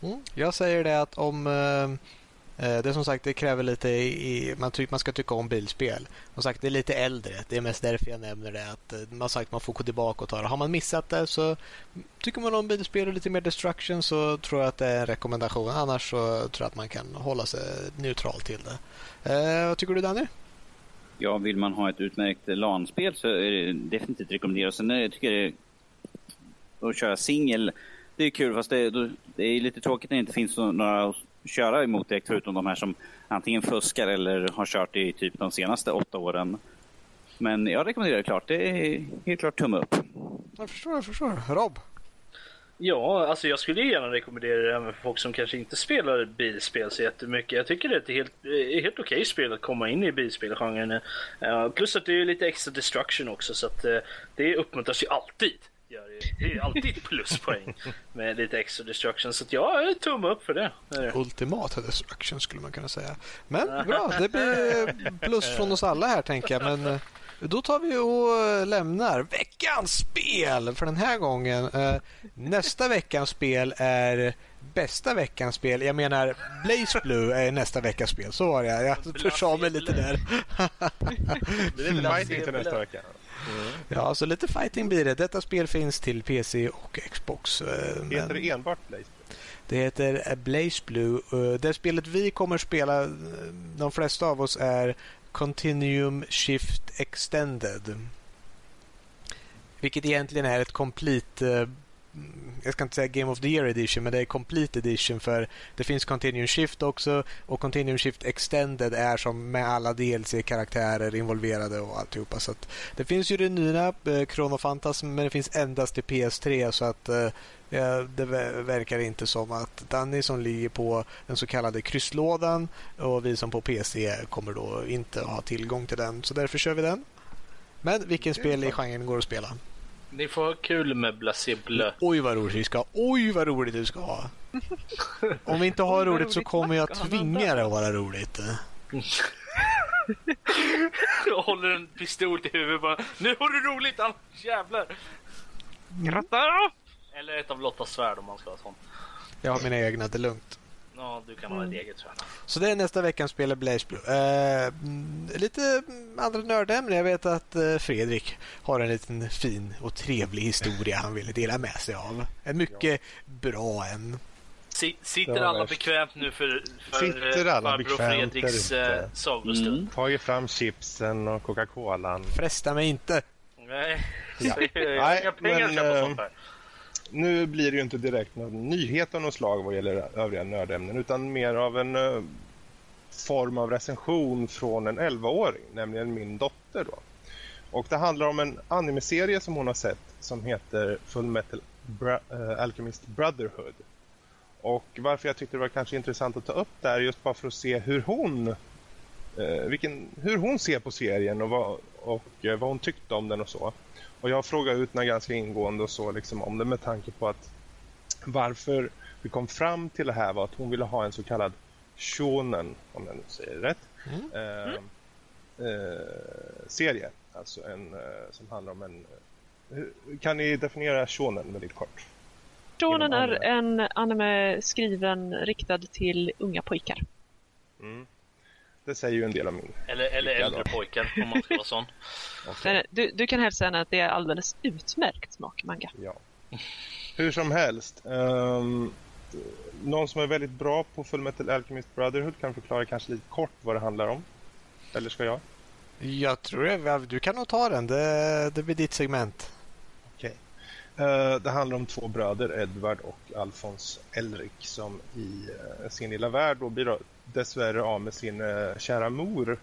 Mm. Jag säger det att om eh, Eh, det är som sagt det kräver lite i, man, tycker man ska tycka om bilspel. Som sagt det är lite äldre. Det är mest därför jag nämner det. Att eh, man sagt man får gå tillbaka och ta det. Har man missat det så tycker man om bilspel och lite mer destruction så tror jag att det är en rekommendation. Annars så tror jag att man kan hålla sig neutral till det. Eh, vad tycker du Danny? Ja, vill man ha ett utmärkt eh, LAN-spel så är det definitivt rekommenderat. Sen jag tycker jag att köra singel, det är kul fast det, det är lite tråkigt när det inte finns några köra emot direkt förutom de här som antingen fuskar eller har kört i typ de senaste åtta åren. Men jag rekommenderar det klart. Det är helt klart tumme upp. Jag förstår, jag förstår. Rob? Ja, alltså jag skulle gärna rekommendera det även för folk som kanske inte spelar bilspel så jättemycket. Jag tycker det är ett helt, eh, helt okej spel att komma in i bilspelgenren. Uh, plus att det är lite extra destruction också så att eh, det uppmuntras ju alltid. Gör det. det är alltid pluspoäng med lite extra destruction så att jag är tumme upp för det. det. Ultimata destruction skulle man kunna säga. Men bra, det blir plus från oss alla här tänker jag. Men eh, då tar vi och lämnar veckans spel för den här gången. Eh, Nästa veckans spel är bästa veckans spel. Jag menar Blaze Blue är nästa veckas spel. Så var det. Jag försa mig lite där. Det är lite fighting till nästa vecka. Ja, så lite fighting blir det. Detta spel finns till PC och Xbox. eh, Heter men- det enbart Blaze? Det heter eh, Blaze Blue. Eh, Det spelet vi kommer spela, de flesta av oss, är Continuum Shift Extended. Vilket egentligen är ett complete... eh, Jag ska inte säga Game of the Year Edition, men det är Complete Edition för det finns Continuum Shift också och Continuum Shift Extended är som med alla DLC-karaktärer involverade och alltihopa. Så att det finns ju det nya eh, Chrono Phantasm, men det finns endast till PS3 så att eh, Ja, det ver- verkar inte som att Danny som ligger på den så kallade krysslådan och vi som på PC kommer då inte ha tillgång till den. Så därför kör vi den. Men vilken spel i genren går att spela? Ni får ha kul med Blasé. Oj vad roligt vi ska ha. Oj vad roligt du ska ha. Om vi inte har roligt så kommer jag tvinga det att vara roligt. Jag håller en pistol till huvudet bara. Nu har du roligt annars jävlar. Gratta! Eller ett av Lottas svärd om man ska ha sånt. Jag har mina egna, det är lugnt. Ja, du kan ha ett Mm. eget tror jag. Så det är nästa veckans spel är Blaze Blue. Eh, mm, lite mm, andra nördämnen. Jag vet att eh, Fredrik har en liten fin och trevlig historia han ville dela med sig av. En mycket bra en. Si- Sitter alla värst. bekvämt nu för, för Sitter alla bekvämt Fredriks ute? eh, sagostund? Mm. Tagit fram chipsen och Coca-Colan. Fresta mig inte. Nej, Ja. jag har Nej, inga pengar att men, köpa eh, sånt här. Nu blir det ju inte direkt någon nyhet av något slag vad gäller övriga nördämnen utan mer av en eh, form av recension från en 11-åring, nämligen min dotter. Då. Och det handlar om en anime-serie som hon har sett som heter Full Metal Bra- eh, Alchemist Brotherhood. Och varför jag tyckte det var kanske intressant att ta upp det här just bara för att se hur hon eh, vilken, hur hon ser på serien och, vad, och eh, vad hon tyckte om den och så. Och jag frågade ut henne ganska ingående och så liksom om det med tanke på att varför vi kom fram till det här var att hon ville ha en så kallad shonen, om jag nu säger rätt, Mm. eh, eh, serie. Alltså en eh, som handlar om en... eh, hur- Kan ni definiera shonen väldigt kort? Shonen är en anime skriven riktad till unga pojkar. Mm. Det säger ju en del om min. Eller, eller jag äldre då. pojken om man ska vara sån. Men Du, du kan hälsa henne att det är alldeles utmärkt smak manga. Ja. Hur som helst. ehm, någon som är väldigt bra på Fullmetal Alchemist Brotherhood kan förklara kanske lite kort vad det handlar om. Eller ska jag? Jag tror det. Du kan nog ta den. Det, det blir ditt segment. Okej. Eh, det handlar om två bröder, Edvard och Alfons Elric, som i eh, sin lilla värld då blir dessvärre av med sin eh, kära mor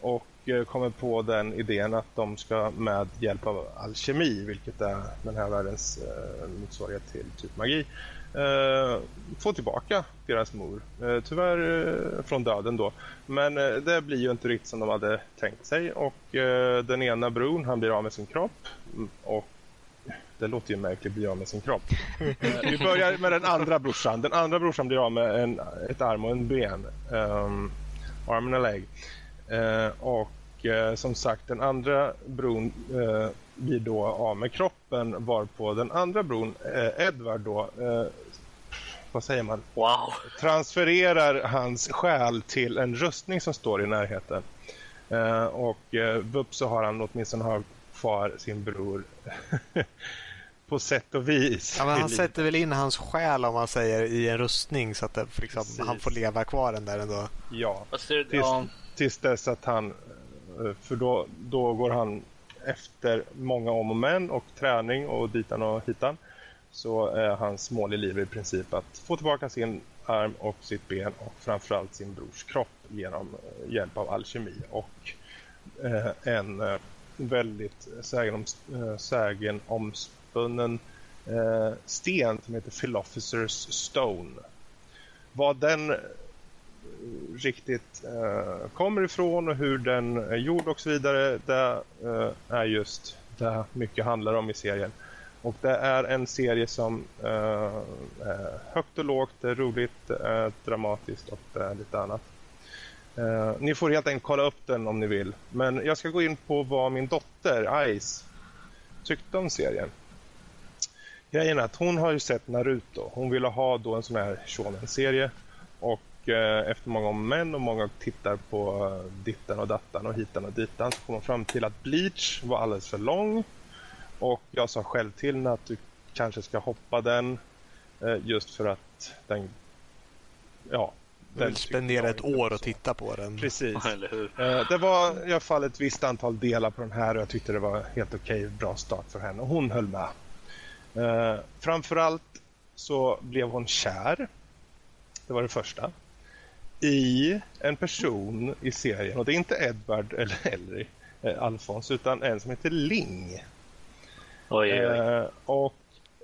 och eh, kommer på den idén att de ska med hjälp av alkemi, vilket är den här världens eh, motsvarighet till typ magi, eh, få tillbaka deras mor. Eh, tyvärr eh, från döden då. Men eh, det blir ju inte riktigt som de hade tänkt sig och eh, den ena bron han blir av med sin kropp och det låter ju märkligt, bli av med sin kropp. Vi börjar med den andra brorsan. Den andra brorsan blir av med en, ett arm och en ben. Um, and a leg. Eh, och eh, som sagt, den andra bron eh, blir då av med kroppen varpå den andra bron, Edvard då, vad säger man, Wow. transfererar hans själ till en rustning som står i närheten. Och eh, Vups så har han åtminstone har kvar sin bror på sätt och vis. Ja, men han sätter väl in hans själ om man säger i en rustning så att det, liksom, han får leva kvar den där ändå. Ja, Tills, tills dess att han, eh, för då, då går han efter många om och men och träning och ditan och hitan. Så är hans mål i livet i princip att få tillbaka sin arm och sitt ben och framförallt sin brors kropp genom eh, hjälp av alkemi och eh, en väldigt sägenom, eh, sägenomspunnen eh, sten som heter Philosopher's Stone. Vad den eh, riktigt eh, kommer ifrån och hur den är gjord och så vidare. Det eh, är just det mycket handlar om i serien. Och det är en serie som eh, är högt och lågt, det är roligt, eh, dramatiskt och det är lite annat. Eh, ni får helt enkelt kolla upp den om ni vill. Men jag ska gå in på vad min dotter Ice tyckte om serien. Grejen är att hon har ju sett Naruto. Hon ville ha då en sån här shonen-serie. Och eh, efter många om män och många tittar på eh, dittan och dattan och hitan och ditan så kom hon fram till att Bleach var alldeles för lång. Och jag sa själv till henne att du kanske ska hoppa den eh, just för att den... Ja. Du vill spendera ett år och titta på den. Precis. eller hur? Eh, Det var i alla fall ett visst antal delar på den här och jag tyckte det var helt okej, bra start för henne. Och hon höll med. Eh, Framförallt så blev hon kär. Det var det första. I en person i serien. Och det är inte Edward eller Elry, eh, Alfons, utan en som heter Ling. Oj, oj, oj. Eh, och,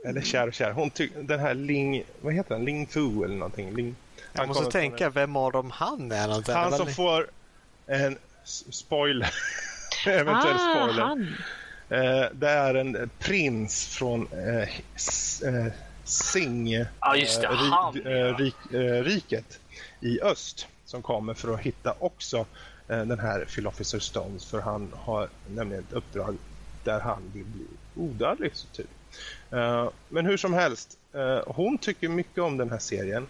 eller kär och kär. Hon den här Ling, vad heter han? Ling Fu eller någonting. Ling, Jag han måste tänka, vem av dem han är? han Det som får en spoiler. Eventuell ah, spoiler. han! Eh, det är en prins från eh, eh, Sing eh, ja. rik, riket i öst som kommer för att hitta också den här Philosopher Stones för han har nämligen ett uppdrag där han vill bli odödlig. så Typ. Men hur som helst, hon tycker mycket om den här serien.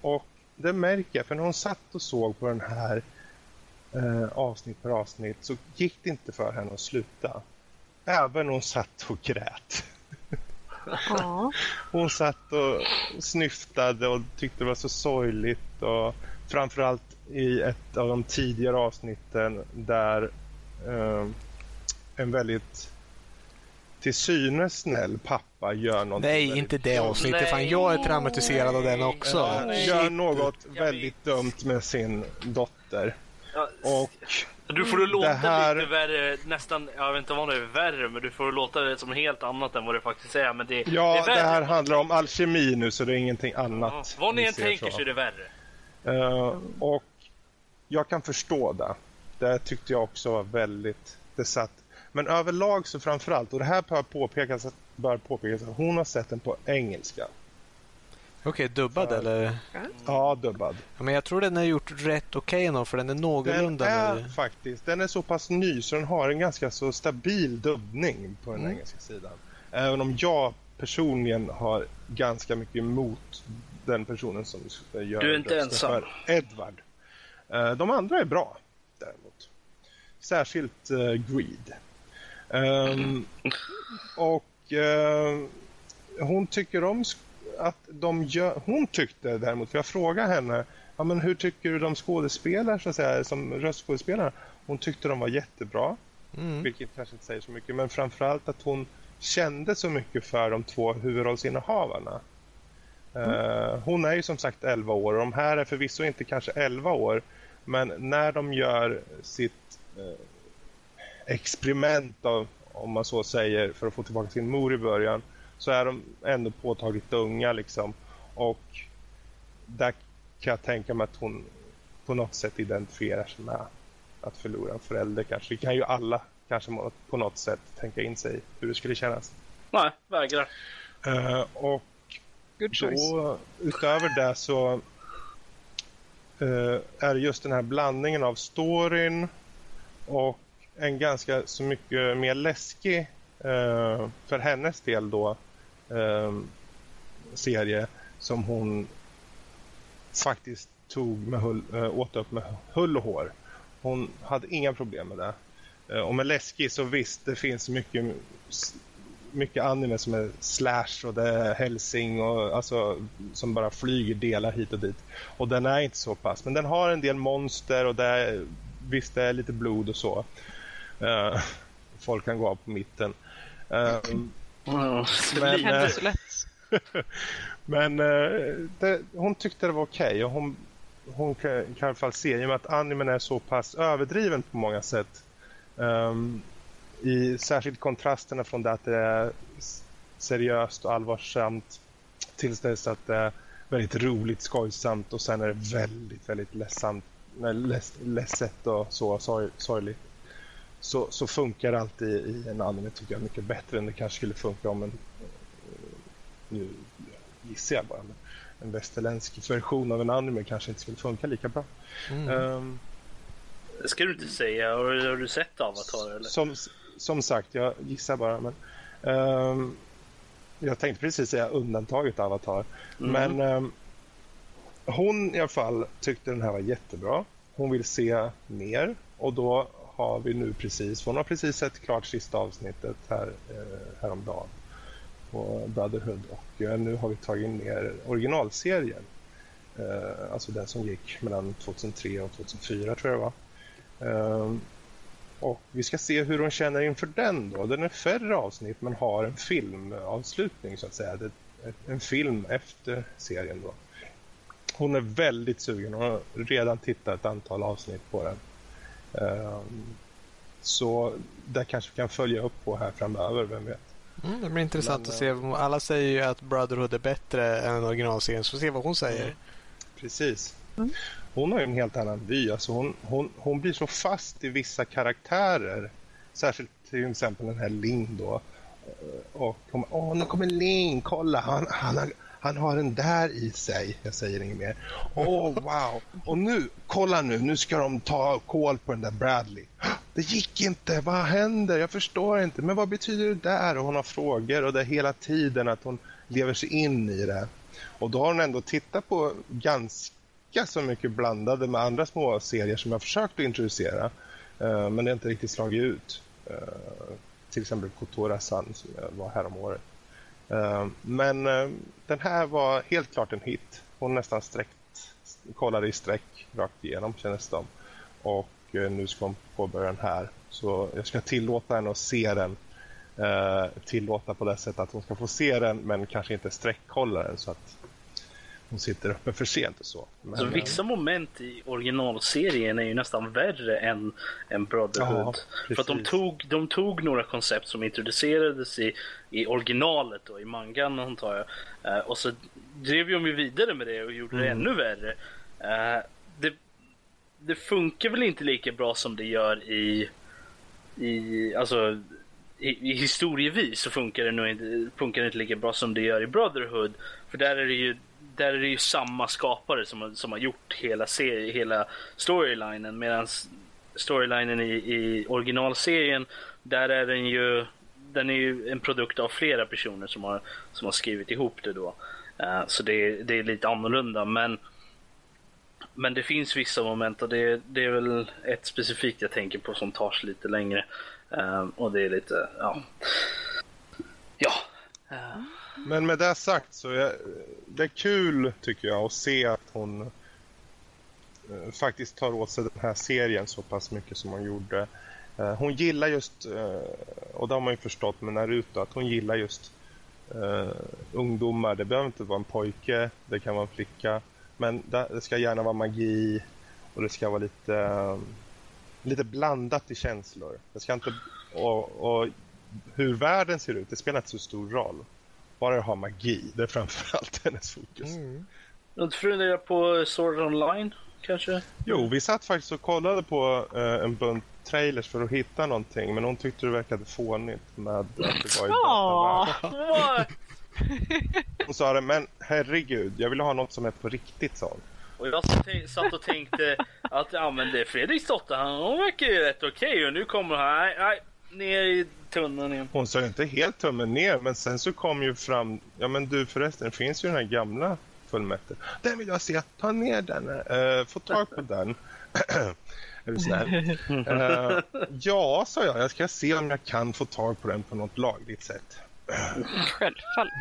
Och det märker jag, för när hon satt och såg på den här eh, avsnitt per avsnitt så gick det inte för henne att sluta. Även hon satt och grät. Ja. Hon satt och snyftade och tyckte det var så sorgligt. Och framförallt i ett av de tidigare avsnitten där eh, en väldigt till synes snäll pappa gör något Nej, inte det avsnittet. Fan, jag är traumatiserad av den också. Ja, gör något väldigt dumt med sin dotter. Ja, Och du får det låta det här- lite värre, nästan, jag vet inte vad det är värre, men du får låta det som helt annat än vad det faktiskt är. Men det, ja, det det här handlar om alkemi nu så det är ingenting Ja, annat. vad ni än tänker så är det värre. Eh, och jag kan förstå det. Det tyckte jag också var väldigt... Det satt. Men överlag så framförallt, och det här bör påpekas, bör påpekas att hon har sett den på engelska. Okej, dubbad Ja. eller? Ja, dubbad. Ja, men jag tror den är gjort rätt okej ändå, för den är Den någorlunda... är nu. faktiskt, den är så pass ny så den har en ganska så stabil dubbning på den Mm. engelska sidan. Även om jag personligen har ganska mycket emot den personen som gör Du är inte ensam. för Edward. Eh, De andra är bra däremot. Särskilt uh, Greed. Ehm, och eh, hon tycker om att de gör... Hon tyckte däremot, för jag frågade henne ja, men hur tycker du de skådespelar så att säga, som röstskådespelare? Hon tyckte de var jättebra, Mm. vilket kanske inte säger så mycket, men framförallt att hon kände så mycket för de två huvudrollsinnehavarna. Eh, hon är ju som sagt 11 år och de här är förvisso inte kanske 11 år, men när de gör sitt eh, experiment av, om man så säger, för att få tillbaka sin mor i början, så är de ändå påtagligt unga liksom. Och där kan jag tänka mig att hon på något sätt identifierar sig med att förlora en förälder kanske. Det kan ju alla kanske på något sätt tänka in sig hur det skulle kännas. Nej, vägrar. Eh, och Good choice. då, utöver det så eh, är det just den här blandningen av storyn och en ganska så mycket mer läskig eh, för hennes del då eh, serie som hon faktiskt tog med hull, eh, åt upp med hull och hår. Hon hade inga problem med det. Eh, och med läskig så visst, det finns mycket mycket anime som är slash och det är hälsing och alltså som bara flyger delar hit och dit. Och den är inte så pass, men den har en del monster och det är, visst det är lite blod och så. Eh, folk kan gå av på mitten. Eh, Mm. Men, Det händer eh, så lätt. men eh, det, hon tyckte det var okej och hon, hon kan, kan i alla fall se, i och med att animen är så pass överdriven på många sätt. ehm, I särskilt kontrasterna från det att det är seriöst och allvarsamt tills dess att det är väldigt roligt, skojsamt och sen är det väldigt, väldigt ledsamt, nej, leds, ledset och så sorg, sorgligt. Så, så funkar det alltid i en anime tycker jag mycket bättre än det kanske skulle funka om en eh, nu gissar jag bara, men en västerländsk version av en anime kanske inte skulle funka lika bra. Mm. Ehm, Det ska du inte säga. Har, du- har du sett Avatar eller? som, som sagt, jag gissar bara, men ehm, jag tänkte precis säga undantaget Avatar. Mm. Men ehm, hon i alla fall tyckte den här var jättebra. Hon vill se mer och då har vi nu precis, hon har precis sett klart sista avsnittet här, eh, häromdagen på Brotherhood och eh, nu har vi tagit ner originalserien. Eh, alltså den som gick mellan 2003 och 2004 tror jag det var. Eh, och vi ska se hur hon känner inför den då. Den är färre avsnitt men har en filmavslutning så att säga. Det en film efter serien då. Hon är väldigt sugen. Hon har redan tittat ett antal avsnitt på den. Ehm, så där kanske vi kan följa upp på här framöver, vem vet. Mm, det blir intressant Men, att se. Alla säger ju att Brotherhood är bättre än originalserien, så vi får se vad hon säger. Precis. Mm. Hon har ju en helt annan vy. Alltså hon, hon, hon blir så fast i vissa karaktärer. Särskilt till exempel den här Ling då. Och hon åh nu kommer Ling, kolla han, han, har, han har den där i sig. Jag säger inget mer. Åh wow! Och nu, kolla nu, nu ska de ta koll på den där Bradley. Det gick inte, vad händer? Jag förstår inte. Men vad betyder det där? Och hon har frågor och det är hela tiden att hon lever sig in i det. Och då har hon ändå tittat på ganska så mycket blandade med andra små serier som jag försökt att introducera. Eh, men det har inte riktigt slagit ut. Eh, till exempel Kotora San som jag var här om året. Eh, men eh, den här var helt klart en hit. Hon nästan sträckt, kollade i sträck rakt igenom kändes det Och eh, nu ska hon påbörja den här. Så jag ska tillåta henne att se den tillåta på det sättet att hon ska få se den men kanske inte sträckkolla den så att hon sitter uppe för sent och så. Men, så vissa moment i originalserien är ju nästan värre än, än Brotherhood. Ja, för att de tog, de tog några koncept som introducerades i, i originalet och i mangan antar jag. Uh, och så drev de ju vidare med det och gjorde mm. det ännu värre. Uh, det, det funkar väl inte lika bra som det gör i, i alltså i, i historievis så funkar det nog inte, funkar det inte lika bra som det gör i Brotherhood. För där är det ju, där är det ju samma skapare som, som har gjort hela, serie, hela storylinen. Medan storylinen i, i originalserien, där är den ju den är ju en produkt av flera personer som har, som har skrivit ihop det då. Uh, så det, det är lite annorlunda. Men, men det finns vissa moment och det, det är väl ett specifikt jag tänker på som tar sig lite längre. Uh, och det är lite, ja. Ja. Uh. Men med det sagt så är det kul tycker jag att se att hon eh, faktiskt tar åt sig den här serien så pass mycket som hon gjorde. Eh, hon gillar just, eh, och det har man ju förstått med Naruto, att hon gillar just ungdomar. Det behöver inte vara en pojke, det kan vara en flicka. Men det ska gärna vara magi och det ska vara lite lite blandat i känslor. Det ska inte, och, och hur världen ser ut, det spelar inte så stor roll. Bara det har magi, det är framförallt hennes fokus. Mm. Du funderar på Sword Online kanske? Jo, vi satt faktiskt och kollade på eh, en bunt trailers för att hitta någonting. Men hon tyckte det verkade fånigt med att det var i datavärlden. Hon sa det, men herregud, jag vill ha något som är på riktigt sånt. Och jag satt och tänkte att ja men det är Fredriks dotter, hon verkar ju rätt okej okay, och nu kommer hon, nej, nej, ner i tunneln igen. Hon sa inte helt tummen ner men sen så kom ju fram, ja men du förresten, det finns ju den här gamla fullmätten. Den vill jag se, ta ner den, uh, få tag på den. är du snäll? uh, ja, sa jag, jag ska se om jag kan få tag på den på något lagligt sätt. Självfallet.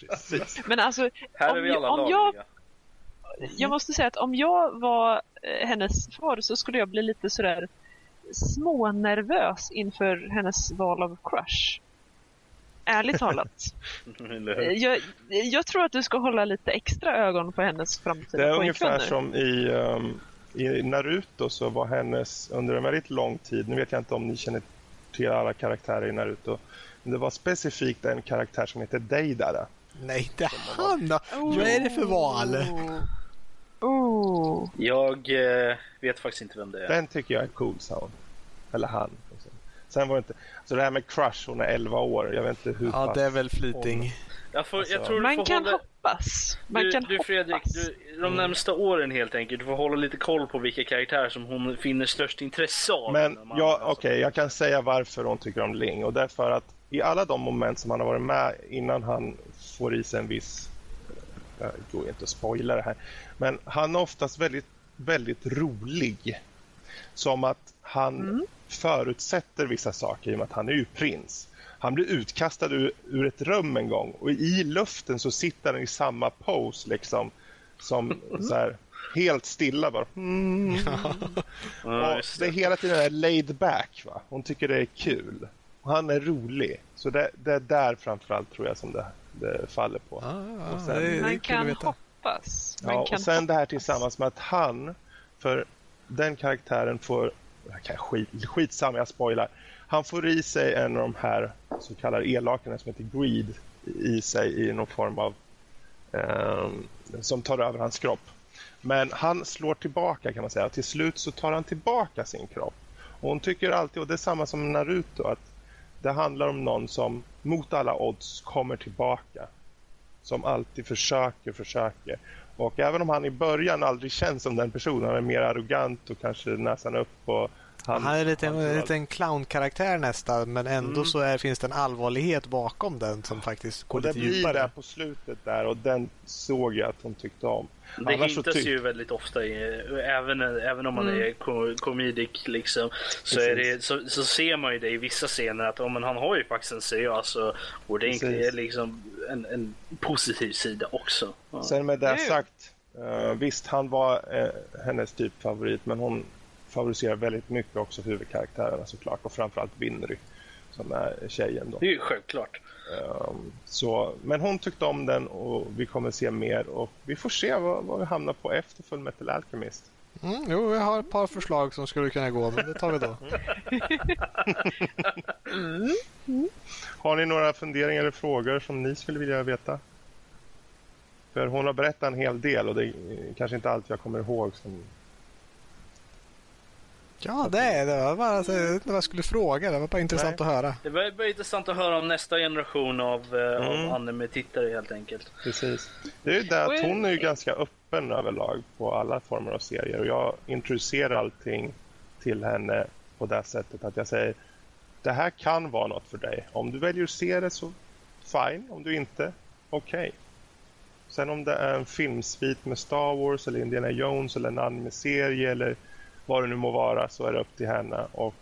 Precis. Men alltså, Här är vi alla om jag, jag måste säga att om jag var eh, hennes far så skulle jag bli lite sådär smånervös inför hennes val av crush. Ärligt talat. jag, jag, tror att du ska hålla lite extra ögon på hennes framtida Det är ungefär som i, um, i Naruto så var hennes under en väldigt lång tid, nu vet jag inte om ni känner till alla karaktärer i Naruto, men det var specifikt en karaktär som heter Deidara. Nej, inte han då! Oh. Vad är det för val? Oh. Jag eh, vet faktiskt inte vem det är. Den tycker jag är cool, sa hon. Eller han. Sen var det inte... Så det här med Crush, hon är 11 år. Jag vet inte hur Ja, det är väl fleeting. Jag, får, alltså, jag tror man kan hålla... hoppas. Man du, kan du Fredrik, hoppas. Du, de mm. närmsta åren helt enkelt. Du får hålla lite koll på vilka karaktärer som hon finner störst intresse av. Men ja, okej, okay, jag kan säga varför hon tycker om Ling. Och det är för att i alla de moment som han har varit med innan han får i sig en viss jag går inte att spoila det här. Men han är oftast väldigt, väldigt rolig. Som att han mm. förutsätter vissa saker i och med att han är ju prins. Han blir utkastad ur, ur, ett rum en gång och i luften så sitter han i samma pose liksom. Som mm. så här, helt stilla bara. Mm. och det är hela tiden är laid back. Va? Hon tycker det är kul. Och han är rolig. Så det, det är där framförallt tror jag som det det faller på. Ah, och sen, det är, man kan hoppas. Man ja, kan och sen hoppas. det här tillsammans med att han, för den karaktären får, skit, skitsamma jag spoilar, han får i sig en av de här så kallade elakarna som heter Greed i sig i någon form av Eh, som tar över hans kropp. Men han slår tillbaka kan man säga. Till slut så tar han tillbaka sin kropp. Och hon tycker alltid, och det är samma som Naruto, att det handlar om någon som mot alla odds kommer tillbaka. Som alltid försöker, försöker. Och även om han i början aldrig känns som den personen, han är mer arrogant och kanske näsan upp och han, han är lite en liten clownkaraktär nästan men ändå mm. så är, finns det en allvarlighet bakom den som faktiskt går och lite djupare. Det blir där på slutet där och den såg jag att hon tyckte om. Det Annars hintas ju väldigt ofta, i, även, även om man mm. är komedic liksom, så, är det, så, så, ser man ju det i vissa scener att oh, men han har ju faktiskt en seriös och, och det är liksom en, en positiv sida också. Ja. Sen med det sagt, uh, visst han var uh, hennes typ favorit men hon favoriserar väldigt mycket också huvudkaraktärerna såklart och framförallt Winry som är tjejen. Då. Det är ju självklart. Um, så, men hon tyckte om den och vi kommer se mer och vi får se vad, vad vi hamnar på efter Full Metal Alchemist. Mm, jo, vi har ett par förslag som skulle kunna gå, men det tar vi då. mm. Mm. Har ni några funderingar eller frågor som ni skulle vilja veta? För hon har berättat en hel del och det är kanske inte allt jag kommer ihåg som Ja, det är det. Var bara, alltså, inte vad jag skulle fråga. Det var bara intressant Nej. att höra. Det var bara intressant att höra om nästa generation av, eh, mm. av anime-tittare helt enkelt. Precis. Det är ju det att hon är ju ganska öppen överlag på alla former av serier och jag introducerar allting till henne på det sättet att jag säger det här kan vara något för dig. Om du väljer att se det så fine, om du inte, okej. Okay. Sen om det är en filmsvit med Star Wars eller Indiana Jones eller en anime-serie eller vad det nu må vara så är det upp till henne och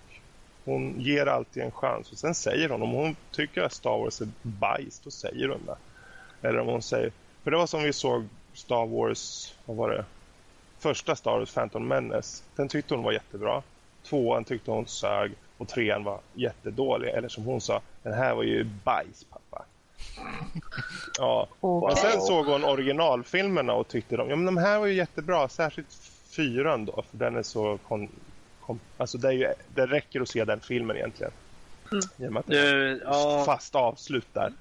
hon ger alltid en chans och sen säger hon om hon tycker att Star Wars är bajs då säger hon det. Eller om hon säger, för det var som vi såg Star Wars, vad var det? Första Star Wars, Phantom Menace, den tyckte hon var jättebra. Tvåan tyckte hon sög och trean var jättedålig. Eller som hon sa, den här var ju bajs pappa. ja, och sen såg hon originalfilmerna och tyckte de, ja men de här var ju jättebra, särskilt fyran då, för den är så... Kon, kon, alltså det, är ju, det räcker att se den filmen egentligen. Mm. Genom att det är ja, fast avslut där.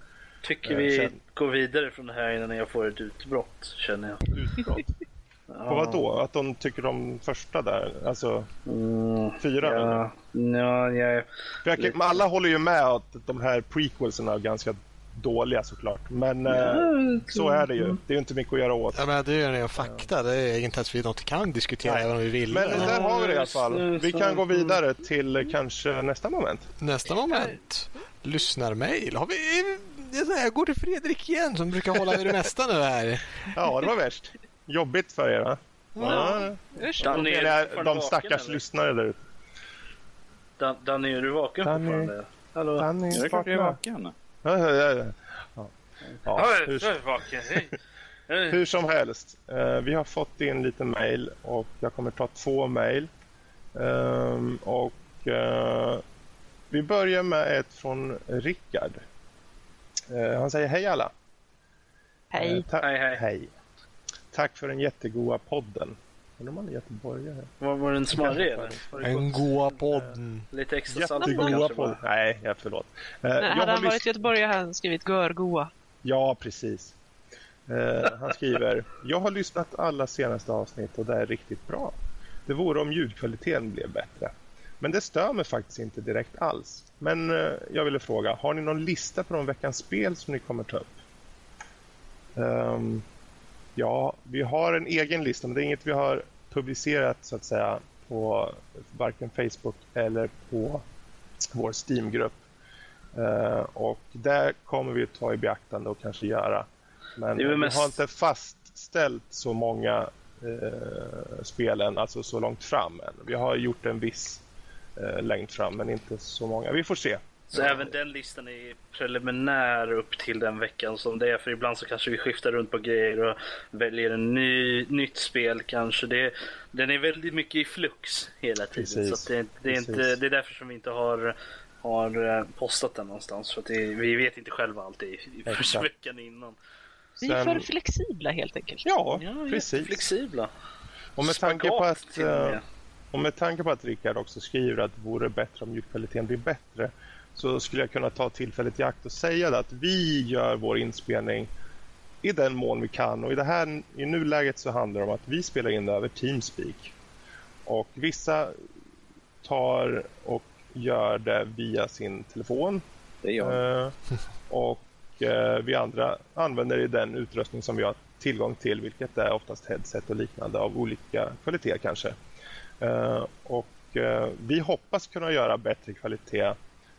Tycker vi Känn... går vidare från det här innan jag får ett utbrott, känner jag. Utbrott? ja. På vad då? Att de tycker de första där? Alltså mm, fyra? Ja, ja, ja. Jag, alla håller ju med att de här prequelsen är ganska dåliga såklart. Men ja, eh, så är det ju. Det är ju inte mycket att göra åt. Ja, men det är ju en fakta. Det är inte ens vi något kan diskutera Nej. även om vi vill. Men där har vi det i alla fall. Vi kan gå vidare till kanske nästa moment. Nästa moment. Lyssnarmail. Har vi... Jag går till Fredrik igen som brukar hålla i det mesta nu här. Ja, det var värst. Jobbigt för er. Va? Ja. Ja. Danny, är de stackars vaken, lyssnare där ute. Danny, är du vaken Danny, fortfarande? Hallå? Danny, jag är är vaken. Ja, ja, ja. Ja, hur, hur som helst, eh, vi har fått in lite mail och jag kommer ta två mail. Um, och uh, vi börjar med ett från Rickard. Uh, han säger hej alla. Hej. Hej, hej. hej. Tack för den jättegoda podden. Undrar om han är göteborgare. Var, var den smarrig eller? En goa podden. Lite extra salt Jättegoa podden. Nej, ja, förlåt. Uh, Nej, hade han varit göteborgare hade han skrivit görgoa. Ja, precis. Uh, han skriver, jag har lyssnat alla senaste avsnitt och det är riktigt bra. Det vore om ljudkvaliteten blev bättre. Men det stör mig faktiskt inte direkt alls. Men uh, jag ville fråga, har ni någon lista på de veckans spel som ni kommer ta upp? Um, Ja, vi har en egen lista men det är inget vi har publicerat så att säga på varken Facebook eller på vår Steam-grupp. Uh, och där kommer vi ta i beaktande och kanske göra. Men vi mest... har inte fastställt så många uh, spel än, alltså så långt fram än. Vi har gjort en viss uh, längd fram men inte så många. Vi får se. Så ja. även den listan är preliminär upp till den veckan som det är. För ibland så kanske vi skiftar runt på grejer och väljer en ny, nytt spel kanske. Det, den är väldigt mycket i flux hela tiden. Precis. Så det, det, är inte, det är därför som vi inte har, har eh, postat den någonstans. För det, vi vet inte själva alltid i första veckan innan. Vi är för flexibla helt enkelt. Ja, ja precis. Flexibla. Och med tanke på att... Uh, och med tanke på att Rickard också skriver att det vore bättre om ljudkvaliteten blir bättre så skulle jag kunna ta tillfället i akt och säga att vi gör vår inspelning i den mån vi kan och i det här i nuläget så handlar det om att vi spelar in det över Teamspeak. Och vissa tar och gör det via sin telefon. Det gör eh, Och eh, vi andra använder den utrustning som vi har tillgång till vilket är oftast headset och liknande av olika kvalitet kanske. Eh, och vi hoppas kunna göra bättre kvalitet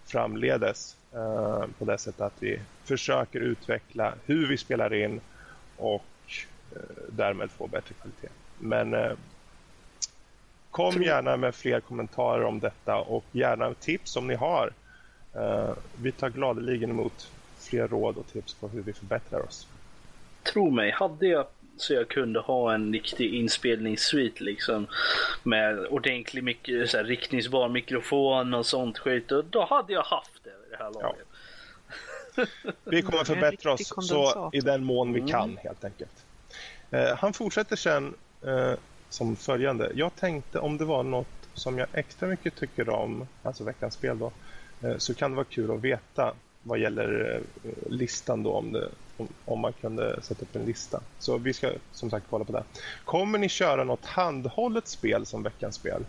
framledes eh, på det sättet att vi försöker utveckla hur vi spelar in och eh, därmed få bättre kvalitet. Men eh, kom gärna med fler kommentarer om detta och gärna tips om ni har. Eh, vi tar gladeligen emot fler råd och tips på hur vi förbättrar oss. Tro mig, hade jag så jag kunde ha en riktig inspelningssuite liksom med ordentlig mik så här, riktningsbar mikrofon och sånt skit. Och då hade jag haft det i det här laget. Ja. Vi kommer förbättra oss så i den mån vi kan mm. helt enkelt. Eh, han fortsätter sen eh, som följande. Jag tänkte om det var något som jag extra mycket tycker om, alltså veckans spel då, eh, så kan det vara kul att veta vad gäller eh, listan då om, det, om, om, man kunde sätta upp en lista. Så vi ska som sagt kolla på det. Kommer ni köra något handhållet spel som veckans spel?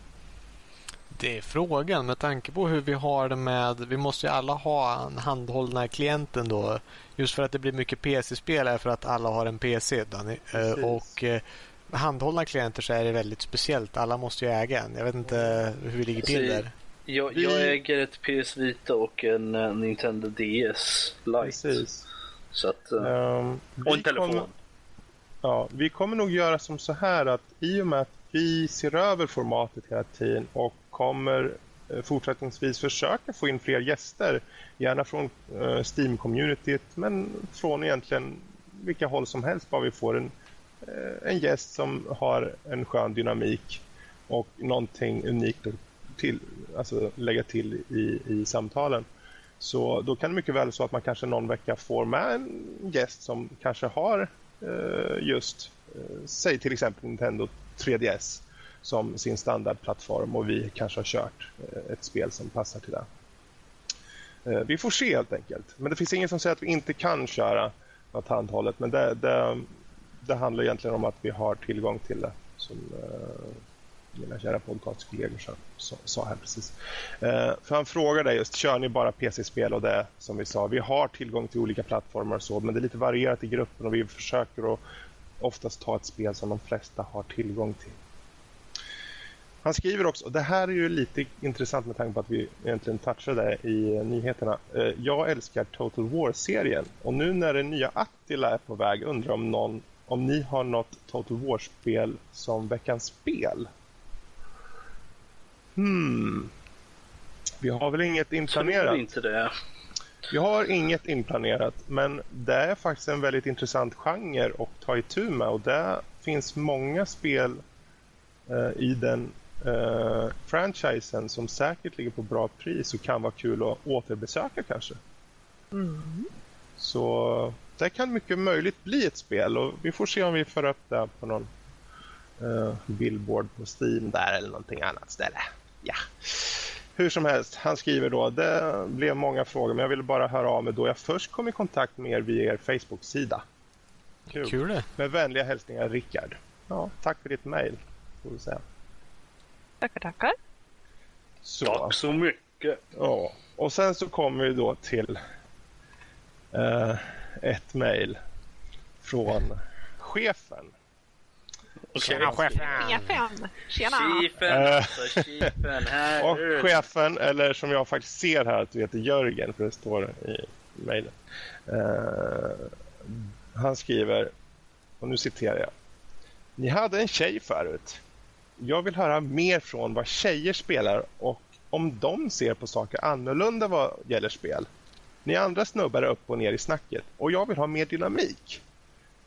Det är frågan med tanke på hur vi har det med... Vi måste ju alla ha en handhållna klienten då. Just för att det blir mycket PC-spel för att alla har en PC. Danny. Eh, och eh, handhållna klienter så är det väldigt speciellt. Alla måste ju äga en. Jag vet inte hur vi ligger till där. Jag, jag äger ett PS Vita och en uh, Nintendo DS Lite. Precis. Så att, um, och en telefon. Kommer, ja, vi kommer nog göra som så här att i och med att vi ser över formatet hela tiden och kommer uh, fortsättningsvis försöka få in fler gäster. Gärna från uh, Steam-communityt men från egentligen vilka håll som helst. Bara vi får en, en gäst som har en skön dynamik och någonting unikt att till, alltså lägga till i, i samtalen. Så då kan det mycket väl så att man kanske någon vecka får med en gäst som kanske har eh, just, eh, säg till exempel Nintendo 3DS som sin standardplattform och vi kanske har kört eh, ett spel som passar till det. Eh, vi får se helt enkelt. Men det finns ingen som säger att vi inte kan köra något handhållet. Men det, det, det handlar egentligen om att vi har tillgång till det. Som, eh, mina kära podcastkollegor sa, sa här precis. Eh, för han frågade just, kör ni bara PC-spel och det som vi sa, vi har tillgång till olika plattformar och så, men det är lite varierat i gruppen och vi försöker att oftast ta ett spel som de flesta har tillgång till. Han skriver också, och det här är ju lite intressant med tanke på att vi egentligen touchade i nyheterna. Eh, jag älskar Total War-serien och nu när det nya Attila är på väg undrar om någon om ni har något Total War-spel som veckans spel Hmm. Vi har väl inget inplanerat? inte det. Vi har inget inplanerat, men det är faktiskt en väldigt intressant genre att ta itu med och det finns många spel eh, i den eh, franchisen som säkert ligger på bra pris och kan vara kul att återbesöka kanske. Mm. Så det kan mycket möjligt bli ett spel och vi får se om vi får upp det på någon eh, billboard på Steam där eller någonting annat ställe ja. Hur som helst, han skriver då det blev många frågor men jag ville bara höra av mig då jag först kom i kontakt med er via er Facebook-sida. Kul. Kul det. Med vänliga hälsningar Rickard. Ja, tack för ditt mejl. Får vi säga. Tackar, tackar. Så. Tack så mycket. Ja, och sen så kommer vi då till uh, ett mejl från chefen Tjena chefen! Chefen! Tjena! Chefen, eh, alltså, chefen här. Och chefen, eller som jag faktiskt ser här att du heter Jörgen, för det står i mejlen. Uh, han skriver, och nu citerar jag. Ni hade en tjej förut. Jag vill höra mer från vad tjejer spelar och om de ser på saker annorlunda vad gäller spel. Ni andra snubbar upp och ner i snacket och jag vill ha mer dynamik.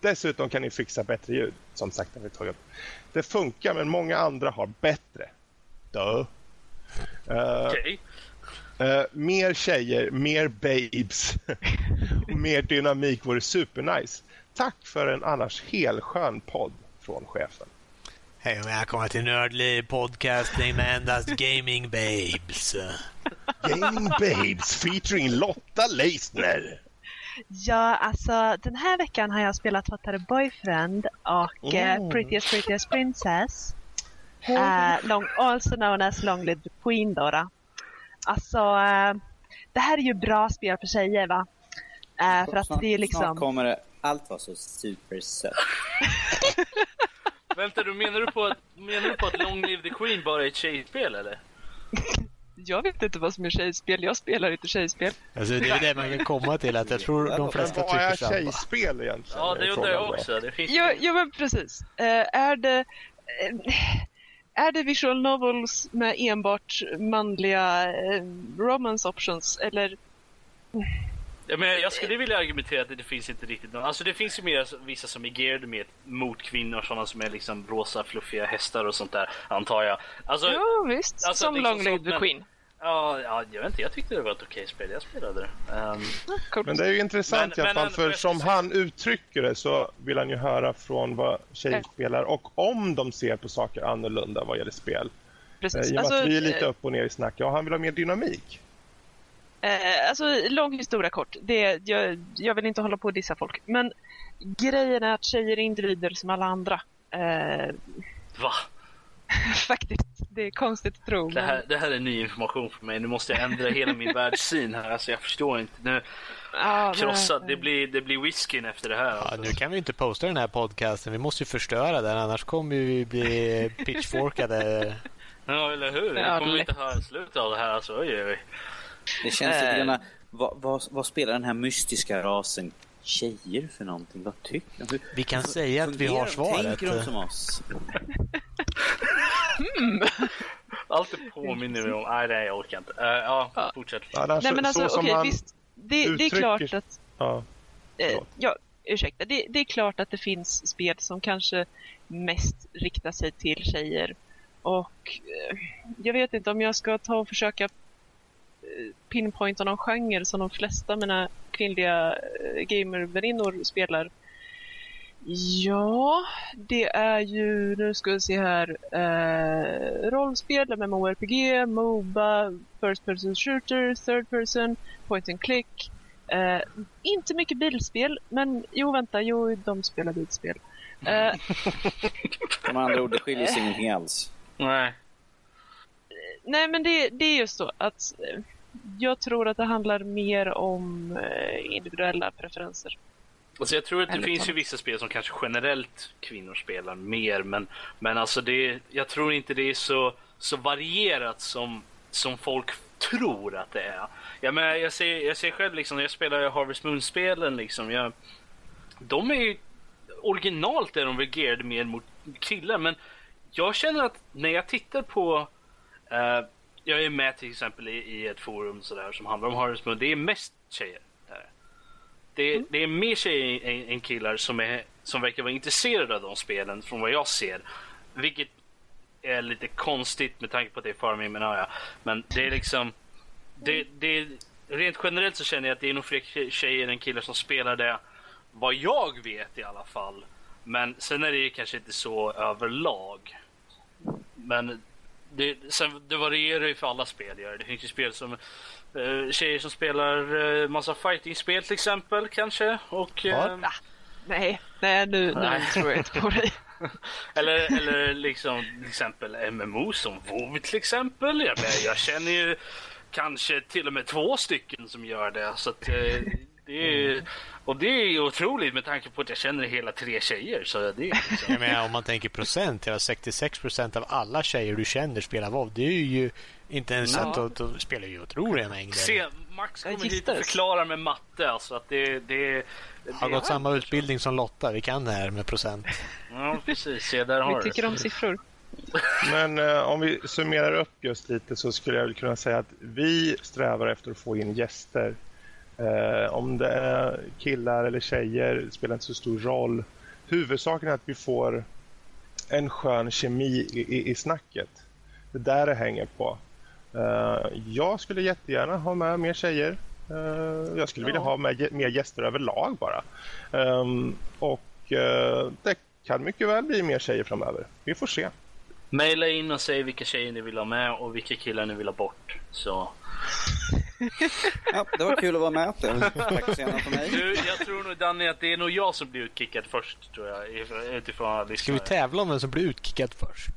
Dessutom kan ni fixa bättre ljud. Som sagt, vi tagit upp. Det funkar, men många andra har bättre. Duh. Uh, okay. uh, mer tjejer, mer babes och mer dynamik vore supernice. Tack för en annars helskön podd från chefen. Hej och välkomna till Nördliv podcasting med endast gaming babes. gaming babes featuring Lotta Leisner. Ja, alltså den här veckan har jag spelat Hottare Boyfriend och eh, oh. uh, Prettiest Prettiest Princess. Uh, long, also known as Long Live the Queen då. då. Alltså, uh, det här är ju bra spel för tjejer va? Uh, för att snart, det är liksom... Snart kommer det allt vara så supersött. Vänta, du menar, du på att, menar du på att Long Live the Queen bara är ett tjejspel eller? Jag vet inte vad som är tjejspel. Jag spelar inte tjejspel. Alltså, det är det man kan komma till. att Jag tror de Men flesta vad är tycker samma. tjejspel egentligen? Ja, är det undrar jag också. Det finns Ja, ja men precis. Eh, är det... eh, är det visual novels med enbart manliga eh, romance options eller Ja, men jag skulle vilja argumentera att det finns inte riktigt någon. Alltså det finns ju mer vissa som är geared med mot kvinnor, sådana som är liksom rosa fluffiga hästar och sånt där, antar jag. Alltså, Jo visst, alltså, som liksom Long Live the men- Queen. Ja, ja, jag vet inte, jag tyckte det var ett okej spel, jag spelade det. Coolt. Men det är ju intressant Men- i alla fall, för som han uttrycker det så vill han ju höra från vad tjejer spelar och om de ser på saker annorlunda vad gäller spel. Eh, Precis. I och med Alltså, att vi är lite eh, upp och ner i snack. Ja, han vill ha mer dynamik. Eh, alltså, lång historia kort. Det, jag, jag vill inte hålla på och dissa folk. Men grejen är att tjejer är individer som alla andra. Eh, va? faktiskt. Det är konstigt att tro. Det här, det här är ny information för mig. Nu måste jag ändra hela min världssyn här. Alltså jag förstår inte. Nu, Ja, krossad. Det blir, det blir whiskyn efter det här. Ja, Alltså. nu kan vi inte posta den här podcasten. Vi måste ju förstöra den. Annars kommer vi bli pitchforkade. Ja, eller hur? Vi kommer lätt. inte höra slutet av det här. Alltså, oj, oj. Det känns lite Eh. grann... Vad, vad, vad spelar den här mystiska rasen tjejer för någonting? Vad tycker de? Hur, Vi kan säga att vi har svaret. Tänker de som oss? Allt det påminner mig om... Nej, nej, jag orkar inte. Eh, ja, Ja. fortsätt. Ja, det är Nej så, men alltså så okej han, visst. Det, det är uttrycker- klart att ja, Eh, ja, ursäkta. Det, det är klart att det finns spel som kanske mest riktar sig till tjejer. Och eh, jag vet inte om jag ska ta och försöka pinpointa någon genre som de flesta av mina kvinnliga eh, gamerväninnor spelar. Ja, det är ju, nu ska vi se här, eh, rollspel, MMORPG, MOBA, First Person Shooter, Third Person, Point and Click. Eh, inte mycket bilspel, men jo vänta, jo de spelar bilspel. Eh, Med andra ord, det skiljer sig ingenting alls. Nej. Nej men det, det är just så att eh, jag tror att det handlar mer om eh, individuella preferenser. Alltså jag tror att det Ärligt finns ju talat. vissa spel som kanske generellt kvinnor spelar mer, men, men alltså det, jag tror inte det är så, så varierat som, som folk tror att det är. Ja, men jag, ser, jag ser själv liksom, när jag spelar Harvest Moon-spelen, liksom, jag, de är ju originalt är de väl mer mot killar, men jag känner att när jag tittar på eh, jag är med till exempel i, i ett forum sådär som handlar om Moon. Det är mest tjejer. Där. Det, det är mer tjejer än, än killar som, är, som verkar vara intresserade av de spelen från vad jag ser. Vilket är lite konstigt med tanke på att det är farming, men ja, ja. Men det är liksom... Det, det, rent generellt så känner jag att det är nog fler tjejer än killar som spelar det. Vad jag vet i alla fall. Men sen är det kanske inte så överlag. Men det, sen, det varierar ju för alla spel. Gör. det. Finns ju spel som eh, tjejer som spelar eh, massa fighting-spel till exempel kanske. Och, eh, Ah, nej, nej nu, Nej. nu tror jag inte på dig. eller, eller liksom till exempel MMO som WoW till exempel. Jag, men, jag känner ju kanske till och med två stycken som gör det. Så att, eh, det är, och det är otroligt med tanke på att jag känner hela tre tjejer. Så det är liksom, Jag menar, om man tänker procent, ja, 66 procent av alla tjejer du känner spelar WoW. Det är ju inte ens Ja. att de, de spelar ju otroliga mängder. Se, Max kommer hit och förklarar med matte. Alltså att det, det, det har gått samma utbildning som Lotta. Vi kan det här med procent. Ja, precis. Se, där har Vi tycker det. om siffror. Men eh, om vi summerar upp just lite så skulle jag kunna säga att vi strävar efter att få in gäster. Eh, om det är killar eller tjejer spelar inte så stor roll. Huvudsaken är att vi får en skön kemi i, i, i snacket. Det är där det hänger på. Eh, jag skulle jättegärna ha med mer tjejer. Eh, jag skulle vilja ha med mer gäster överlag bara. Ehm, och eh, det kan mycket väl bli mer tjejer framöver. Vi får se. Maila in och säg vilka tjejer ni vill ha med och vilka killar ni vill ha bort. Så. Ja, det var kul att vara med. Tack så gärna för mig. Du, jag tror nog Danny att det är nog jag som blir utkickad först tror jag. if- Utifrån Ska vi tävla om vem som blir utkickad först?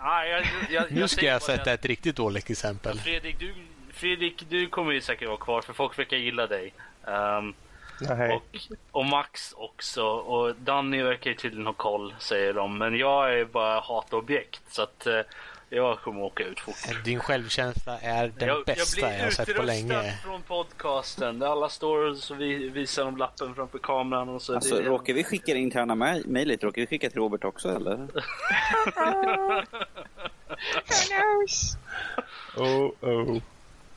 Ah, jag, jag, Nu ska jag bara sätta det ett riktigt dåligt exempel. Fredrik, du, Fredrik, du kommer ju säkert vara kvar för folk verkar gilla dig. Nej. Och, och Max också. Och Danny verkar ju tydligen ha koll, säger de. Men jag är bara hatobjekt. Så att eh, jag kommer åka ut fort. Din självkänsla är den jag, bästa jag, jag har sett på länge. från podcasten. Alla står och så vi, visar de lappen framför kameran. Och så Alltså, det, råkar vi skicka det interna mej- mejlet? Råkar vi skicka till Robert också eller? Who knows? Oh, oh.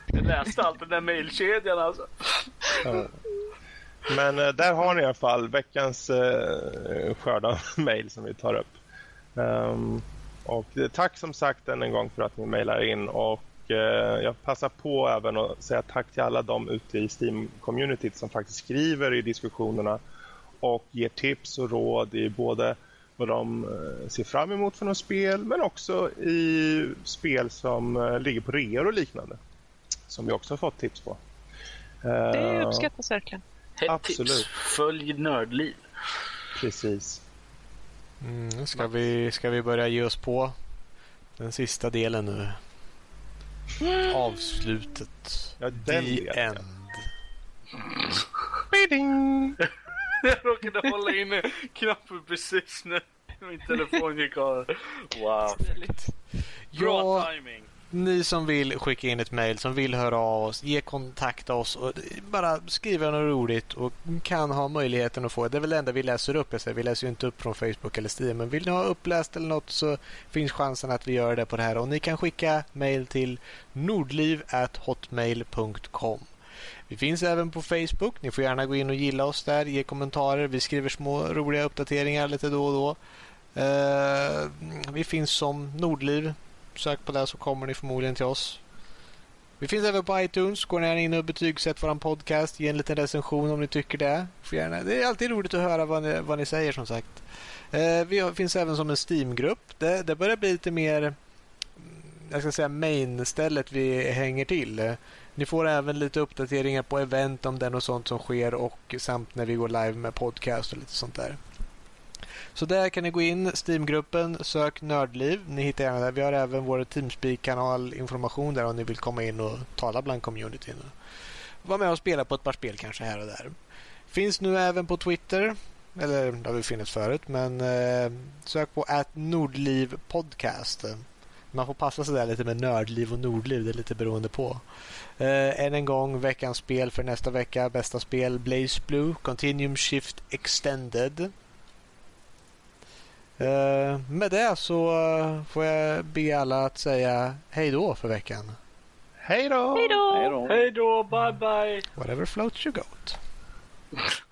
Jag läste allt den där mejlkedjan alltså. Ja. Men eh, där har ni i alla fall veckans eh, skörd av mejl som vi tar upp. Ehm, och eh, tack som sagt än en gång för att ni mejlar in och eh, jag passar på även att säga tack till alla de ute i Steam-communityt som faktiskt skriver i diskussionerna och ger tips och råd i både vad de eh, ser fram emot för något spel men också i spel som ligger på reor och liknande. Som vi också har fått tips på. Det uppskattas verkligen. Absolut. tips. Följ Nördliv. Precis. Mm, ska, vi, ska vi börja ge oss på den sista delen nu? Avslutet. Ja, den The end. Jag råkade hålla inne knappen precis när min telefon gick av. Wow. Bra Ja, timing ni som vill skicka in ett mejl, som vill höra av oss, ge kontakta oss och bara skriva något roligt och kan ha möjligheten att få. Det är väl det enda vi läser upp. Jag säger, vi läser ju inte upp från Facebook eller Steam, men vill ni ha uppläst eller något så finns chansen att vi gör det på det här. Och ni kan skicka mejl till nordliv.hotmail.com. Vi finns även på Facebook. Ni får gärna gå in och gilla oss där, ge kommentarer. Vi skriver små roliga uppdateringar lite då och då. Uh, vi finns som Nordliv. Sök på det så kommer ni förmodligen till oss. Vi finns även på iTunes. Går ni in och betygsätt vår podcast. Ge en liten recension om ni tycker det. Får gärna. Det är alltid roligt att höra vad ni, vad ni säger som sagt. Eh, vi har, finns även som en Steam-grupp. Det, det börjar bli lite mer mm, jag ska säga main-stället vi hänger till. Ni får även lite uppdateringar på event om det är något sånt som sker och samt när vi går live med podcast och lite sånt där. Så där kan ni gå in, Steamgruppen, sök Nördliv. Ni hittar gärna där. Vi har även vår Teamspeak-kanal information där om ni vill komma in och tala bland communityn. Var med och spela på ett par spel kanske här och där. Finns nu även på Twitter. Eller det har vi funnits förut, men eh, sök på att Nordliv Podcast. Man får passa sig där lite med nördliv och nordliv. Det är lite beroende på. Eh, än en gång veckans spel för nästa vecka. Bästa spel Blaze Blue Continuum Shift Extended. Eh, med det så eh, får jag be alla att säga hej då för veckan. Hej då! Hej då! Hej då! Bye bye! Whatever floats your goat.